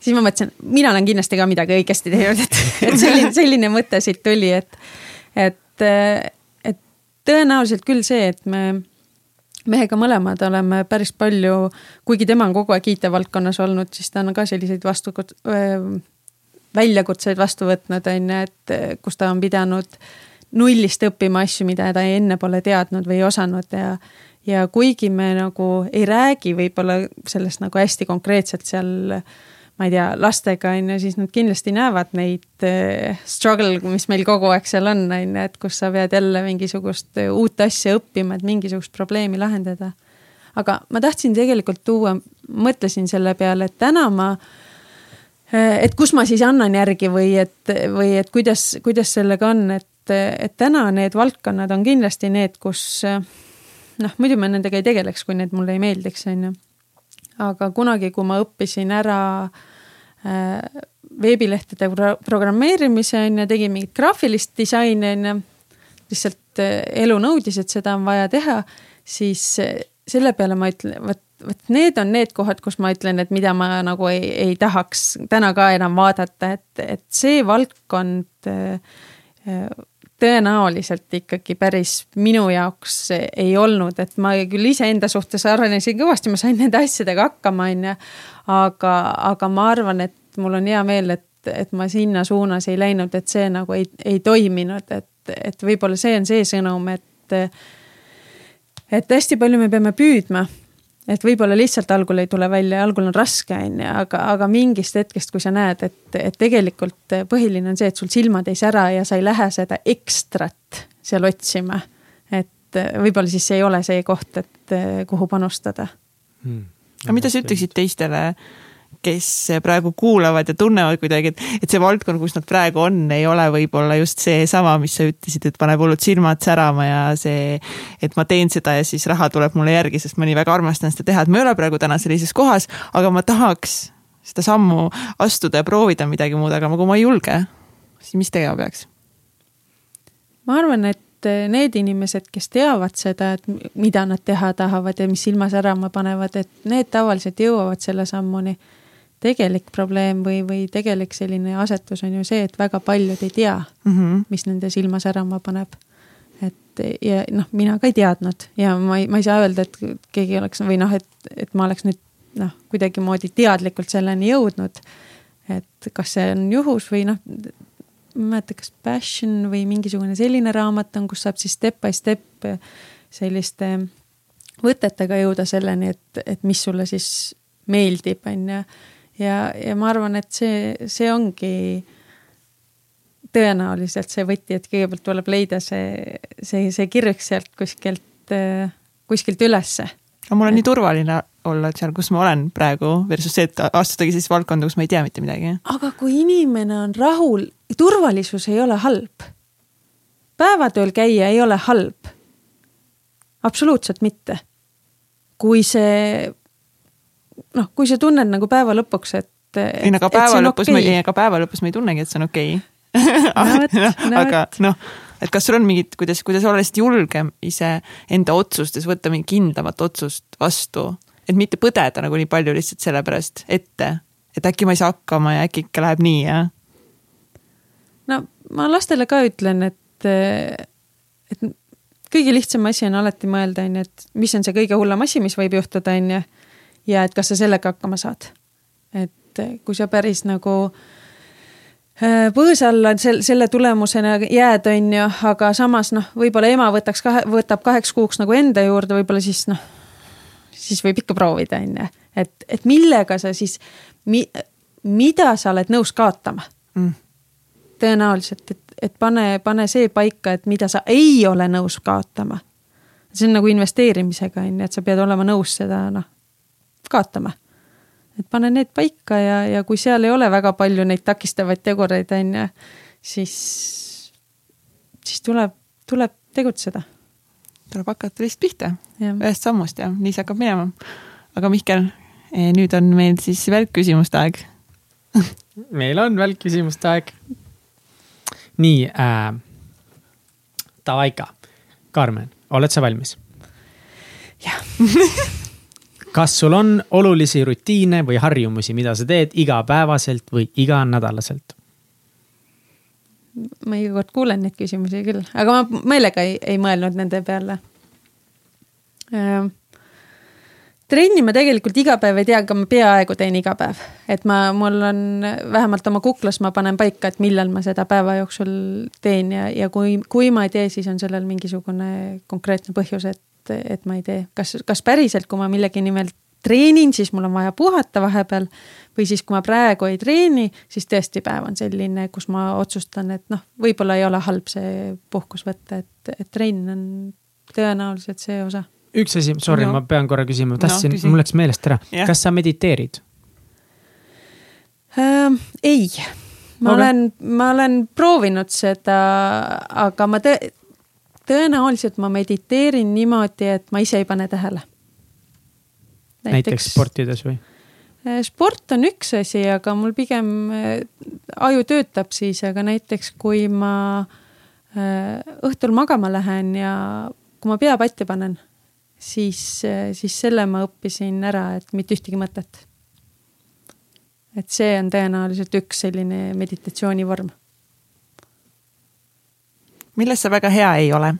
siis ma mõtlesin, mina olen kindlasti ka midagi õigesti teinud, et, et selline, selline mõte siit tuli, et, et, et tõenäoliselt küll see, et me mehega mõlemad oleme päris palju, kuigi tema on kogu aeg IT-valdkonnas olnud, siis ta on ka selliseid vastu, väljakutseid vastu võtnud, on ju, et eh, kus ta on pidanud nullist õppima asju, mida ta enne pole teadnud või osanud ja ja kuigi me nagu ei räägi võib-olla sellest nagu hästi konkreetselt seal ma ei tea, lastega on ju, siis nad kindlasti näevad neid äh, struggle, mis meil kogu aeg seal on, on ju, et kus sa pead jälle mingisugust äh, uut asja õppima, et mingisugust probleemi lahendada. aga ma tahtsin tegelikult tuua, mõtlesin selle peale, et täna ma äh, et kus ma siis annan järgi või et, või et kuidas, kuidas sellega on, et, et täna need valdkonnad on kindlasti need, kus noh, muidu ma nendega ei tegeleks, kui need mulle ei meeldiks, on ju. Aga kunagi, kui ma õppisin ära äh, veebilehtede pro programmeerimise on ju, tegin mingit graafilist disaini on ju, lihtsalt äh, elu nõudis, et seda on vaja teha, siis äh, selle peale ma ütlen, vot, vot need on need kohad, kus ma ütlen, et mida ma nagu ei, ei tahaks täna ka enam vaadata, et, et see valdkond äh, tõenäoliselt ikkagi päris minu jaoks ei olnud, et ma küll iseenda suhtes arenesin kõvasti, ma sain nende asjadega hakkama, on ju. aga, aga ma arvan, et mul on hea meel, et, et ma sinna suunas ei läinud, et see nagu ei, ei toiminud, et, et võib-olla see on see sõnum, et. et hästi palju me peame püüdma et võib-olla lihtsalt algul ei tule välja, algul on raske, on ju, aga, aga mingist hetkest, kui sa näed, et, et tegelikult põhiline on see, et sul silmad ei sära ja sa ei lähe seda ekstrat seal otsima. et võib-olla siis ei ole see koht, et kuhu panustada. Hmm.. aga mida sa ütleksid teistele kes praegu kuulavad ja tunnevad kuidagi, et, et see valdkond, kus nad praegu on, ei ole võib-olla just seesama, mis sa ütlesid, et paneb hullult silmad särama ja see, et ma teen seda ja siis raha tuleb mulle järgi, sest ma nii väga armastan seda teha, et ma ei ole praegu täna sellises kohas, aga ma tahaks seda sammu astuda ja proovida midagi muud, aga kui ma ei julge, siis mis tegema peaks? ma arvan, et need inimesed, kes teavad seda, et mida nad teha tahavad ja mis silma särama panevad, et need tavaliselt jõuavad selle sammuni tegelik probleem või, või tegelik selline asetus on ju see, et väga paljud ei tea mm, -hmm. mis nende silma särama paneb. et ja noh, mina ka ei teadnud ja ma ei, ma ei saa öelda, et keegi oleks või noh, et, et ma oleks nüüd noh, kuidagimoodi teadlikult selleni jõudnud. et kas see on juhus või noh, ma ei mäleta, kas Passion või mingisugune selline raamat on, kus saab siis step by step selliste võtetega jõuda selleni, et, et mis sulle siis meeldib, on ju ja, ja ma arvan, et see, see ongi tõenäoliselt see võti, et kõigepealt tuleb leida see, see, see kirg sealt kuskilt, kuskilt ülesse. aga mul on et... nii turvaline olla seal, kus ma olen praegu versus see, et astudagi siis valdkonda, kus ma ei tea mitte midagi. aga kui inimene on rahul, turvalisus ei ole halb. päevatööl käia ei ole halb. absoluutselt mitte. kui see noh, kui sa tunned nagu päeva lõpuks, et. ei no aga päeva lõpus okay. ma, ei, aga päeva lõpus ma ei tunnegi, et see on okei okay. no, aga noh, et kas sul on mingid, kuidas, kuidas olla lihtsalt julgem iseenda otsustes võtta mingi kindlamat otsust vastu, et mitte põdeda nagu nii palju lihtsalt sellepärast ette, et äkki ma ei saa hakkama ja äkki ikka läheb nii ja. no ma lastele ka ütlen, et, et kõige lihtsam asi on alati mõelda, on ju, et mis on see kõige hullem asi, mis võib juhtuda, on ju ja et kas sa sellega hakkama saad. et kui sa päris nagu äh, põõsa alla sel-, selle tulemusena jääd, on ju, aga samas noh, võib-olla ema võtaks kahe, võtab kaheks kuuks nagu enda juurde, võib-olla siis noh, siis võib ikka proovida, on ju. et, et millega sa siis mi,, mida sa oled nõus kaotama mm.? tõenäoliselt, et, et pane, pane see paika, et mida sa ei ole nõus kaotama. see on nagu investeerimisega, on ju, et sa pead olema nõus seda noh, kaotama. et pane need paika ja, ja kui seal ei ole väga palju neid takistavaid tegureid, on ju, siis, siis tuleb, tuleb tegutseda. tuleb hakata lihtsalt pihta, ühest sammust ja nii see hakkab minema. aga Mihkel, eh, nüüd on meil siis välkküsimuste aeg meil on välkküsimuste aeg. nii äh,, Davaika, Karmen, oled sa valmis? jah kas sul on olulisi rutiine või harjumusi, mida sa teed igapäevaselt või iganädalaselt? ma iga kord kuulen neid küsimusi küll, aga ma meelega ei, ei mõelnud nende peale äh, trenni ma tegelikult iga päev ei tea, aga ma peaaegu teen iga päev. et ma, mul on vähemalt oma kuklas ma panen paika, et millal ma seda päeva jooksul teen ja, ja kui, kui ma ei tee, siis on sellel mingisugune konkreetne põhjus, et et, et ma ei tee, kas, kas päriselt, kui ma millegi nimel treenin, siis mul on vaja puhata vahepeal. või siis, kui ma praegu ei treeni, siis tõesti päev on selline, kus ma otsustan, et noh, võib-olla ei ole halb see puhkus võtta, et, et trenn on tõenäoliselt see osa. üks asi, sorry No. ma pean korra küsima, tahtsin no,, mul läks meelest ära Jah., kas sa mediteerid? ähm,. ei, ma okay. olen, ma olen proovinud seda, aga ma tõ-, tõenäoliselt ma mediteerin niimoodi, et ma ise ei pane tähele. näiteks sportides või? Eh, sport on üks asi, aga mul pigem eh, aju töötab siis, aga näiteks kui ma eh, õhtul magama lähen ja kui ma pea patti panen, siis, siis selle ma õppisin ära, et mitte ühtegi mõtet. et see on tõenäoliselt üks selline meditatsioonivorm. Milles sa väga hea ei ole?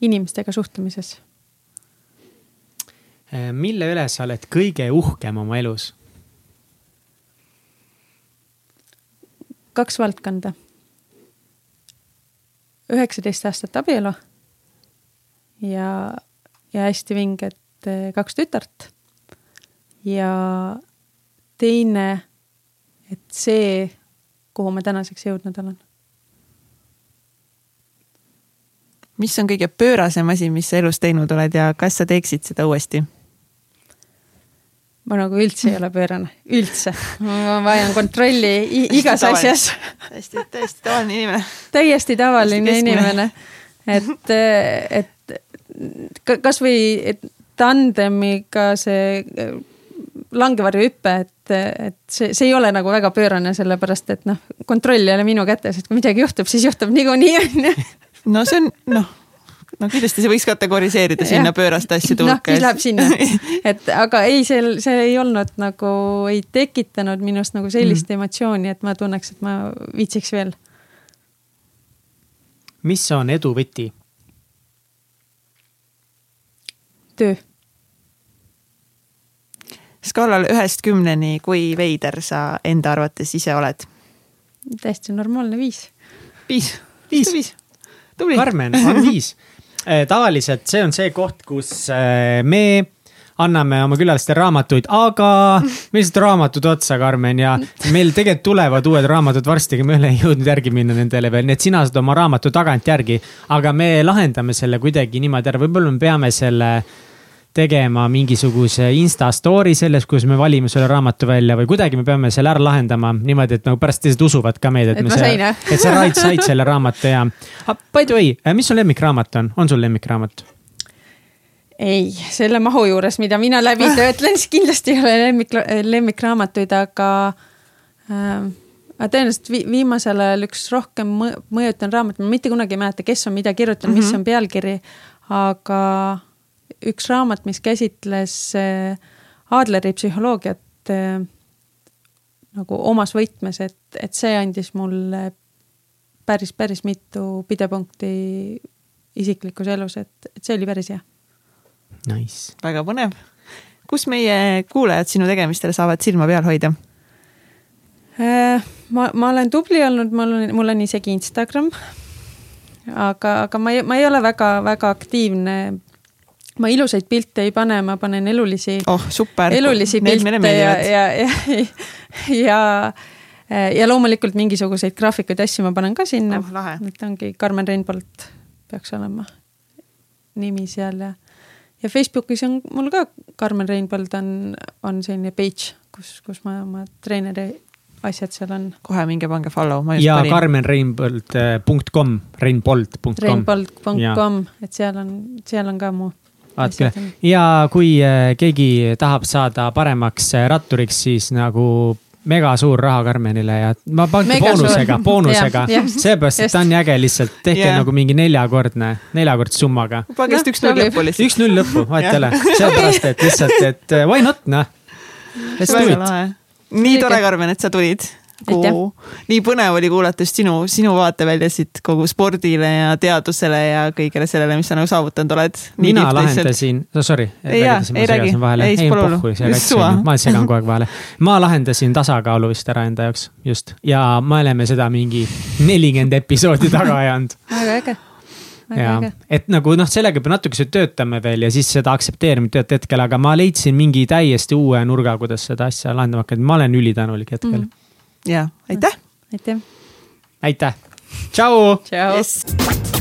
inimestega suhtlemises. Äh, mille üle sa oled kõige uhkem oma elus? kaks valdkonda. üheksateist aastat abielu ja, ja hästi vinged eh, kaks tütart. ja teine, et see, kuhu ma tänaseks jõudnud olen. Mis on kõige pöörasem asi, mis sa elus teinud oled ja kas sa teeksid seda uuesti? ma nagu üldse ei ole pöörane, üldse. ma vajan kontrolli igas asjas. hästi, täiesti tavaline inimene. täiesti tavaline inimene. et, et ka- kasvõi tandemiga see äh, langevarjuhüpe, et, et see, see ei ole nagu väga pöörane, sellepärast et noh, kontroll ei ole minu kätes, et kui midagi juhtub, siis juhtub niikuinii onju. No see on, noh, no kindlasti see võiks kategoriseerida sinna pööraste asjade noh, hulka. siis läheb sinna, et aga ei, see, see ei olnud nagu, ei tekitanud minust nagu sellist mm. emotsiooni, et ma tunneks, et ma viitsiks veel. mis on edu võti? töö, skaalal ühest kümneni, kui veider sa enda arvates ise oled? täiesti normaalne viis. viis, Viis. viis, tubli. Karmen on viis. tavaliselt see on see koht, kus äh, me anname oma külalistele raamatuid, aga meil said raamatud otsa, Karmen, ja meil tegelikult tulevad uued raamatud varsti, aga me ei ole jõudnud järgi minna nendele veel, nii et sina saad oma raamatu tagantjärgi. aga me lahendame selle kuidagi niimoodi ära, võib-olla me peame selle tegema mingisuguse Insta story selles, kus me valime selle raamatu välja või kuidagi me peame selle ära lahendama niimoodi, et nagu pärast teised usuvad ka meid, et Et me jah? et sa said, said selle raamatu ja ah,. By the way, mis su lemmikraamat on, on sul lemmikraamat? ei, selle mahu juures, mida mina läbi töötlen, siis kindlasti ei ole lemmik, lemmikraamatuid, aga äh,. aga tõenäoliselt vi, viimasel ajal üks rohkem mõ- mõjutanud raamat, ma mitte kunagi ei mäleta, kes on mida kirjutanud mm, -hmm. mis on pealkiri, aga üks raamat, mis käsitles äh, Adleri psühholoogiat äh, nagu omas võtmes, et, et see andis mulle päris, päris mitu pidepunkti isiklikus elus, et, et see oli päris hea Nice. väga põnev. kus meie kuulajad sinu tegemistele saavad silma peal hoida? Äh, ma, ma olen tubli olnud, mul on, mul on isegi Instagram. aga, aga ma ei, ma ei ole väga-väga aktiivne. Ma ilusaid pilte ei pane, ma panen elulisi, oh, super. elulisi pilte ja, ja, ja, ja, ja loomulikult mingisuguseid graafikuid, asju ma panen ka sinna Oh, et ongi Karmen Reinbolt peaks olema nimi seal ja, ja Facebookis on mul ka Karmen Reinbold on, on selline page, kus, kus ma oma treeneri asjad seal on. kohe minge pange follow, ma just ja karmenreinbold.com, reinbold.com. Reinbold.com, et seal on, seal on ka mu. Vaat küll. ja kui äh, keegi tahab saada paremaks äh, ratturiks, siis nagu mega suur raha Karmenile ja ma pange boonusega, boonusega seepärast, et ta on äge lihtsalt, tehke Jah. nagu mingi neljakordne, neljakordse summaga. pange Noh, vist üks null sobib. lõppu lihtsalt. üks-null lõppu, vahet ei ole, sellepärast, et lihtsalt, et äh, why not noh. Let's do väga it. lahe. nii tore, Karmen, et sa tulid. Aitäh. nii põnev oli kuulata just sinu, sinu vaateväljasid kogu spordile ja teadusele ja kõigele sellele, mis sa nagu saavutanud oled. mina lahendasin, no sorry. Ei ei räägi. Ei, ei pole hullu. Just suva., ma segan kogu aeg vahele. ma lahendasin tasakaalu vist ära enda jaoks, just. ja me oleme seda mingi nelikümmend episoodi taga ajanud. väga äge. ja et nagu noh, sellega peab natukese töötama veel ja siis seda aktsepteerima teatud hetkel, aga ma leidsin mingi täiesti uue nurga, kuidas seda asja lahendama hakata, ma olen ülitänulik hetkel mm. -hmm. Ja aitäh. aitäh. aitäh, tšau. tšau. Yes.